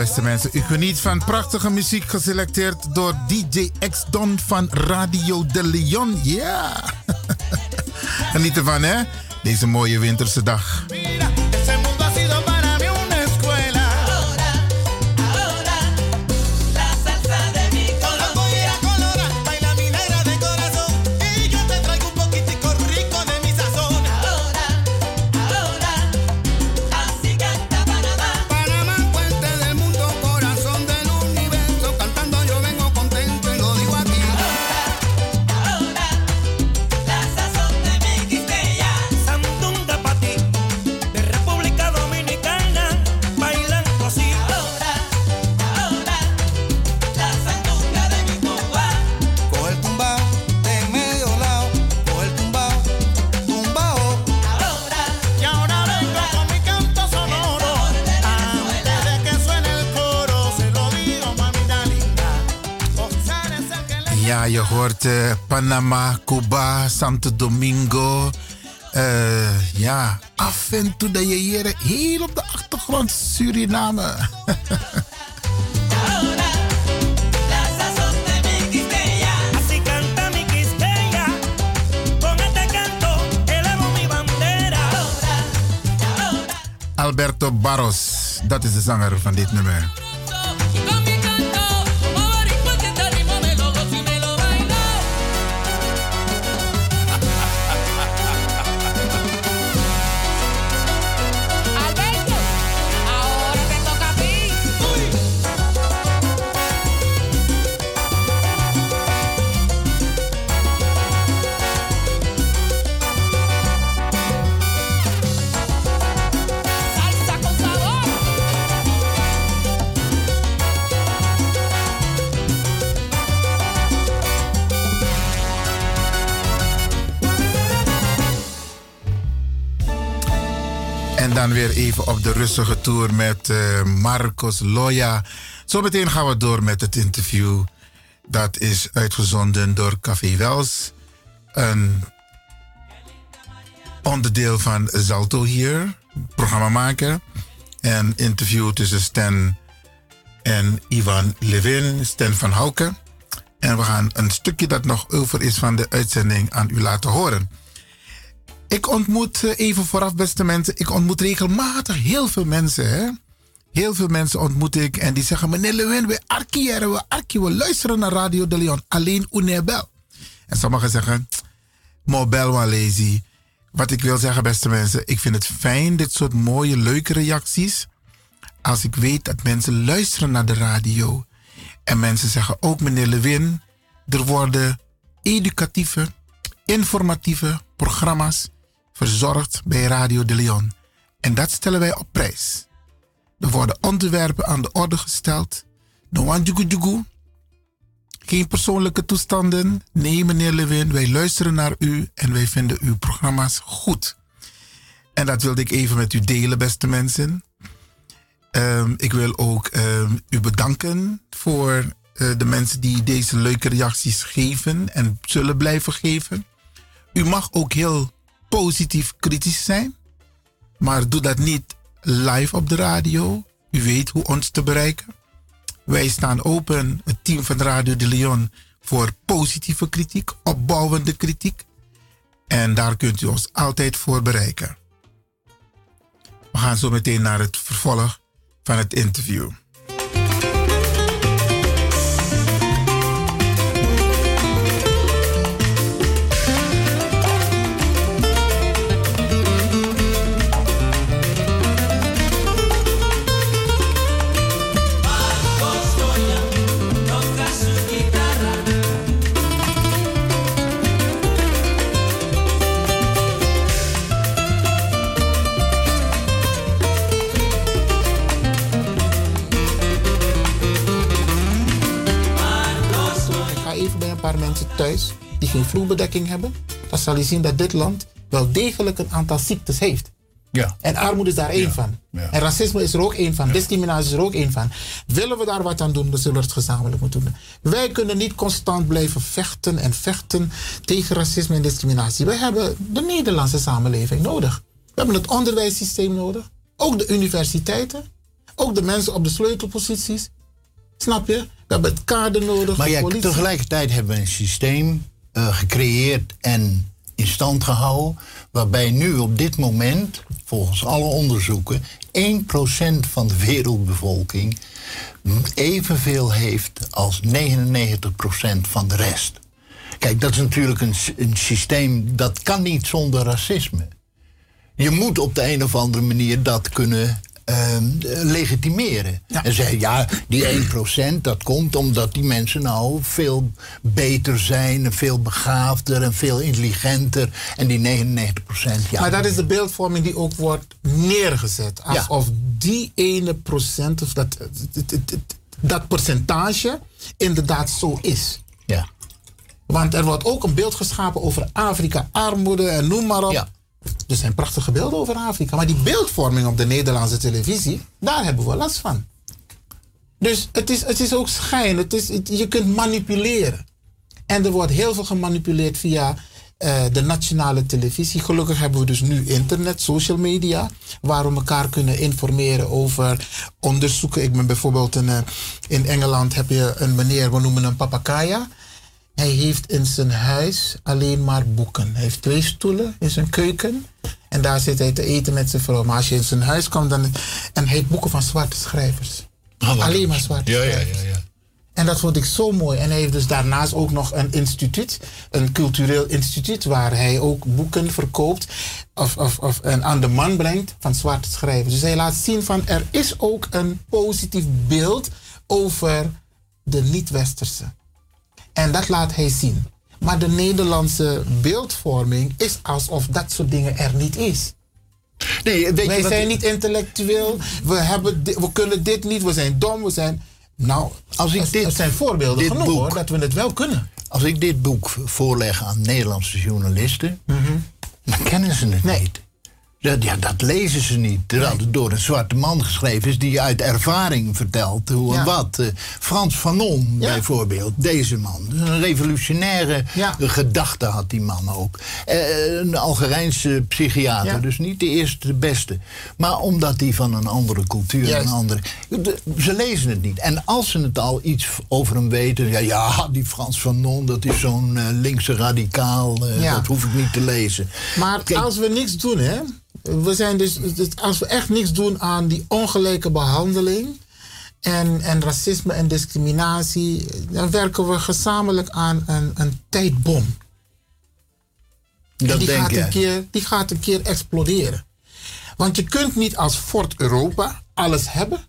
beste mensen. U geniet van prachtige muziek geselecteerd door DJ X Don van Radio de Leon. Ja. Geniet ervan, hè? Deze mooie winterse dag. Hoort eh, Panama, Cuba, Santo Domingo. Eh, ja, af en toe dat je hier heel op de achtergrond Suriname. Alberto Barros, dat is de zanger van dit nummer. Even op de rustige tour met eh, Marcos Loya. Zometeen gaan we door met het interview. Dat is uitgezonden door Café Wels. Een onderdeel van Zalto hier, programmamaker. En interview tussen Stan en Ivan Levin, Stan van Houken. En we gaan een stukje dat nog over is van de uitzending aan u laten horen. Ik ontmoet, eh, even vooraf beste mensen, ik ontmoet regelmatig heel veel mensen. Hè? Heel veel mensen ontmoet ik en die zeggen, meneer Lewin, we arkiëren, we arkiëren, we luisteren naar Radio de Leon, alleen Unebel. En sommigen zeggen, mobel lazy. Wat ik wil zeggen, beste mensen, ik vind het fijn, dit soort mooie, leuke reacties. Als ik weet dat mensen luisteren naar de radio. En mensen zeggen ook, meneer Lewin, er worden educatieve, informatieve programma's verzorgd bij Radio de Leon. En dat stellen wij op prijs. Er worden onderwerpen aan de orde gesteld. No one. Geen persoonlijke toestanden. Nee, meneer Lewin, wij luisteren naar u en wij vinden uw programma's goed. En dat wilde ik even met u delen, beste mensen. Ehm, ik wil ook ehm, u bedanken voor eh, de mensen die deze leuke reacties geven en zullen blijven geven. U mag ook heel positief kritisch zijn, maar doe dat niet live op de radio. U weet hoe ons te bereiken. Wij staan open, het team van Radio de Leon, voor positieve kritiek, opbouwende kritiek. En daar kunt u ons altijd voor bereiken. We gaan zo meteen naar het vervolg van het interview. Mensen thuis die geen vloerbedekking hebben. Dan zal je zien dat dit land wel degelijk een aantal ziektes heeft. Ja. En armoede is daar één van. Ja. En racisme is er ook één van. Discriminatie is er ook één van. Willen we daar wat aan doen, dan zullen we het gezamenlijk moeten doen. Wij kunnen niet constant blijven vechten en vechten tegen racisme en discriminatie. Wij hebben de Nederlandse samenleving nodig. We hebben het onderwijssysteem nodig. Ook de universiteiten. ook de mensen op de sleutelposities. Snap je? We hebben het kader nodig. Maar ja, tegelijkertijd hebben we een systeem eh, gecreëerd en in stand gehouden. Waarbij nu op dit moment, volgens alle onderzoeken, 1% van de wereldbevolking evenveel heeft als 99% van de rest. Kijk, dat is natuurlijk een, een systeem dat kan niet zonder racisme. Je moet op de een of andere manier dat kunnen ehm, eh, legitimeren. En zeggen, ja, die 1% dat komt omdat die mensen nou veel beter zijn... veel begaafder en veel intelligenter. En die 99%, ja... Maar dat is de beeldvorming die ook wordt neergezet. Alsof die ene procent, of dat, dat- percentage inderdaad zo is. Ja. Want er wordt ook een beeld geschapen over Afrika, armoede en noem maar op. Er zijn prachtige beelden over Afrika. Maar die beeldvorming op de Nederlandse televisie, daar hebben we last van. Dus het is, het is ook schijn. Het is, je kunt manipuleren. En er wordt heel veel gemanipuleerd via eh, de nationale televisie. Gelukkig hebben we dus nu internet, social media, waar we elkaar kunnen informeren over onderzoeken. Ik ben bijvoorbeeld in, eh, in Engeland heb je een meneer, we noemen hem Papakaya. Hij heeft in zijn huis alleen maar boeken. Hij heeft twee stoelen in zijn keuken. En daar zit hij te eten met zijn vrouw. Maar als je in zijn huis komt, dan. En hij heeft boeken van zwarte schrijvers. alleen maar zwarte Ja, ja, schrijvers. ja, ja. En dat vond ik zo mooi. En hij heeft dus daarnaast ook nog een instituut, een cultureel instituut, waar hij ook boeken verkoopt of, of, of en aan de man brengt van zwarte schrijvers. Dus hij laat zien van er is ook een positief beeld over de niet-westerse. En dat laat hij zien. Maar de Nederlandse beeldvorming is alsof dat soort dingen er niet is. Nee, weet Wij je zijn ik- niet intellectueel, we, hebben we kunnen dit niet, we zijn dom, we zijn... Nou, Als ik dit- er zijn voorbeelden genoeg boek- hoor, dat we het wel kunnen. Als ik dit boek voorleg aan Nederlandse journalisten, dan kennen ze het niet. Dat, ja, dat lezen ze niet. Terwijl het door een zwarte man geschreven is die uit ervaring vertelt hoe en Ja. wat. Eh, Frans Fanon bijvoorbeeld, deze man. Een revolutionaire gedachte had die man ook. Eh, een Algerijnse psychiater, Ja. dus niet de eerste, de beste. Maar omdat hij van een andere cultuur, een andere... de- ze lezen het niet. En als ze het al iets over hem weten... Ja, ja die Frans Fanon, dat is zo'n eh, linkse radicaal. Ja. Dat hoef ik niet te lezen. Maar als we niks doen, hè. We zijn dus, als we echt niks doen aan die ongelijke behandeling. En, en racisme en discriminatie. Dan werken we gezamenlijk aan een, een tijdbom. En Dat die denk gaat, jij. een keer, die gaat een keer exploderen. Want je kunt niet als Fort Europa alles hebben.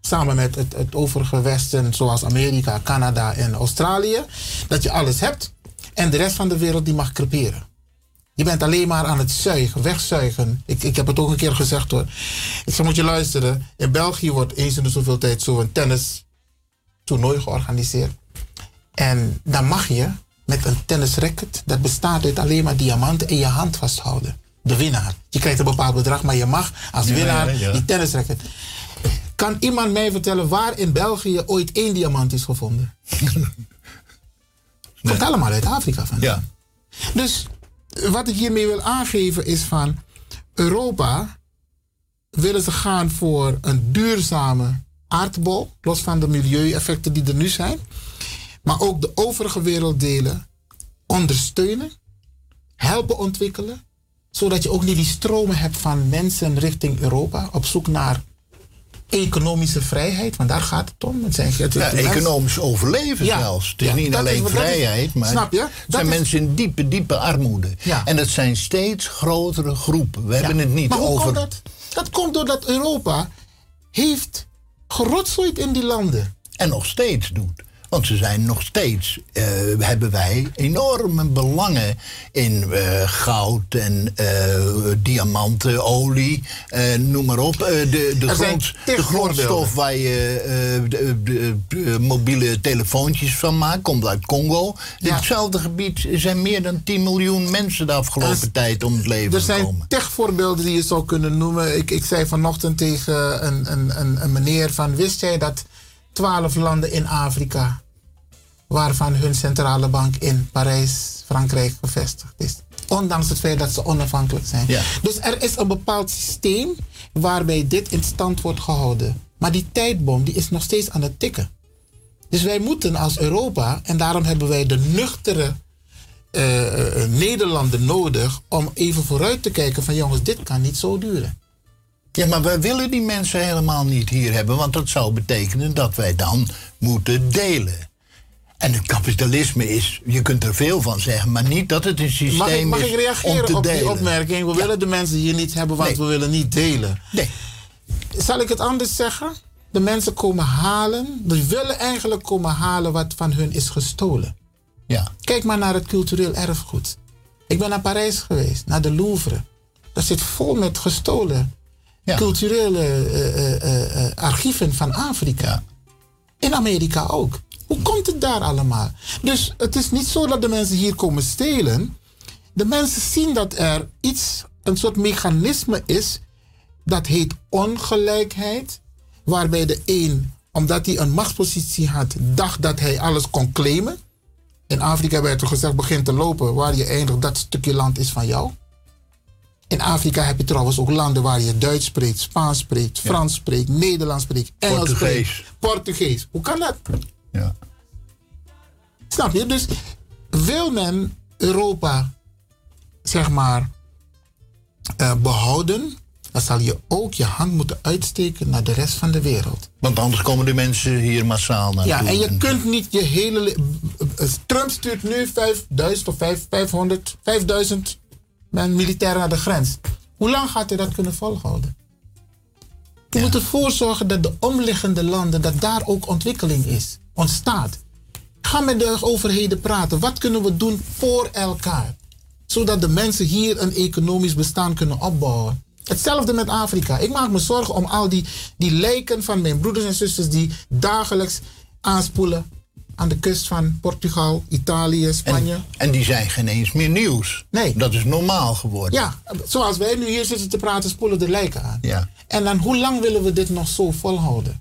Samen met het, het overige Westen, zoals Amerika, Canada en Australië. Dat je alles hebt. En de rest van de wereld die mag creperen. Je bent alleen maar aan het zuigen, wegzuigen. Ik, ik heb het ook een keer gezegd hoor. Ik zeg, moet je luisteren. In België wordt eens in de zoveel tijd zo'n tennis toernooi georganiseerd. En dan mag je met een tennisracket, dat bestaat uit alleen maar diamanten, in je hand vasthouden. De winnaar. Je krijgt een bepaald bedrag, maar je mag als Ja, winnaar ja, ja. die tennisracket. Kan iemand mij vertellen waar in België ooit één diamant is gevonden? Komt allemaal uit Afrika vandaan. Ja. Dus wat ik hiermee wil aangeven is van Europa willen ze gaan voor een duurzame aardbol, los van de milieueffecten die er nu zijn, maar ook de overige werelddelen ondersteunen, helpen ontwikkelen, zodat je ook niet die stromen hebt van mensen richting Europa op zoek naar economische vrijheid, want daar gaat het om. Het zijn, het, Ja, economisch overleven Ja, zelfs. Het is ja, niet alleen is- vrijheid, maar snap je? het zijn is- mensen in diepe, diepe armoede. Ja. En dat zijn steeds grotere groepen. We hebben het niet maar hoe over... komt dat? Dat komt doordat Europa heeft gerotzoid in die landen. En nog steeds doet. Want ze zijn nog steeds, eh, hebben wij enorme belangen in eh, goud en eh, diamanten, olie, noem maar op. De, de, grond, de grondstof waar je de, de- de mobiele telefoontjes van maakt, komt uit Congo. In hetzelfde gebied zijn meer dan 10 miljoen mensen de afgelopen tijd om het leven Er zijn gekomen. tig voorbeelden die je zou kunnen noemen. Ik, ik zei vanochtend tegen een, een, een, een meneer van... wist jij dat twaalf landen in Afrika... waarvan hun centrale bank in Parijs, Frankrijk gevestigd is... ondanks het feit dat ze onafhankelijk zijn. Ja. Dus er is een bepaald systeem waarbij dit in stand wordt gehouden. Maar die tijdbom die is nog steeds aan het tikken. Dus wij moeten als Europa, en daarom hebben wij de nuchtere eh, Nederlanden nodig om even vooruit te kijken van jongens, dit kan niet zo duren. Ja, maar wij willen die mensen helemaal niet hier hebben, want dat zou betekenen dat wij dan moeten delen. En het kapitalisme is, je kunt er veel van zeggen, maar niet dat het een systeem Mag ik, mag is ik om reageren te op die opmerking? We willen de mensen hier niet hebben, want Nee. we willen niet delen. Nee. Zal ik het anders zeggen? De mensen komen halen, die willen eigenlijk komen halen wat van hun is gestolen. Ja. Kijk maar naar het cultureel erfgoed. Ik ben naar Parijs geweest, naar de Louvre. Dat zit vol met gestolen culturele eh, eh, eh, archieven van Afrika. In Amerika ook. Hoe komt het daar allemaal? Dus het is niet zo dat de mensen hier komen stelen. De mensen zien dat er iets, een soort mechanisme is, dat heet ongelijkheid, waarbij de een, omdat hij een machtspositie had, dacht dat hij alles kon claimen. In Afrika werd er gezegd, begin te lopen, waar je eindigt, dat stukje land is van jou. In Afrika heb je trouwens ook landen waar je Duits spreekt, Spaans spreekt, Frans spreekt, Nederlands spreekt, Engels Portugees. spreekt, Portugees. Hoe kan dat? Ja. Snap je? Dus wil men Europa, zeg maar, eh, behouden, dan zal je ook je hand moeten uitsteken naar de rest van de wereld. Want anders komen de mensen hier massaal naartoe. Ja, en je kunt niet je hele. le- eh, Trump stuurt nu 5000 of 5 500, 5000 men- militairen naar de grens. Hoe lang gaat hij dat kunnen volhouden? Je moet ervoor zorgen dat de omliggende landen, dat daar ook ontwikkeling is, ontstaat. Ga met de overheden praten. Wat kunnen we doen voor elkaar? Zodat de mensen hier een economisch bestaan kunnen opbouwen. Hetzelfde met Afrika. Ik maak me zorgen om al die, die lijken van mijn broeders en zusters die dagelijks aanspoelen aan de kust van Portugal, Italië, Spanje. En, en die zijn geen eens meer nieuws. Nee. Dat is normaal geworden. Ja, zoals wij nu hier zitten te praten, spoelen de lijken aan. Ja. En dan, hoe lang willen we dit nog zo volhouden?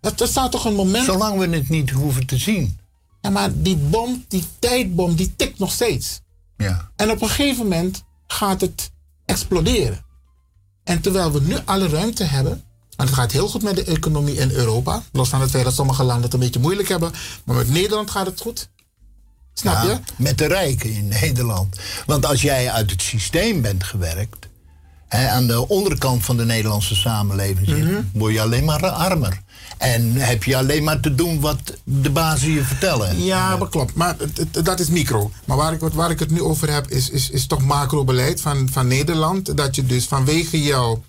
Dat, dat staat toch een moment... Zolang we het niet hoeven te zien. Ja, maar die bom, die tijdbom, die tikt nog steeds. Ja. En op een gegeven moment gaat het exploderen. En terwijl we nu alle ruimte hebben, en het gaat heel goed met de economie in Europa, los van het feit dat sommige landen het een beetje moeilijk hebben, maar met Nederland gaat het goed. Snap Ja, je? Met de rijken in Nederland. Want als jij uit het systeem bent gewerkt, hè, aan de onderkant van de Nederlandse samenleving zit, Mhm. word je alleen maar armer. En heb je alleen maar te doen wat de bazen je vertellen. Ja, dat klopt. Maar dat is micro. Maar waar ik, waar ik het nu over heb, is, is, is toch macrobeleid van, van Nederland. Dat je dus vanwege jouw,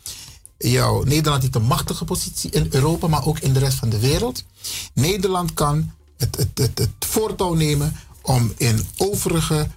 jouw Nederland heeft een machtige positie in Europa, maar ook in de rest van de wereld. Nederland kan het, het, het, het voortouw nemen om in overige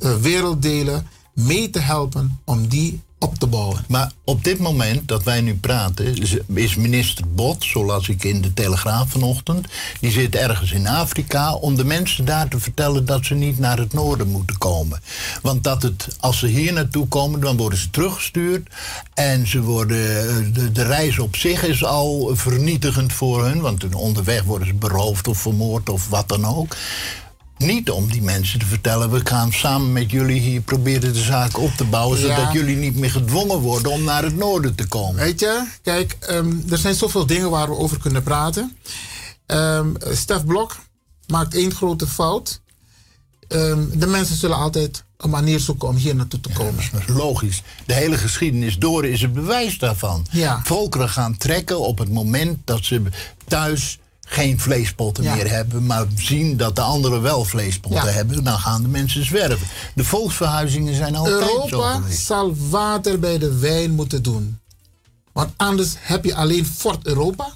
eh, werelddelen mee te helpen om die op. Maar op dit moment dat wij nu praten, is- is minister Bot, zoals ik in de Telegraaf vanochtend, die zit ergens in Afrika om de mensen daar te vertellen dat ze niet naar het noorden moeten komen. Want dat het, als ze hier naartoe komen, dan worden ze teruggestuurd en ze worden, eh, de, de reis op zich is al vernietigend voor hun, want onderweg worden ze beroofd of vermoord of wat dan ook. Niet om die mensen te vertellen, we gaan samen met jullie hier proberen de zaak op te bouwen, Ja. zodat jullie niet meer gedwongen worden om naar het noorden te komen. Weet je, kijk, ehm, er zijn zoveel dingen waar we over kunnen praten. Ehm Stef Blok maakt één grote fout. Ehm, de mensen zullen altijd een manier zoeken om hier naartoe te komen. Dat is logisch. De hele geschiedenis door is het bewijs daarvan. Ja. Volkeren gaan trekken op het moment dat ze thuis geen vleespotten Ja. meer hebben, maar zien dat de anderen wel vleespotten Ja. hebben, dan gaan de mensen zwerven. De volksverhuizingen zijn altijd zo Europa zal water bij de wijn moeten doen. Want anders heb je alleen Fort Europa.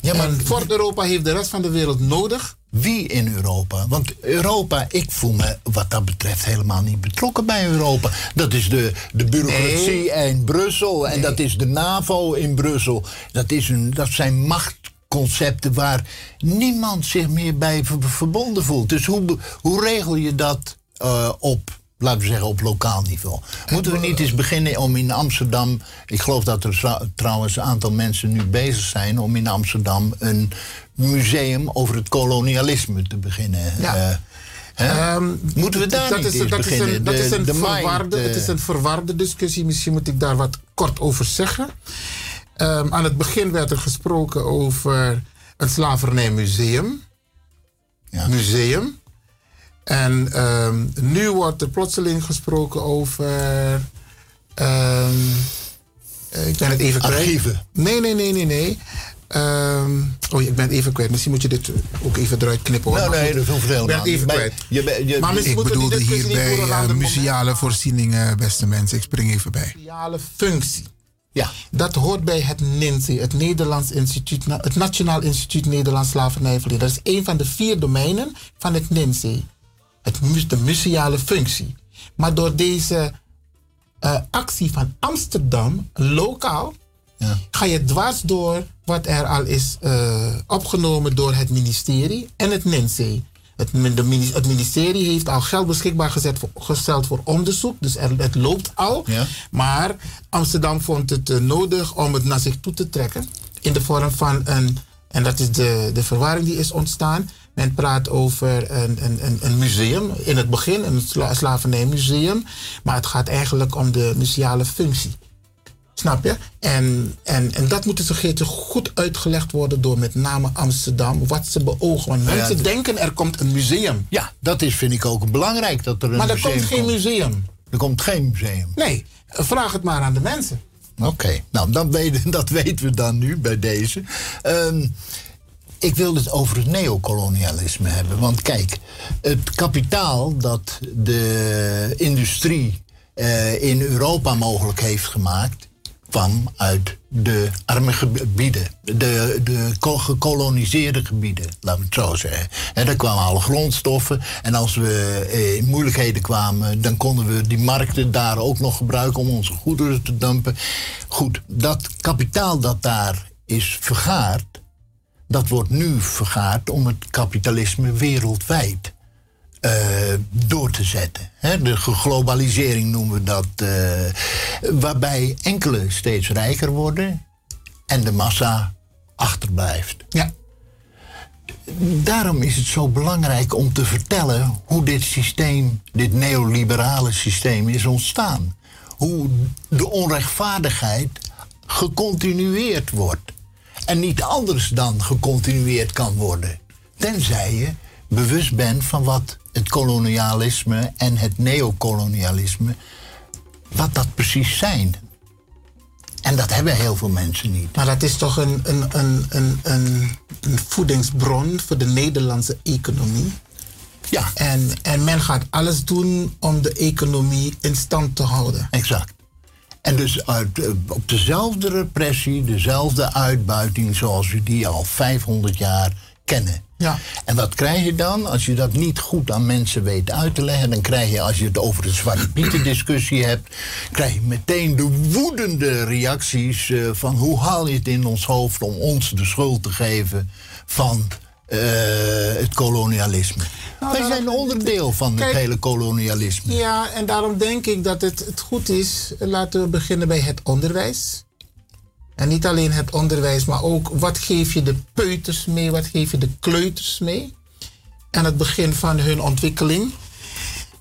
Ja, maar En Fort Europa heeft de rest van de wereld nodig. Wie in Europa? Want Europa, ik voel me wat dat betreft helemaal niet betrokken bij Europa. Dat is de, de bureaucratie in Brussel en dat is de NAVO in Brussel. Dat, is een, dat zijn machtconcepten waar niemand zich meer bij ver- verbonden voelt. Dus hoe, hoe regel je dat eh, op, laten we zeggen, op lokaal niveau? Moeten we niet eens beginnen om in Amsterdam... Ik geloof dat er trouwens een aantal mensen nu bezig zijn... om in Amsterdam een museum over het kolonialisme te beginnen. Ja. eh, hè? Ehm, Moeten we daar dat niet is, eens dat is beginnen? een, dat De- is een de mind, verwarde, eh, het is een verwarde discussie. Misschien moet ik daar wat kort over zeggen. Ehm, aan het begin werd er gesproken over een slavernijmuseum. Museum. En ehm, nu wordt er plotseling gesproken over. ehm, eh, ik ben het even kwijt. Archieven. Nee, nee, nee, nee, nee. Ehm, oh, ik ben het even kwijt. Misschien moet je dit ook even eruit knippen. Hoor. Nou, nee, dat hoeft Ik helemaal ben het even kwijt. je je- maar misschien Ik bedoelde niet hierbij uh, moment museale voorzieningen, beste mensen. Ik spring even bij. Speciale functie. Ja. Dat hoort bij het NINSE, het, Nederlands Instituut, het Nationaal Instituut Nederlands Slavernijverleden. Dat is een van de vier domeinen van het NINSE. Het, de museale functie. Maar door deze eh, actie van Amsterdam, lokaal, ga je dwars door wat er al is eh, opgenomen door het ministerie en het NINSE. Het, ministerie heeft al geld beschikbaar gezet voor, gesteld voor onderzoek, dus er, het loopt al. Maar Amsterdam vond het eh, nodig om het naar zich toe te trekken in de vorm van een, en dat is de, de verwarring die is ontstaan. Men praat over een, een, een, een museum, in het begin een sla, slavernijmuseum, maar het gaat eigenlijk om de museale functie. Snap je? En, en, en dat moet een keertje goed uitgelegd worden door met name Amsterdam, wat ze beogen. Want ja, mensen denken er komt een museum. Ja, dat is, vind ik ook belangrijk dat er een Maar er museum komt geen museum. Er komt geen museum. Nee, vraag het maar aan de mensen. Oké, nou dan weten, dat weten we dan nu bij deze. Ehm, ik wil het over het neocolonialisme hebben. Want kijk, het kapitaal dat de industrie eh, in Europa mogelijk heeft gemaakt, kwam uit de arme gebieden, de, de ko- gekoloniseerde gebieden, laten we het zo zeggen. En daar kwamen alle grondstoffen. En als we eh, in moeilijkheden kwamen, dan konden we die markten daar ook nog gebruiken om onze goederen te dumpen. Goed, dat kapitaal dat daar is vergaard, dat wordt nu vergaard om het kapitalisme wereldwijd eh, door te zetten. Hè, de globalisering noemen we dat. eh, waarbij enkele steeds rijker worden en de massa achterblijft. Ja. Daarom is het zo belangrijk om te vertellen hoe dit systeem, dit neoliberale systeem, is ontstaan. Hoe de onrechtvaardigheid gecontinueerd wordt. En niet anders dan gecontinueerd kan worden. Tenzij je bewust bent van wat het kolonialisme en het neocolonialisme, wat dat precies zijn. En dat hebben heel veel mensen niet. Maar dat is toch een, een, een, een, een, een voedingsbron voor de Nederlandse economie. Ja. En, en men gaat alles doen om de economie in stand te houden. Exact. En dus uit, eh, op dezelfde repressie, dezelfde uitbuiting zoals we die al 500 jaar kennen. Ja. En wat krijg je dan? Als je dat niet goed aan mensen weet uit te leggen, dan krijg je, als je het over de Zwarte Pieten discussie hebt, krijg je meteen de woedende reacties eh, van hoe haal je het in ons hoofd om ons de schuld te geven van eh, het kolonialisme. Wij zijn onderdeel van het hele kolonialisme. Ja, en daarom denk ik dat het, het goed is, laten we beginnen bij het onderwijs. En niet alleen het onderwijs, maar ook wat geef je de peuters mee, wat geef je de kleuters mee. Aan het begin van hun ontwikkeling.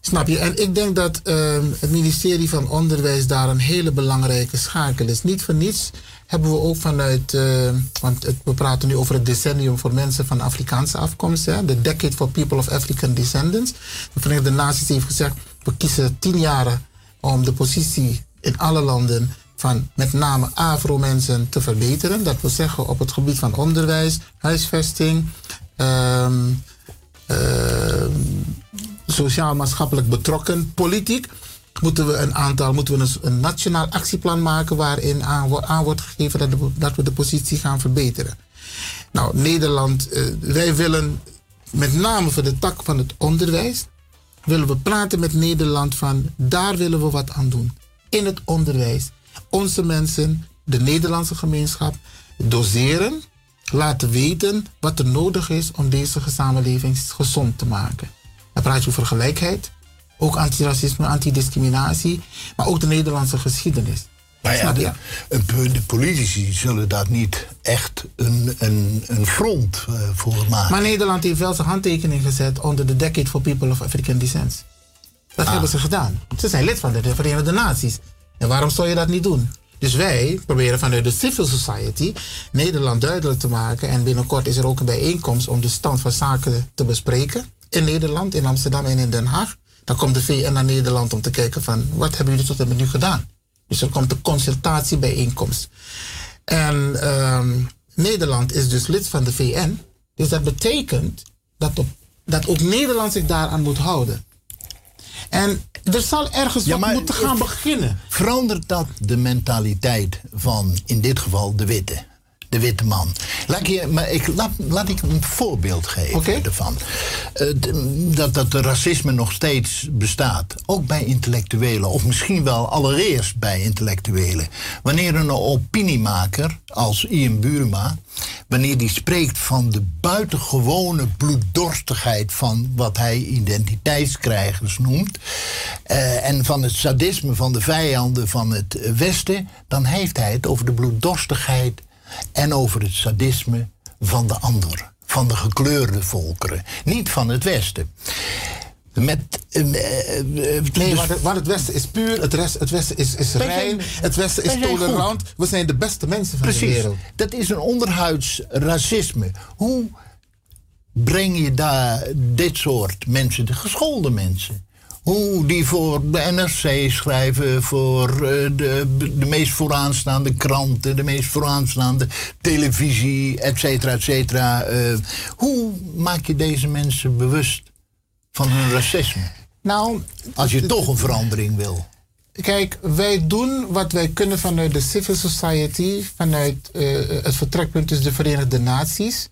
Snap je? En ik denk dat ehm, het ministerie van Onderwijs daar een hele belangrijke schakel is. Niet voor niets hebben we ook vanuit, eh, want we praten nu over het decennium voor mensen van Afrikaanse afkomst, de Decade for People of African Descendants. De Verenigde Naties heeft gezegd, we kiezen tien jaren om de positie in alle landen met name Afro-mensen te verbeteren. Dat wil zeggen op het gebied van onderwijs, huisvesting, ehm, ehm, sociaal-maatschappelijk betrokken, politiek. Moeten we een aantal, moeten we een, nationaal actieplan maken waarin aan, wo- aan wordt gegeven dat we de positie gaan verbeteren. Nou, Nederland, eh, wij willen met name voor de tak van het onderwijs, willen we praten met Nederland van daar willen we wat aan doen. In het onderwijs. Onze mensen, de Nederlandse gemeenschap, doseren, laten weten wat er nodig is om deze samenleving gezond te maken. Dan praat je over gelijkheid, ook antiracisme, antidiscriminatie, maar ook de Nederlandse geschiedenis. Maar ja, de politici zullen daar niet echt een, een, een front eh, voor maken. Maar Nederland heeft wel zijn handtekening gezet onder de Decade for People of African Descent. Dat Ah. hebben ze gedaan. Ze zijn lid van de Verenigde Naties. En waarom zou je dat niet doen? Dus wij proberen vanuit de civil society Nederland duidelijk te maken. En binnenkort is er ook een bijeenkomst om de stand van zaken te bespreken. In Nederland, in Amsterdam en in Den Haag. Dan komt de VN naar Nederland om te kijken van wat hebben jullie tot en met nu gedaan. Dus er komt een consultatiebijeenkomst. En ehm, Nederland is dus lid van de VN. Dus dat betekent dat, op, dat ook Nederland zich daaraan moet houden. En er zal ergens wat moeten gaan beginnen. Verandert dat de mentaliteit van, in dit geval, de witte? De witte man. Laat ik, je, maar ik, laat, laat ik een voorbeeld geven ervan. D- dat, dat de racisme nog steeds bestaat. Ook bij intellectuelen. Of misschien wel allereerst bij intellectuelen. Wanneer een opiniemaker als Ian Buruma... wanneer die spreekt van de buitengewone bloeddorstigheid... van wat hij identiteitskrijgers noemt... eh, en van het sadisme van de vijanden van het Westen... dan heeft hij het over de bloeddorstigheid en over het sadisme van de ander, van de gekleurde volkeren, niet van het Westen. Met, eh, eh, eh, Nee, dus- maar, de- maar het Westen is puur, het, rest, het Westen is, is Wij rein, zijn- het Westen is tolerant. goed. We zijn de beste mensen van de Precies, wereld. dat is een onderhuids racisme. Hoe breng je daar dit soort mensen, de geschoolde mensen... Hoe die voor de NRC schrijven, voor eh, de, de meest vooraanstaande kranten, de meest vooraanstaande televisie, et cetera, et cetera. Eh, hoe maak je deze mensen bewust van hun racisme? Nou, Als je toch een verandering wil. Kijk, wij doen wat wij kunnen vanuit de civil society, vanuit eh, het vertrekpunt dus de Verenigde Naties.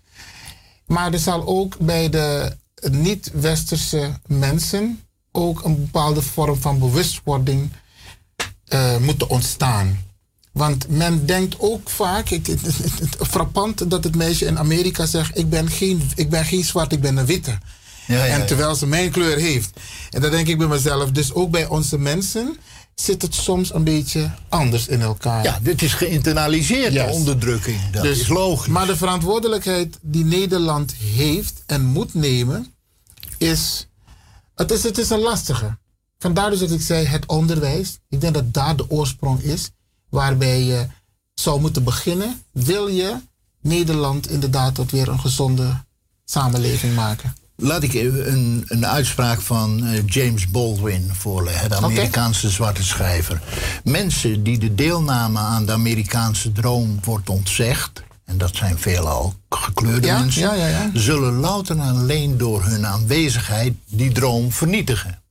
Maar er zal ook bij de niet-westerse mensen ook een bepaalde vorm van bewustwording eh, moeten ontstaan. Want men denkt ook vaak, het, het, het- het- frappant dat het meisje in Amerika zegt: ik ben geen, ik ben geen zwart, ik ben een witte. Ja, ja, en ja. terwijl ze mijn kleur heeft. En dan denk ik bij mezelf, dus ook bij onze mensen zit het soms een beetje anders in elkaar. Ja, dit is geïnternaliseerd, de onderdrukking. Dat is logisch. Maar de verantwoordelijkheid die Nederland heeft en moet nemen, is. Het is, het is een lastige. Vandaar dus dat ik zei het onderwijs. Ik denk dat daar de oorsprong is. Waarbij je zou moeten beginnen. Wil je Nederland inderdaad tot weer een gezonde samenleving maken? Laat ik even een, een uitspraak van eh, James Baldwin voorleggen, de. Amerikaanse zwarte schrijver. Mensen die de deelname aan de Amerikaanse droom wordt ontzegd, en dat zijn veelal gekleurde Ja, mensen, ja, ja, zullen louter en alleen door hun aanwezigheid die droom vernietigen.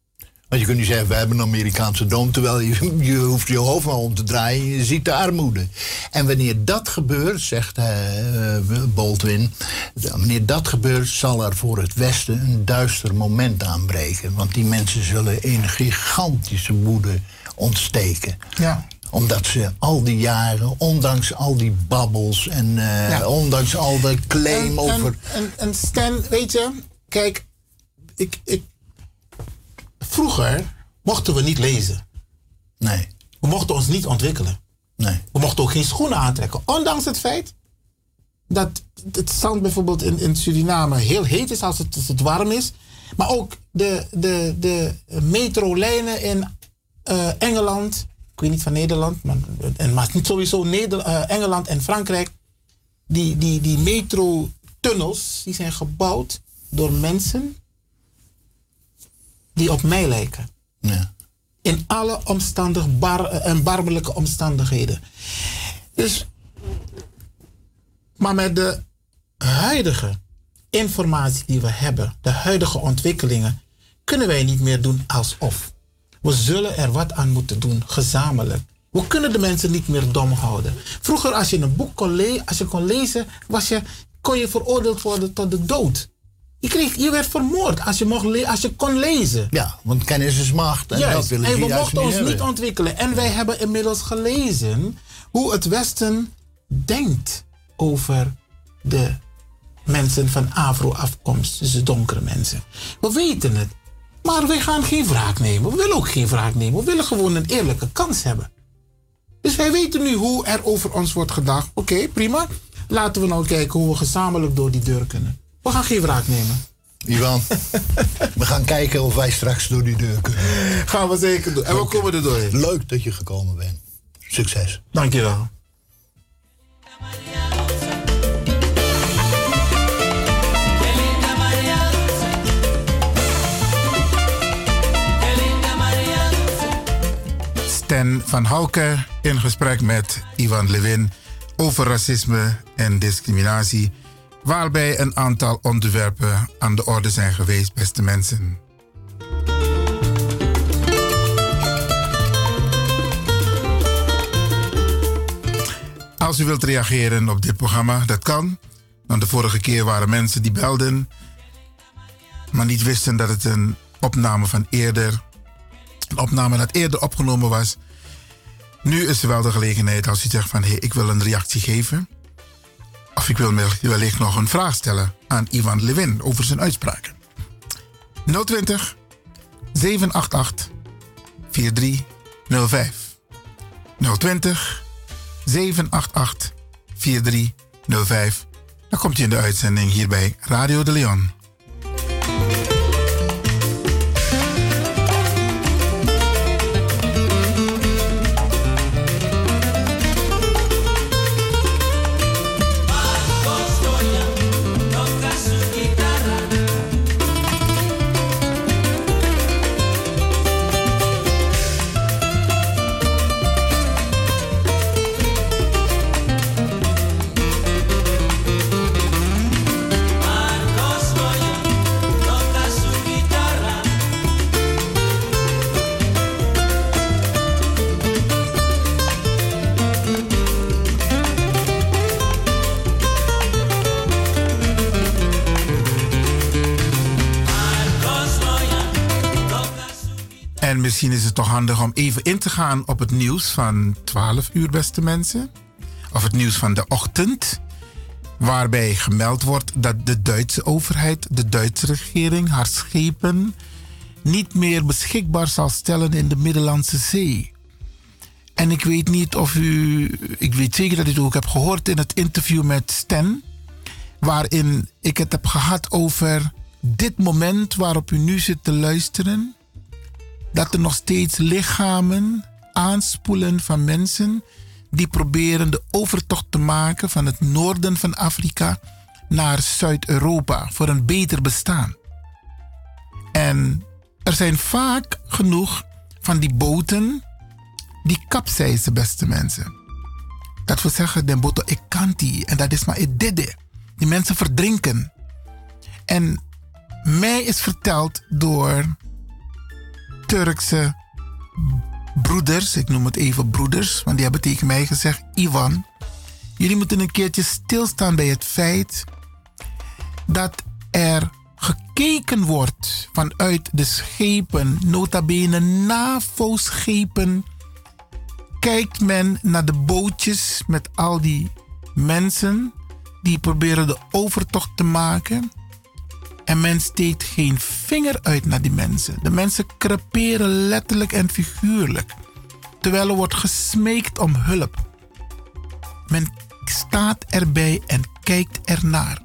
Want je kunt niet zeggen, we hebben een Amerikaanse droom, terwijl je, je hoeft je hoofd maar om te draaien, je ziet de armoede. En wanneer dat gebeurt, zegt eh, Baldwin, wanneer dat gebeurt, zal er voor het Westen een duister moment aanbreken. Want die mensen zullen in gigantische woede ontsteken Ja. Omdat ze al die jaren, ondanks al die babbels en eh, Ja. ondanks al de claim en, over. En, en, Stan, weet je, kijk, ik, ik, vroeger mochten we niet lezen. Nee. We mochten ons niet ontwikkelen. Nee. We mochten ook geen schoenen aantrekken. Ondanks het feit dat het zand bijvoorbeeld in, in Suriname heel heet is als het, als het warm is. Maar ook de, de, de metrolijnen in eh, Engeland, ik weet niet van Nederland, maar, en, maar niet sowieso eh, Engeland en Frankrijk. Die, die, die metrotunnels die zijn gebouwd door mensen die op mij lijken. Ja. In alle omstandig bar, erbarmelijke omstandigheden. Dus, maar met de huidige informatie die we hebben, de huidige ontwikkelingen, kunnen wij niet meer doen alsof. We zullen er wat aan moeten doen, gezamenlijk. We kunnen de mensen niet meer dom houden. Vroeger, als je een boek kon, le- als je kon lezen, was je, kon je veroordeeld worden tot de dood. Je, kreeg, je werd vermoord als je, mocht als je kon lezen. Ja, want kennis is macht. En Juist. dat willen en we mochten ons hebben. niet ontwikkelen. En wij hebben inmiddels gelezen hoe het Westen denkt over de mensen van Afro-afkomst, dus de donkere mensen. We weten het. Maar wij gaan geen wraak nemen. We willen ook geen wraak nemen. We willen gewoon een eerlijke kans hebben. Dus wij weten nu hoe er over ons wordt gedacht. Oké, prima. Laten we nou kijken hoe we gezamenlijk door die deur kunnen. We gaan geen wraak nemen. Ivan, we gaan kijken of wij straks door die deur kunnen. Gaan we zeker doen. En we komen er doorheen. Leuk dat je gekomen bent. Succes. Dankjewel. Sten van Houke in gesprek met Ivan Levin over racisme en discriminatie, waarbij een aantal onderwerpen aan de orde zijn geweest, beste mensen. Als u wilt reageren op dit programma, dat kan. Want de vorige keer waren mensen die belden, maar niet wisten dat het een opname van eerder, opname dat eerder opgenomen was. Nu is er wel de gelegenheid als u zegt van hé, hey, ik wil een reactie geven. Of ik wil wellicht nog een vraag stellen aan Ivan Levin over zijn uitspraken. 020 788 4305. 020 788 4305. Dan komt u in de uitzending hier bij Radio de Leon. Misschien is het toch handig om even in te gaan op het nieuws van 12 uur, beste mensen. Of het nieuws van de ochtend. Waarbij gemeld wordt dat de Duitse overheid, de Duitse regering, haar schepen niet meer beschikbaar zal stellen in de Middellandse Zee. En ik weet niet of u. Ik weet zeker dat u het ook hebt gehoord in het interview met Stan. Waarin ik het heb gehad over dit moment waarop u nu zit te luisteren dat er nog steeds lichamen aanspoelen van mensen die proberen de overtocht te maken van het noorden van Afrika naar Zuid-Europa voor een beter bestaan. En er zijn vaak genoeg van die boten die kapseizen, beste mensen. Dat wil zeggen, de boto ik en dat is maar dede. Die mensen verdrinken. En mij is verteld door Turkse broeders, ik noem het even broeders, want die hebben tegen mij gezegd: Ivan, jullie moeten een keertje stilstaan bij het feit dat er gekeken wordt vanuit de schepen, nota bene NAVO-schepen, kijkt men naar de bootjes met al die mensen die proberen de overtocht te maken. En men steekt geen vinger uit naar die mensen. De mensen creperen letterlijk en figuurlijk. Terwijl er wordt gesmeekt om hulp. Men staat erbij en kijkt ernaar.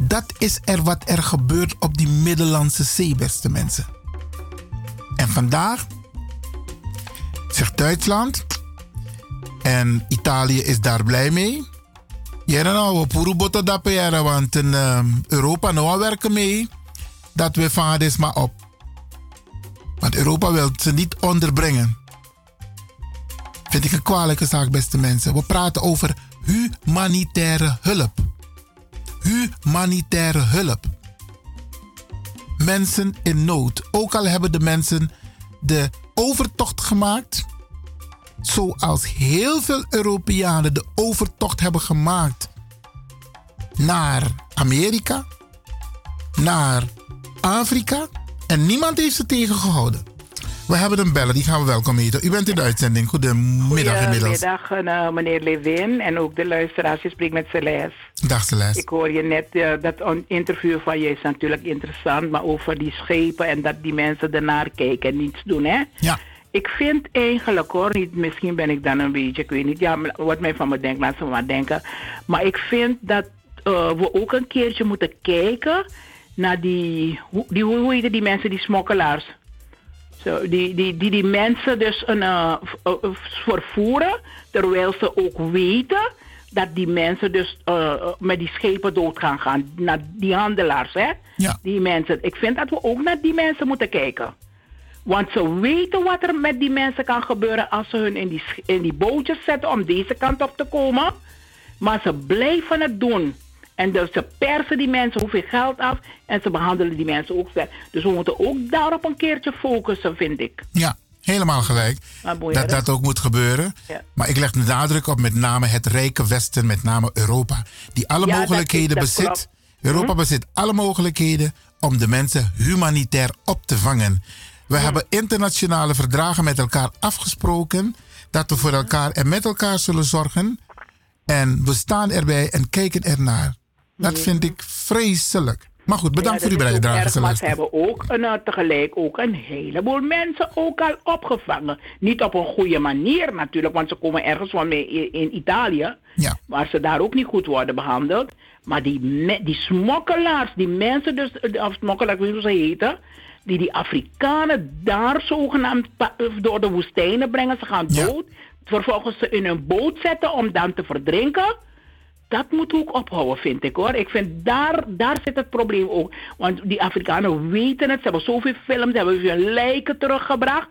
Dat is er wat er gebeurt op die Middellandse Zee, beste mensen. En vandaag zegt Duitsland en Italië is daar blij mee. Ja, nou, we boto dappen jaren, want in ehm, Europa nou werken mee dat we van dit maar op. Want Europa wil ze niet onderbrengen. Vind ik een kwalijke zaak, beste mensen. We praten over humanitaire hulp. Humanitaire hulp. Mensen in nood. Ook al hebben de mensen de overtocht gemaakt zoals heel veel Europeanen de overtocht hebben gemaakt naar Amerika, naar Afrika en niemand heeft ze tegengehouden. We hebben een bellen, die gaan we welkom heten. U bent in de uitzending. Goedemiddag inmiddels. Goedemiddag, eh, meneer Levin en ook de luisteraars. Je spreekt met Celeste. Dag Celeste. Ik hoor je net, eh, dat on- interview van je is natuurlijk interessant, maar over die schepen en dat die mensen ernaar kijken en niets doen, hè? Ja. Ik vind eigenlijk hoor, niet, misschien ben ik dan een beetje, ik weet niet, ja, wat mij van me denkt, laat ze maar denken. Maar ik vind dat eh, we ook een keertje moeten kijken naar die, hoe, die, hoe heet die mensen, die smokkelaars? Zo, die, die, die die mensen dus een, eh, eh, vervoeren, terwijl ze ook weten dat die mensen dus met die schepen dood gaan gaan. Naar die handelaars, hè? Die mensen. Ik vind dat we ook naar die mensen moeten kijken. Want ze weten wat er met die mensen kan gebeuren als ze hun in die, in die bootjes zetten om deze kant op te komen. Maar ze blijven het doen. En dus ze persen die mensen hoeveel geld af en ze behandelen die mensen ook slecht. Dus we moeten ook daarop een keertje focussen, vind ik. Ja, helemaal gelijk. Boeien, Dat dat ook moet gebeuren. Ja. Maar ik leg de nadruk op met name het rijke Westen, met name Europa. Die alle Ja, dat mogelijkheden is- dat bezit. Europa Hm? bezit alle mogelijkheden om de mensen humanitair op te vangen. We hebben internationale verdragen met elkaar afgesproken dat we voor elkaar en met elkaar zullen zorgen. En we staan erbij en kijken ernaar. Dat vind ik vreselijk. Maar goed, bedankt Ja, voor uw bijdrage, Maar ze hebben ook een, eh, tegelijk ook een heleboel mensen ook al opgevangen. Niet op een goede manier natuurlijk, want ze komen ergens van mee in, in Italië. Ja. Waar ze daar ook niet goed worden behandeld. Maar die, die smokkelaars, die mensen dus, eh, of smokkelaars, hoe ze heten. Die die Afrikanen daar zogenaamd eh, door de woestijnen brengen. Ze gaan dood. Vervolgens ze in een boot zetten om dan te verdrinken dat moet ook ophouden, vind ik hoor. Ik vind daar, daar zit het probleem ook. Want die Afrikanen weten het. Ze hebben zoveel films, ze hebben veel lijken teruggebracht.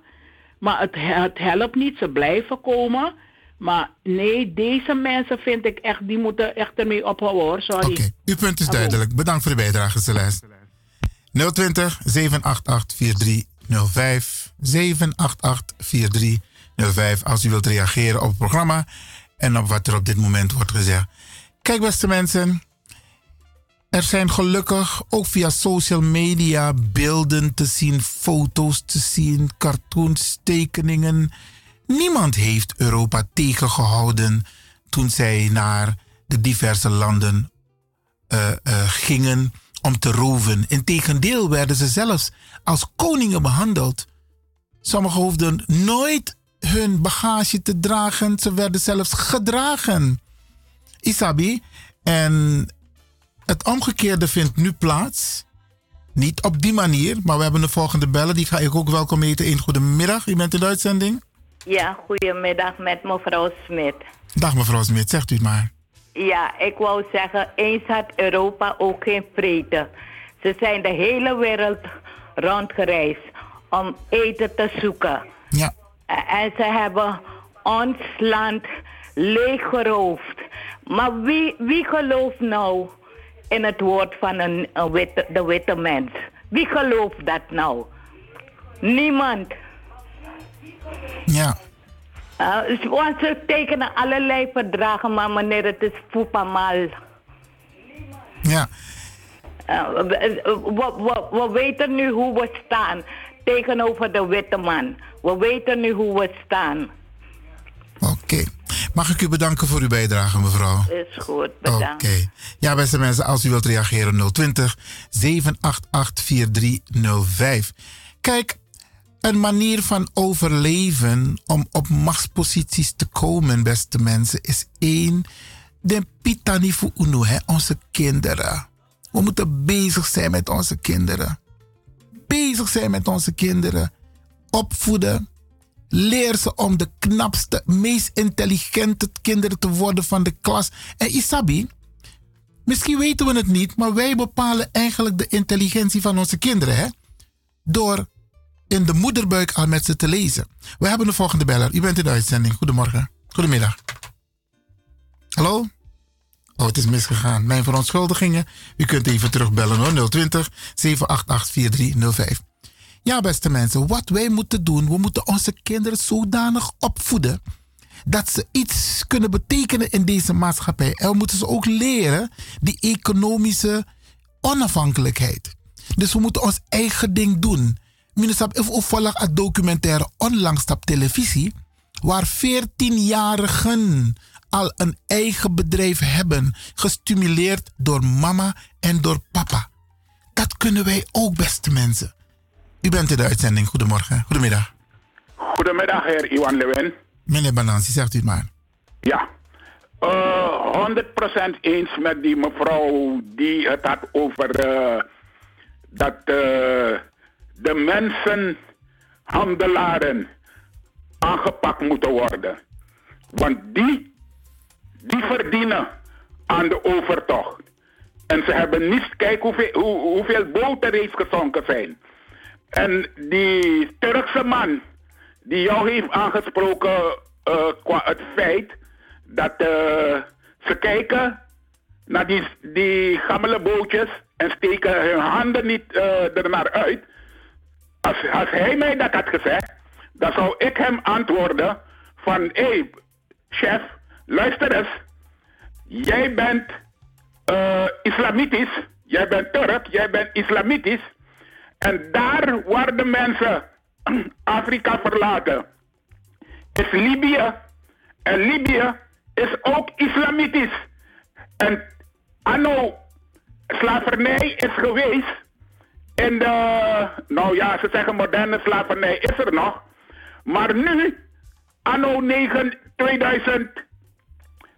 Maar het, het helpt niet, ze blijven komen. Maar nee, deze mensen vind ik echt, die moeten echt ermee ophouden hoor. Sorry. Uw punt is duidelijk. Bedankt voor de bijdrage, Celeste. 020 788 4305. 788 4305. Als u wilt reageren op het programma en op wat er op dit moment wordt gezegd. Kijk, beste mensen. Er zijn gelukkig ook via social media beelden te zien, foto's te zien, cartoons, tekeningen. Niemand heeft Europa tegengehouden toen zij naar de diverse landen eh, eh, gingen om te roven. Integendeel werden ze zelfs als koningen behandeld. Sommigen hoefden nooit hun bagage te dragen. Ze werden zelfs gedragen. Isabi. En het omgekeerde vindt nu plaats. Niet op die manier, maar we hebben de volgende bellen. Die ga ik ook welkom heten. Een goedemiddag. U bent in de uitzending. Ja, goedemiddag met mevrouw Smit. Dag mevrouw Smit, zegt u het maar. Ja, ik wou zeggen, eens had Europa ook geen vrede. Ze zijn de hele wereld rondgereisd om eten te zoeken. Ja. En ze hebben ons land leeggeroofd. Maar wie, wie gelooft nou in het woord van een, een witte, de witte mens? Wie gelooft dat nou? Niemand. Ja. Uh, want ze tekenen allerlei verdragen, maar meneer, het is voepamal. Ja. Uh, we, we, we- we weten nu hoe we staan tegenover de witte man. We weten nu hoe we staan. Oké. Mag ik u bedanken voor uw bijdrage, mevrouw? Is goed, bedankt. Oké. Ja, beste mensen, als u wilt reageren, 020 788 4305. Kijk, een manier van overleven om op machtsposities te komen, beste mensen, is één. De pitanifu unu, hè, onze kinderen. We moeten bezig zijn met onze kinderen. Bezig zijn met onze kinderen. Opvoeden. Leer ze om de knapste, meest intelligente kinderen te worden van de klas. En Isabi, misschien weten we het niet, maar wij bepalen eigenlijk de intelligentie van onze kinderen. Hè? Door in de moederbuik al met ze te lezen. We hebben de volgende beller. U bent in de uitzending. Goedemorgen. Goedemiddag. Hallo? Oh, het is misgegaan. Mijn verontschuldigingen. U kunt even terugbellen hoor. 020 788 4305. Ja, beste mensen, wat wij moeten doen, we moeten onze kinderen zodanig opvoeden dat ze iets kunnen betekenen in deze maatschappij. En we moeten ze ook leren die economische onafhankelijkheid. Dus we moeten ons eigen ding doen. Minister, ik volg een documentaire onlangs op televisie waar 14-jarigen al een eigen bedrijf hebben, gestimuleerd door mama en door papa. Dat kunnen wij ook, beste mensen. U bent in de uitzending. Goedemorgen. Goedemiddag. Goedemiddag, heer Iwan Lewin. Meneer Banansi, zegt u het maar. Ja, Eh 100% eens met die mevrouw die het had over eh, dat eh, de mensen handelaren aangepakt moeten worden. Want die, die verdienen aan de overtocht. En ze hebben niet, kijk hoeveel, hoe, hoeveel boten gezonken zijn. En die Turkse man die jou heeft aangesproken eh, qua het feit dat eh, ze kijken naar die, die gammele bootjes en steken hun handen niet eh er naar uit. Als, hij mij dat had gezegd, dan zou ik hem antwoorden van, hé, hey, chef, luister eens. Jij bent eh, islamitisch, jij bent Turk, jij bent islamitisch. En daar waar de mensen Afrika verlaten, is Libië. En Libië is ook islamitisch. En anno slavernij is geweest. In de, nou ja, ze zeggen moderne slavernij is er nog. Maar nu, anno 9, 2000,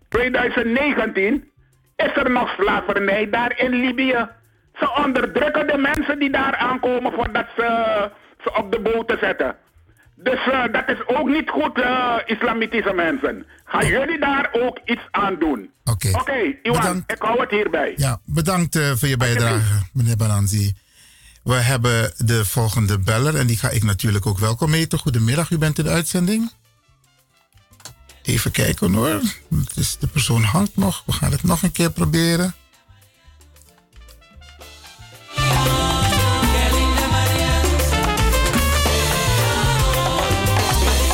2019, is er nog slavernij daar in Libië. Ze onderdrukken de mensen die daar aankomen voordat ze ze op de boten zetten. Dus eh, dat is ook niet goed, eh, islamitische mensen. Gaan jullie daar ook iets aan doen? Oké. Oké, Iwan, ik hou het hierbij. Ja, bedankt eh, voor je bijdrage, meneer Balanzi. We hebben de volgende beller en die ga ik natuurlijk ook welkom heten. Goedemiddag, u bent in de uitzending. Even kijken hoor. Dus de persoon hangt nog. We gaan het nog een keer proberen.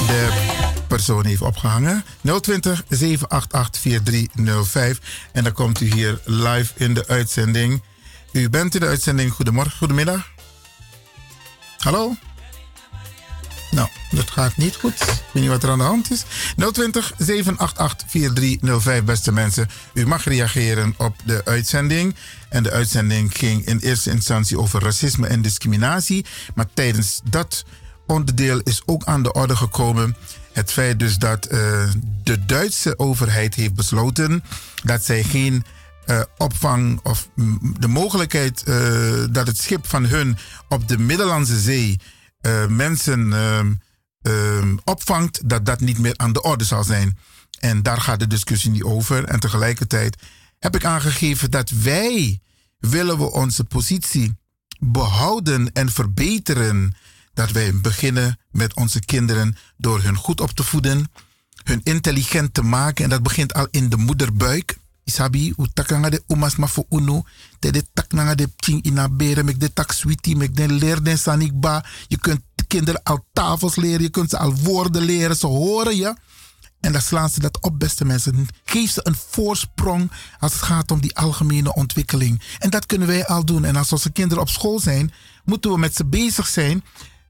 De persoon heeft opgehangen. 020 788 4305. En dan komt u hier live in de uitzending. U bent in de uitzending. Goedemorgen, goedemiddag. Hallo? Nou, dat gaat niet goed. Ik weet niet wat er aan de hand is. 020 788 4305, beste mensen. U mag reageren op de uitzending. En de uitzending ging in eerste instantie over racisme en discriminatie. Maar tijdens dat onderdeel is ook aan de orde gekomen het feit dus dat eh, de Duitse overheid heeft besloten dat zij geen eh, opvang of de mogelijkheid eh, dat het schip van hun op de Middellandse Zee eh, mensen ehm, ehm, opvangt, dat dat niet meer aan de orde zal zijn. En daar gaat de discussie niet over. En tegelijkertijd heb ik aangegeven dat wij willen we onze positie behouden en verbeteren. Dat wij beginnen met onze kinderen door hun goed op te voeden, hun intelligent te maken. En dat begint al in de moederbuik. Isabi, u de umas ma unu. De de ching ina mek de tak sweetie, mek leer den sanikba. Je kunt de kinderen al tafels leren, je kunt ze al woorden leren, ze horen je. En dan slaan ze dat op, beste mensen. Geef ze een voorsprong als het gaat om die algemene ontwikkeling. En dat kunnen wij al doen. En als onze kinderen op school zijn, moeten we met ze bezig zijn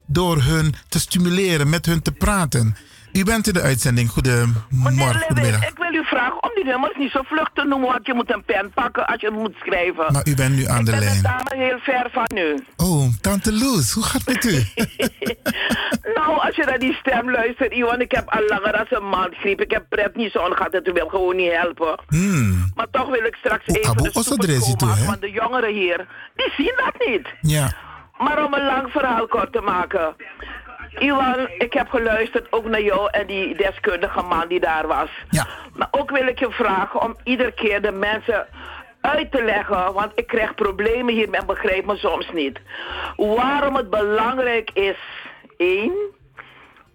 door hun te stimuleren, met hun te praten. U bent in de uitzending. Goedemorgen, goedemiddag. Ik wil u vragen om die nummers niet zo vlug te noemen, want je moet een pen pakken als je het moet schrijven. Maar u bent nu aan de ik ben lijn. een dame heel ver van u. Oh, tante Loes, hoe gaat het met u? Nou, als je naar die stem luistert, Iwan, ik heb al langer als een maand griep. Ik heb pret niet zo gehad, het wil gewoon niet helpen. Hmm. Maar toch wil ik straks even Abu de stoepen toe, want de jongeren hier, die zien dat niet. Ja. Maar om een lang verhaal kort te maken. Iwan, ik heb geluisterd ook naar jou en die deskundige man die daar was. Ja. Maar ook wil ik je vragen om iedere keer de mensen uit te leggen, want ik krijg problemen hier en begrijp me soms niet. Waarom het belangrijk is, één,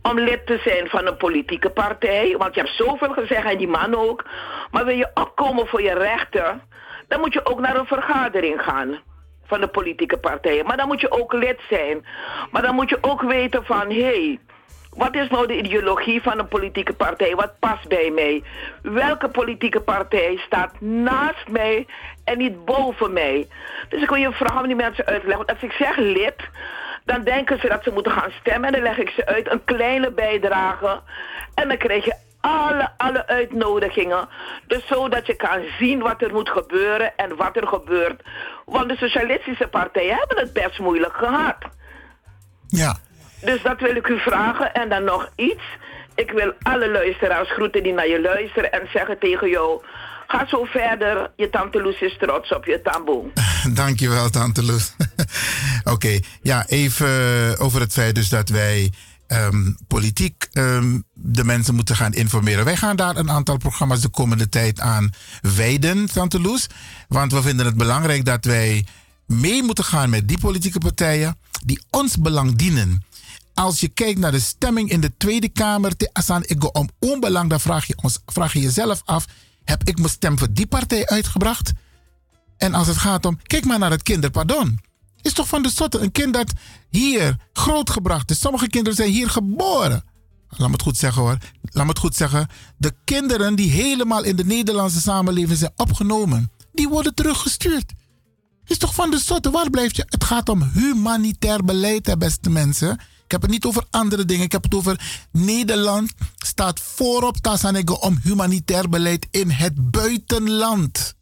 om lid te zijn van een politieke partij. Want je hebt zoveel gezegd en die man ook. Maar wil je opkomen voor je rechten, dan moet je ook naar een vergadering gaan van de politieke partijen. Maar dan moet je ook lid zijn. Maar dan moet je ook weten van, hé, hey, wat is nou de ideologie van een politieke partij? Wat past bij mij? Welke politieke partij staat naast mij en niet boven mij? Dus ik wil je vragen om die mensen uit te leggen. Want als ik zeg lid, dan denken ze dat ze moeten gaan stemmen. En dan leg ik ze uit een kleine bijdrage. En dan krijg je alle, alle uitnodigingen. Dus zodat je kan zien wat er moet gebeuren en wat er gebeurt. Want de socialistische partijen hebben het best moeilijk gehad. Ja. Dus dat wil ik u vragen. En dan nog iets. Ik wil alle luisteraars groeten die naar je luisteren en zeggen tegen jou... Ga zo verder, je tante Loes is trots op je tamboe. Dankjewel, Tante Loes. Oké, ja, even over het feit dus dat wij ehm, politiek ehm, de mensen moeten gaan informeren. Wij gaan daar een aantal programma's de komende tijd aan wijden, Tante Loes. Want we vinden het belangrijk dat wij mee moeten gaan met die politieke partijen die ons belang dienen. Als je kijkt naar de stemming in de Tweede Kamer, te Asan ik om onbelang, dan vraag je, ons, vraag je jezelf af: heb ik mijn stem voor die partij uitgebracht? En als het gaat om, kijk maar naar het kinderpardon. Is toch van de soorten een kind dat hier grootgebracht is. Sommige kinderen zijn hier geboren. Laat me het goed zeggen hoor. Laat me het goed zeggen. De kinderen die helemaal in de Nederlandse samenleving zijn opgenomen, die worden teruggestuurd. Is toch van de soorten, waar blijft je? Het gaat om humanitair beleid, hè, beste mensen. Ik heb het niet over andere dingen. Ik heb het over Nederland staat voorop Tassanego om humanitair beleid in het buitenland.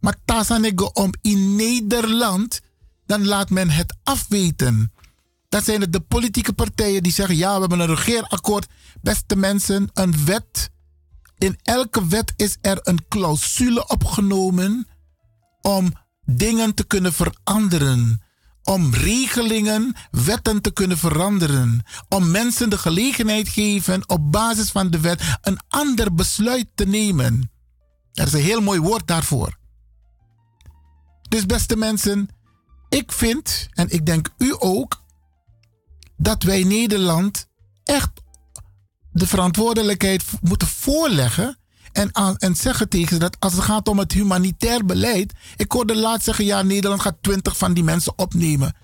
Maar Tassanego om in Nederland, dan laat men het afweten. Dat zijn het de politieke partijen die zeggen: ja, we hebben een regeerakkoord. Beste mensen, een wet. In elke wet is er een clausule opgenomen om dingen te kunnen veranderen. Om regelingen, wetten te kunnen veranderen. Om mensen de gelegenheid geven op basis van de wet een ander besluit te nemen. Er is een heel mooi woord daarvoor. Dus beste mensen, ik vind, en ik denk u ook, dat wij Nederland echt de verantwoordelijkheid moeten voorleggen en, en zeggen tegen ze dat als het gaat om het humanitair beleid. Ik hoorde laatst zeggen: ja, Nederland gaat twintig van die mensen opnemen.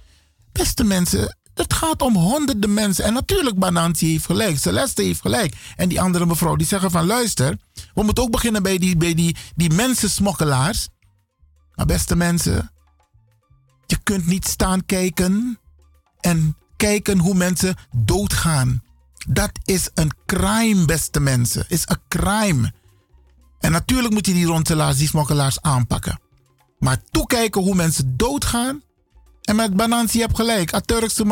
Beste mensen, het gaat om honderden mensen. En natuurlijk, Bananti heeft gelijk, Celeste heeft gelijk. En die andere mevrouw die zeggen: van luister, we moeten ook beginnen bij die, bij die, die mensensmokkelaars. Maar beste mensen, je kunt niet staan kijken en kijken hoe mensen doodgaan. Dat is een crime, beste mensen. Is een crime. En natuurlijk moet je die ronselaars, die smokkelaars aanpakken. Maar toekijken hoe mensen doodgaan. En met Banansi heb gelijk.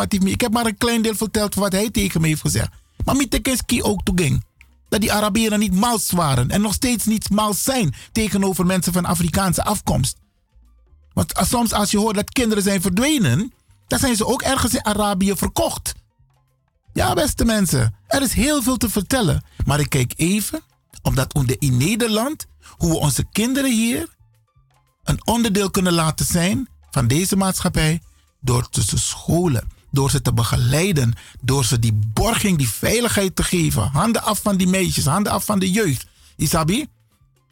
Ik heb maar een klein deel verteld van wat hij tegen me heeft gezegd. Maar Mitekenski ook toeging. Dat die Arabieren niet mals waren. En nog steeds niet mals zijn tegenover mensen van Afrikaanse afkomst. Want soms als je hoort dat kinderen zijn verdwenen. Dan zijn ze ook ergens in Arabië verkocht. Ja, beste mensen. Er is heel veel te vertellen. Maar ik kijk even omdat in Nederland, hoe we onze kinderen hier een onderdeel kunnen laten zijn van deze maatschappij door ze scholen, door ze te begeleiden, door ze die borging, die veiligheid te geven. Handen af van die meisjes, handen af van de jeugd. Isabi?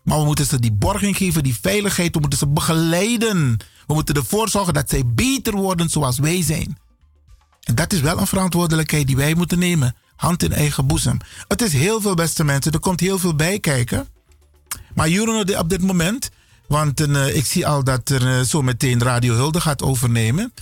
Maar we moeten ze die borging geven, die veiligheid. We moeten ze begeleiden. We moeten ervoor zorgen dat zij beter worden zoals wij zijn. En dat is wel een verantwoordelijkheid die wij moeten nemen hand in eigen boezem. Het is heel veel, beste mensen. Er komt heel veel bij kijken. Maar jullie op dit moment, want uh, ik zie al dat er uh, zo meteen Radio Hulde gaat overnemen.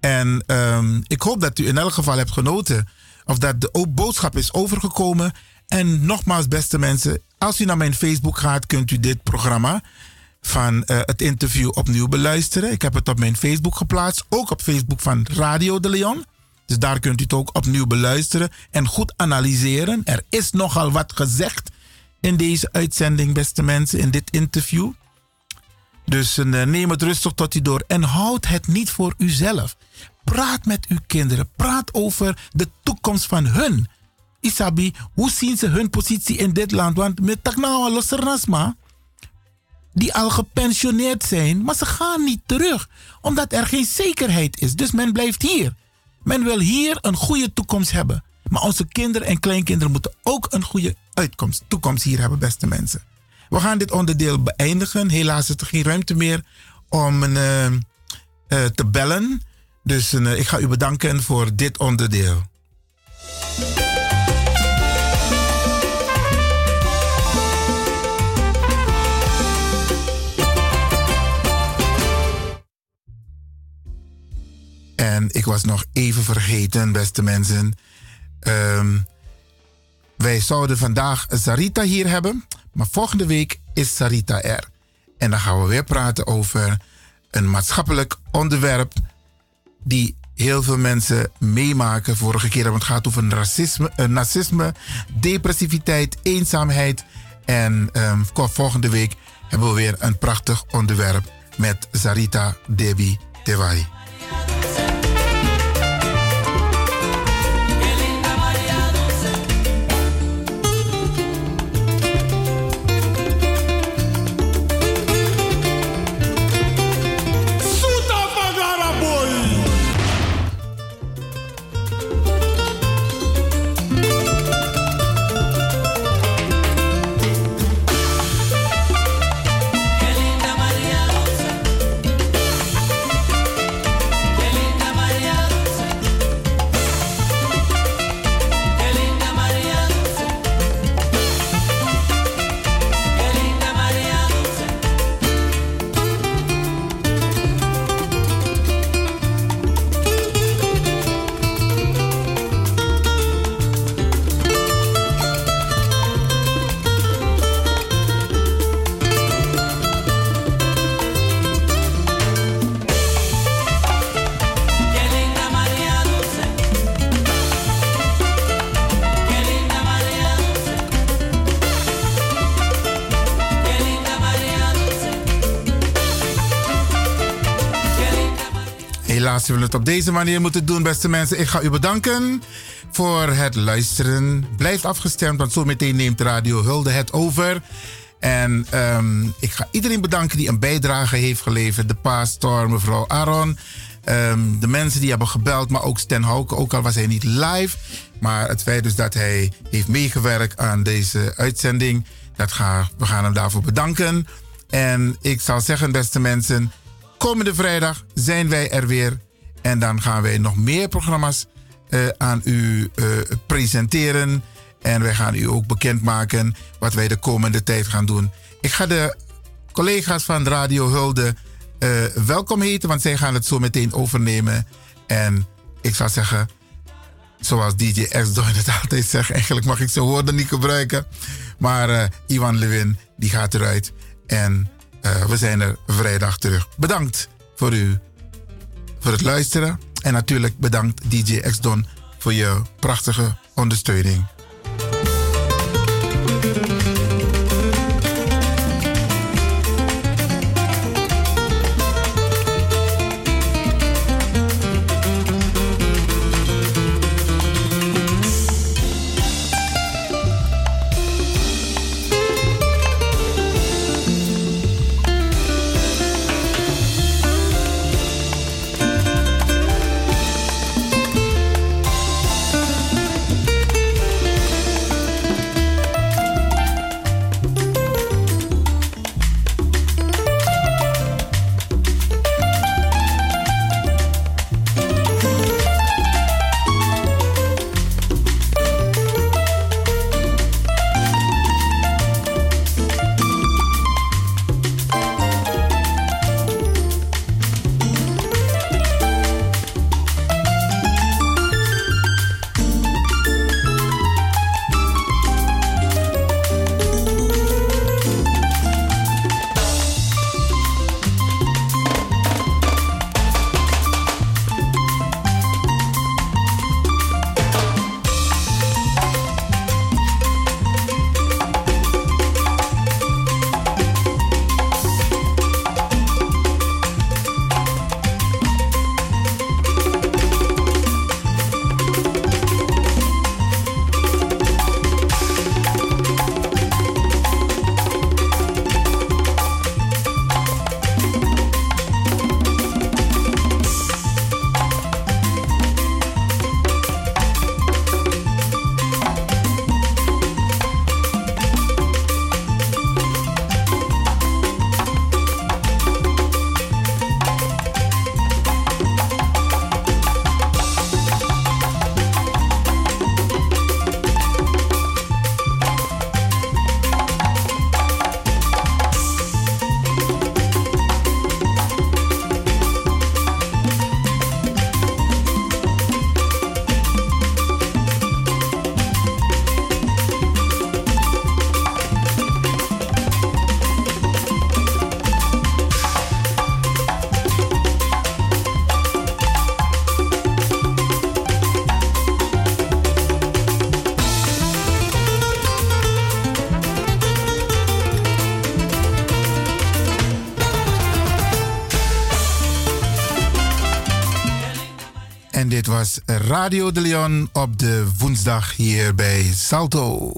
En um, ik hoop dat u in elk geval hebt genoten. Of dat de boodschap is overgekomen. En nogmaals, beste mensen, als u naar mijn Facebook gaat, kunt u dit programma van uh, het interview opnieuw beluisteren. Ik heb het op mijn Facebook geplaatst. Ook op Facebook van Radio de Leon. Dus daar kunt u het ook opnieuw beluisteren en goed analyseren. Er is nogal wat gezegd in deze uitzending, beste mensen, in dit interview. Dus uh, neem het rustig tot u door en houd het niet voor uzelf. Praat met uw kinderen. Praat over de toekomst van hun. Isabi, hoe zien ze hun positie in dit land? Want met Taknawa Losserasma, die al gepensioneerd zijn, maar ze gaan niet terug, omdat er geen zekerheid is. Dus men blijft hier. Men wil hier een goede toekomst hebben. Maar onze kinderen en kleinkinderen moeten ook een goede uitkomst, toekomst hier hebben, beste mensen. We gaan dit onderdeel beëindigen. Helaas is er geen ruimte meer om uh, uh, te bellen. Dus uh, ik ga u bedanken voor dit onderdeel. En ik was nog even vergeten, beste mensen. Um, wij zouden vandaag Sarita hier hebben. Maar volgende week is Sarita er. En dan gaan we weer praten over een maatschappelijk onderwerp. Die heel veel mensen meemaken. Vorige keer hebben het gehad over racisme, uh, narcisme, depressiviteit, eenzaamheid. En um, volgende week hebben we weer een prachtig onderwerp met Sarita Debi Tewai. Zullen we het op deze manier moeten doen, beste mensen. Ik ga u bedanken voor het luisteren. Blijf afgestemd, want zometeen neemt Radio Hulde het over. En ehm, ik ga iedereen bedanken die een bijdrage heeft geleverd. De pastor, mevrouw Aaron. ehm, de mensen die hebben gebeld, maar ook Stan Houke. Ook al was hij niet live. Maar het feit dus dat hij heeft meegewerkt aan deze uitzending. Dat ga, we gaan hem daarvoor bedanken. En ik zal zeggen, beste mensen... Komende vrijdag zijn wij er weer. En dan gaan wij nog meer programma's eh, aan u eh, presenteren. En wij gaan u ook bekendmaken wat wij de komende tijd gaan doen. Ik ga de collega's van Radio Hulde eh, welkom heten, want zij gaan het zo meteen overnemen. En ik zou zeggen, zoals DJ X Doin het altijd zegt, eigenlijk mag ik zijn woorden niet gebruiken. Maar Ivan Lewin, die gaat eruit. En we zijn er vrijdag terug. Bedankt voor u, voor het luisteren. En natuurlijk bedankt DJ X Don voor je prachtige ondersteuning. Radio de Leon op de woensdag hier bij Salto.